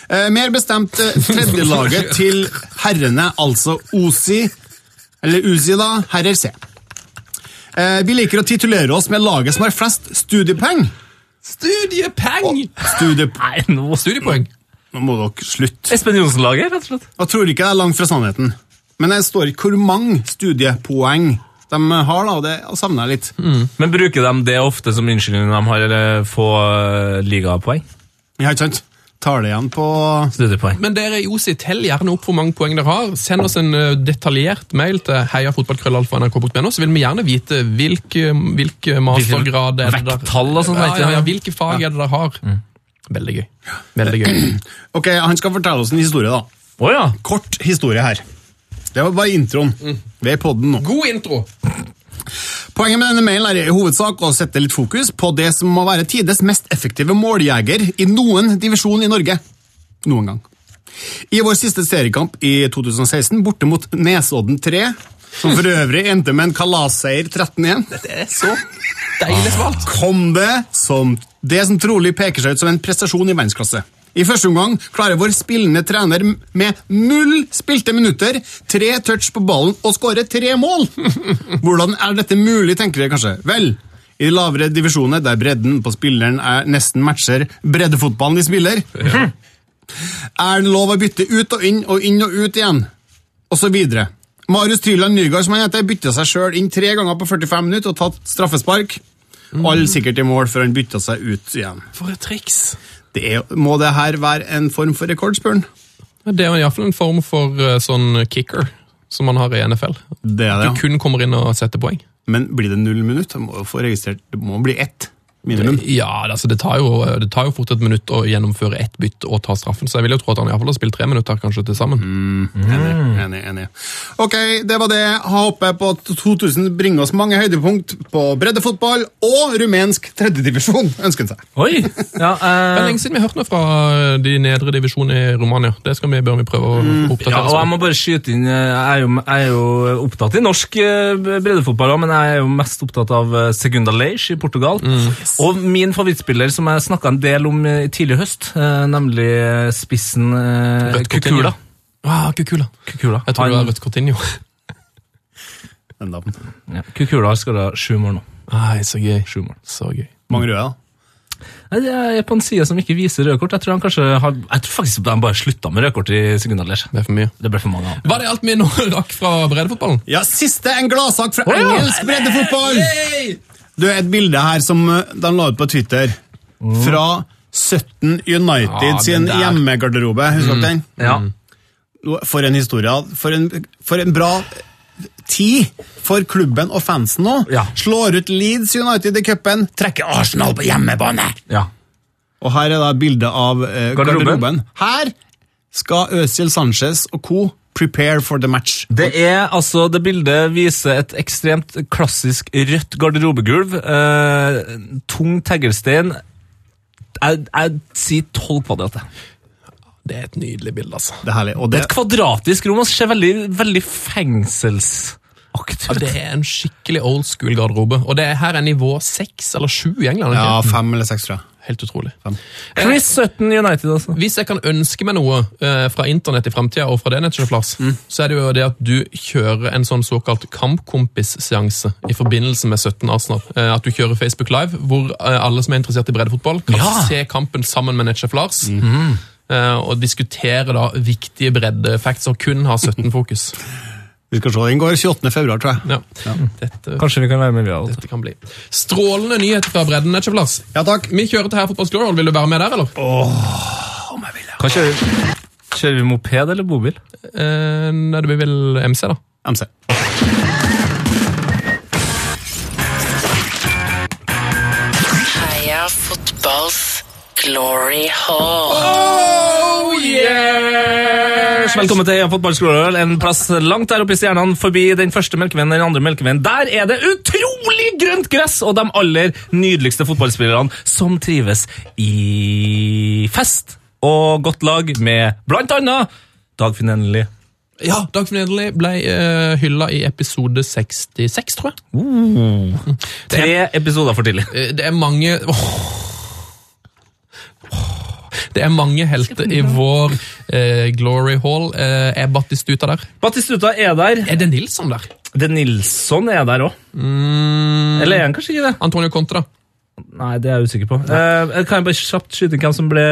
G: Eh, mer bestemt eh, tredjelaget til herrene, altså OSI, eller Uzi da, herrer C. Eh, vi liker å titulere oss med laget som har flest studiepoeng.
C: Studiepeng!
G: Studiep
B: Nei, nå
C: Studiepoeng.
G: Nå må dere slutte.
B: Espen Johnsen-laget, rett og slett.
G: Jeg tror ikke det er langt fra sannheten. Men jeg står ikke hvor mange studiepoeng de har, da, og det savner jeg litt.
B: Men bruker de det ofte som unnskyldning når de har eller, få eh, ligapoeng?
G: Ja, ikke sant? Tar det igjen på
B: Studiepoeng.
C: Men dere i OSI, tell gjerne opp hvor mange poeng dere har. Send oss en eh, detaljert mail til heiafotballkrøllalfa.nrk.no, så vil vi gjerne vite hvilke, hvilke mastergrad er det
B: Vekttall og sånt,
C: Ja, ja, ja, hvilke fag er det dere har. Veldig gøy. Veldig gøy.
G: Ok, Han skal fortelle oss en historie, da.
B: Oh, ja.
G: Kort historie her. Det var bare introen. Vi er i nå.
C: God intro!
G: Poenget med denne mailen er i hovedsak å sette litt fokus på det som må være tides mest effektive måljeger i noen divisjon i Norge. Noen gang. I vår siste seriekamp i 2016, borte mot Nesodden 3, som for øvrig endte med en kalasseier 13-1,
C: Dette er så deilig svart.
G: kom det som det som trolig peker seg ut som en prestasjon i verdensklasse. I første omgang klarer vår spillende trener med null spilte minutter, tre touch på ballen og skårer tre mål! Hvordan er dette mulig, tenker dere kanskje? Vel, i de lavere divisjoner, der bredden på spilleren er nesten matcher breddefotballen de spiller, er det lov å bytte ut og inn og inn og ut igjen, og så videre. Marius Tryland Nygaard som han heter, bytta seg sjøl inn tre ganger på 45 minutter og tatt straffespark. Alle sikkert i mål før han bytta seg ut igjen.
C: For et triks.
G: Det er, må det her være en form for rekord, spør han?
C: Det er iallfall en form for eh, sånn kicker som man har i NFL.
G: Det er
C: Du
G: det, ja.
C: kun kommer inn og setter poeng.
G: Men blir det null minutt? Det må jo få registrert, det må bli ett minimum.
C: Ja, altså det tar, jo, det tar jo fort et minutt å gjennomføre ett bytt og ta straffen, så jeg vil jo tro at han i hvert fall har spilt tre minutter kanskje til sammen.
G: Enig, enig, enig. Ok, det var det. Håper på at 2000 bringer oss mange høydepunkt på breddefotball og rumensk tredjedivisjon, ønsker han seg.
B: Oi! Ja,
C: Det er
B: eh,
C: lenge siden vi har hørt noe fra de nedre divisjonene i Romania. Det skal vi, bør vi prøve å oppdatere
B: ja, og jeg må bare skyte inn eh, Jeg er jo, jeg er jo opptatt i norsk eh, breddefotball, men jeg er jo mest opptatt av Segunda Leish i Portugal. Og min favorittspiller, som jeg snakka en del om I tidlig i høst, eh, nemlig eh, spissen eh. Kukula.
C: Ah, Kukula.
B: Kukula.
C: Jeg tror det
B: Han-
C: var Rødt Coutinho.
G: Den damen.
B: Ja, Kukula har skåra sju mål nå.
C: Nei, så gøy.
B: Sju mål.
C: Så gøy.
G: Mange røde, da.
B: Nei, det er på en side som ikke viser røde kort. Jeg tror han kanskje har, jeg tror faktisk de bare slutta med røde kort i Segunda
C: Det er for mye.
B: Det ble for mange.
C: Var det alt vi nå rakk fra breddefotballen?
G: Ja, siste en gladsak fra
B: oh, ja.
G: engelsk breddefotball! Du, et bilde her som eh, de la ut på Twitter, fra 17 United
C: Ja,
G: sin hjemmegarderobe. Husker du den?
B: Ja.
G: For en historie. For en, for en bra tid for klubben og fansen nå.
B: Ja.
G: Slår ut Leeds United i cupen, trekker Arsenal på hjemmebane.
B: Ja.
G: Og her er da bildet av eh,
B: Garderoben.
G: garderoben. Her skal Øzil Sanchez og co. prepare for the match.
B: Det er altså, det bildet viser et ekstremt klassisk rødt garderobegulv. Eh, tung teglstein. Jeg, jeg sier tolv kvadrat.
C: Det er et nydelig bilde, altså.
G: Det er herlig. Og
B: Det
G: det,
B: er et kvadratisk rom og ser veldig, veldig fengsels...
C: Ja, det er en skikkelig old school garderobe. Og det er her er nivå seks eller sju i England.
G: ja,
C: ikke?
G: fem eller seks, tror jeg.
C: Helt utrolig.
B: Chris Sutton United, altså.
C: Hvis jeg kan ønske meg noe eh, fra internett i framtida, og fra det nettet, mm. så er det jo det at du kjører en sånn såkalt kampkompisseanse i forbindelse med 17 Arsenal. Eh, at du kjører Facebook Live, hvor eh, alle som er interessert i breddefotball, kan
B: Ja.
C: se kampen sammen med nettsjef Lars. Mm. og diskutere da viktige breddefacts og kun ha 17-fokus.
G: Vi skal se, Den går 28. februar, tror jeg.
C: Ja. Dette,
B: Kanskje vi kan være med, vi
C: dette kan bli. Strålende nyheter fra bredden, Ikke plass.
G: Ja, takk.
C: Vi kjører til her Fotballs Glory. Vil du være med der, eller? Åh, om jeg vil.
B: Hva kjører vi? Kjører vi moped eller bobil?
C: Eh, nei, det blir vel MC, da.
G: MC.
H: Heia fotballs glory hall.
B: Oh, yes! Velkommen til Fotballskolen. En plass langt der oppe i stjernene, forbi den første melkeveien, den andre melkeveien. Der er det utrolig grønt gress, og de aller nydeligste fotballspillerne som trives i fest og godt lag med blant annet Dagfinn Endelig.
C: Ja, Dagfinn Edeli ble uh, hylla i episode 66, tror jeg.
B: Tre episoder for tidlig.
C: Eh, Det er mange Åh. Det er mange helter i vår eh, Glory Hall. Eh, er Battistuta der?
B: Battistuta er der.
C: Er det Nilsson der?
B: Det Nilsson er der òg. Eller er han kanskje ikke det?
C: Antonio Conte, da?
B: Nei, det er jeg usikker på. Eh, kan jeg bare kjapt skyte hvem som ble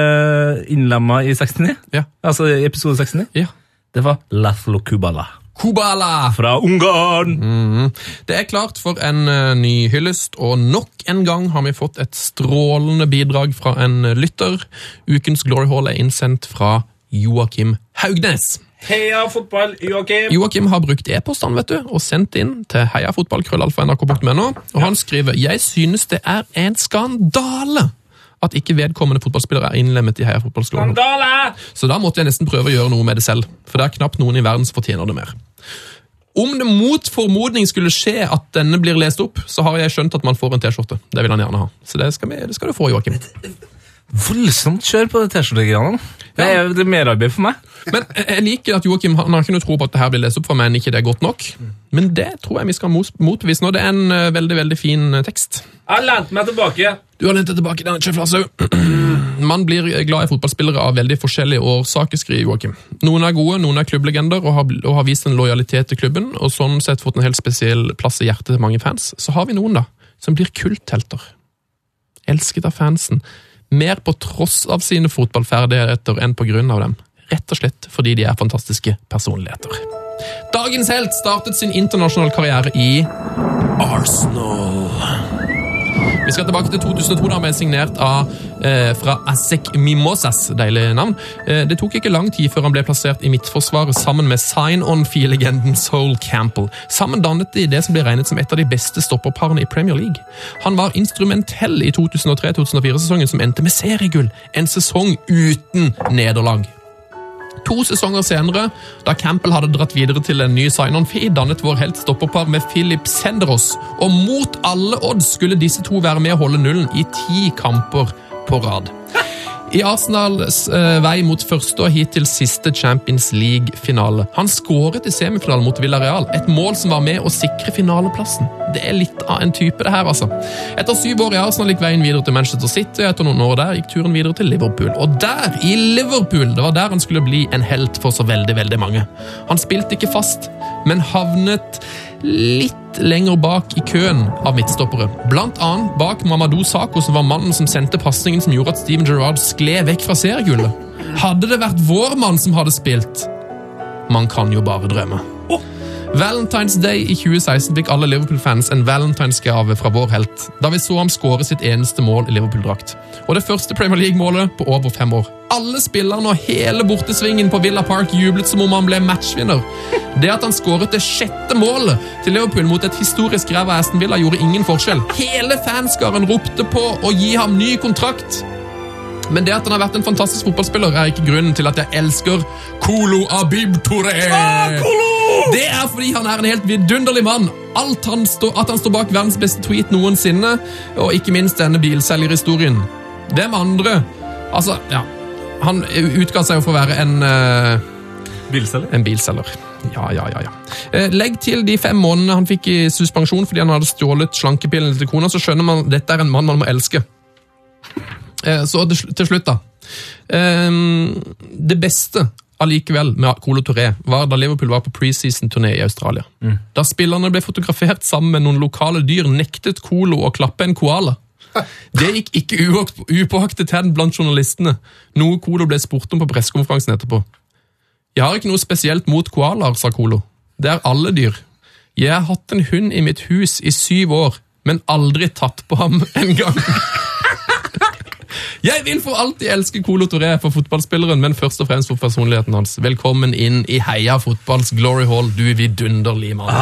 B: innlemma i 69?
C: Ja.
B: Altså i episode 69?
C: ja.
B: Det var Laszlo Kubala
C: Kubala!
B: fra Ungarn.
C: Det er klart for en uh, ny hyllest, og nok en gang har vi fått et strålende bidrag fra en lytter. Ukens Glory Hall er innsendt fra Joakim Haugnes.
B: Heia fotball, Joakim!
C: Joakim har brukt e-postene vet du, og sendt inn til heiafotballkrøllalfa.nrk.no. Og han skriver jeg synes det er en skandale at ikke vedkommende fotballspiller er innlemmet i Heia fotballskolen. Så da måtte jeg nesten prøve å gjøre noe med det selv, for det er knapt noen i verden som fortjener det mer. Om det mot formodning skulle skje at denne blir lest opp, så har jeg skjønt at man får en T-skjorte. Det vil han gjerne ha. Så det skal, vi, det skal du få, Joakim.
B: Voldsomt kjør på det T-skjortegreiene. Det er det er merarbeid for meg.
C: Men jeg liker at Joakim han har ikke noe tro på at det her blir lest opp for meg, men ikke det er godt nok. Men det tror jeg vi skal motbevise nå. Det er en eh, veldig, veldig fin eh, tekst.
B: Jeg har lent meg tilbake.
C: Du har lent deg tilbake, denne Chef Lasso. Man blir glad i fotballspillere av veldig forskjellige årsaker, skriver Joakim. Noen er gode, noen er klubblegender og har, og har vist en lojalitet til klubben, og sånn sett fått en helt spesiell plass i hjertet til mange fans. Så har vi noen, da, som blir kulthelter. Elsket av fansen. Mer på tross av sine fotballferdigheter enn på grunn av dem. Rett og slett fordi de er fantastiske personligheter. Dagens helt startet sin internasjonale karriere i Arsenal. Vi skal tilbake til 2002, da han ble signert av, eh, fra Asek Mimosas. Deilig navn. Eh, det tok ikke lang tid før han ble plassert i midtforsvaret sammen med sign-on-fee-legenden Soul Campbell. Sammen dannet de det som ble regnet som et av de beste stopperparene i Premier League. Han var instrumentell i 2003-2004-sesongen som endte med seriegull. En sesong uten nederlag. To sesonger senere, da Campbell hadde dratt videre til en ny sign-on-fee, dannet vår helt stopperpar med Philip Senderos, og mot alle odds skulle disse to være med å holde nullen i ti kamper på rad. I Arsenals eh, vei mot første og hittil siste Champions League-finale. Han skåret i semifinalen mot Villarreal, et mål som var med å sikre finaleplassen. Det er litt av en type, det her, altså. Etter syv år i Arsenal gikk veien videre til Manchester City, etter noen år der gikk turen videre til Liverpool. Og der, i Liverpool, det var der han skulle bli en helt for så veldig, veldig mange. Han spilte ikke fast, men havnet litt lenger bak i køen av midtstoppere. Blant annet bak Mamadou Sako, som var mannen som sendte pasningen som gjorde at Steven Gerrard skled vekk fra seriegullet. Hadde det vært vår mann som hadde spilt? Man kan jo bare drømme. Valentine's Day i 2016 fikk alle Liverpool-fans en valentinsgave fra vår helt, da vi så ham skåre sitt eneste mål i Liverpool-drakt. Og det første Premier League-målet på over fem år. Alle spillerne og hele bortesvingen på Villa Park jublet som om han ble matchvinner. Det at han skåret det sjette målet til Liverpool mot et historisk ræva Aston Villa, gjorde ingen forskjell. Hele fanskaren ropte på å gi ham ny kontrakt. Men det at han har vært en fantastisk fotballspiller, er ikke grunnen til at jeg elsker Kolo Abib Touré. Det er fordi han er en helt vidunderlig mann. Han stå, at han står bak verdens beste tweet noensinne, og ikke minst denne bilselgerhistorien. Hvem andre Altså, ja. Han utga seg jo for å være en uh,
B: Bilselger?
C: en bilselger. Ja, ja, ja. ja. Eh, Legg til de fem månedene han fikk i suspensjon fordi han hadde stjålet slankepillene til kona, så skjønner man at dette er en mann man må elske. Eh, Så til slutt, da. Ehm, Det beste allikevel med Colo Touré var da Liverpool var på preseason-turné i Australia. Da spillerne ble fotografert sammen med noen lokale dyr, nektet Colo å klappe en koala. Det gikk ikke upåaktet hen blant journalistene, noe Colo ble spurt om på pressekonferansen etterpå. Jeg har ikke noe spesielt mot koalaer, sa Colo. Det er alle dyr. Jeg har hatt en hund i mitt hus i syv år, men aldri tatt på ham en gang. Jeg vil for alltid elske Colo Touré for fotballspilleren, men først og fremst for personligheten hans. Velkommen inn i Heia fotballs glory hall, du vidunderlige mann.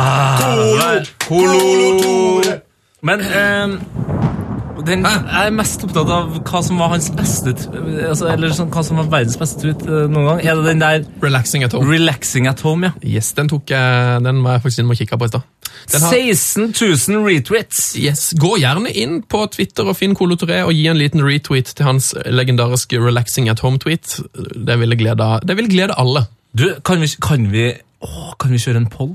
B: Men eh, den, jeg er mest opptatt av hva som var hans beste altså, Eller sånn, hva som var verdens beste tweet eh, noen gang. Er det den der
C: Relaxing at home.
B: 'Relaxing at home', ja?
C: Yes, den tok jeg, den var jeg faktisk inne og kikka på i stad. Har-
B: 16 000 retweets!
C: Yes, Gå gjerne inn på Twitter og finn Colo Touré og gi en liten retweet til hans legendariske Relaxing at Home-tweet. Det ville glede, det ville glede alle.
B: Du, kan vi, kan vi, å, kan vi kjøre en poll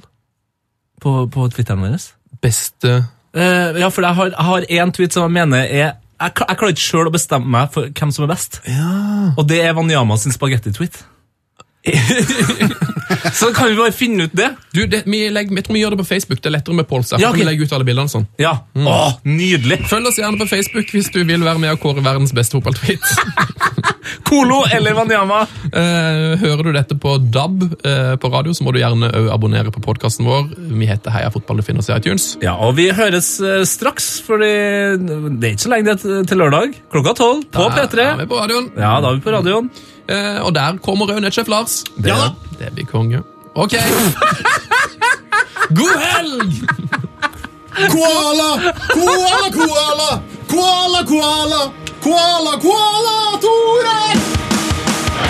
B: på, på Twitteren vår?
C: Beste
B: Eh, ja, for jeg har, jeg har en tweet som jeg mener er Jeg, jeg klarer ikke sjøl å bestemme meg for hvem som er best. Og det er Wanyama sin spagetti-tweet. Så kan vi bare finne ut det.
C: Du, det, vi legger, Jeg tror vi gjør det på Facebook. Det er lettere med pols
B: Ja,
C: okay. vi
B: ok.
C: ut alle bildene sånn.
B: Ja. Åh, nydelig!
C: Følg oss gjerne på Facebook hvis du vil være med og kåre verdens beste fotballtweet.
B: Kolo eller Wanyama.
C: Eh, hører du dette på DAB eh, på radio, så må du gjerne abonnere på podkasten vår. Vi heter Heia fotball, du finner oss i iTunes.
B: Ja, og vi høres eh, straks, for det er ikke så lenge til lørdag. Klokka tolv på
C: Da
B: P3.
C: er vi på radioen.
B: Ja, da er vi på radioen.
C: Eh, og der kommer òg nettsjef Lars.
B: Ja da.
C: Det blir konge. Ok. God helg!
G: Koala! Koala, koala! Koala, koala! Koala, koala, Tore!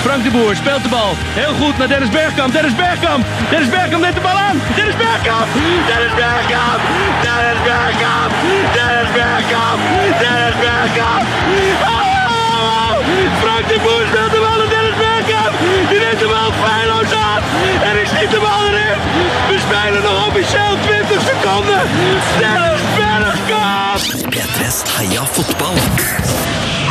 A: Frank de Boer speelt de bal. Heel goed naar Dennis Bergkamp. Dennis Bergkamp. Dennis Bergkamp neemt de bal aan. Dennis Bergkamp. Dennis Bergkamp. Dennis Bergkamp. Dennis Bergkamp. Dennis Bergkamp. Oh! Frank de Boer speelt de bal de bal erin. We spelen nog officieel 20 seconden. Dennis Bergkamp.
D: P3s Heia fotball.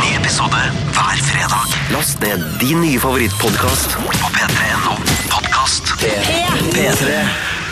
D: Ny episode hver fredag. Last ned din nye favorittpodkast på p3.no podkast. P3.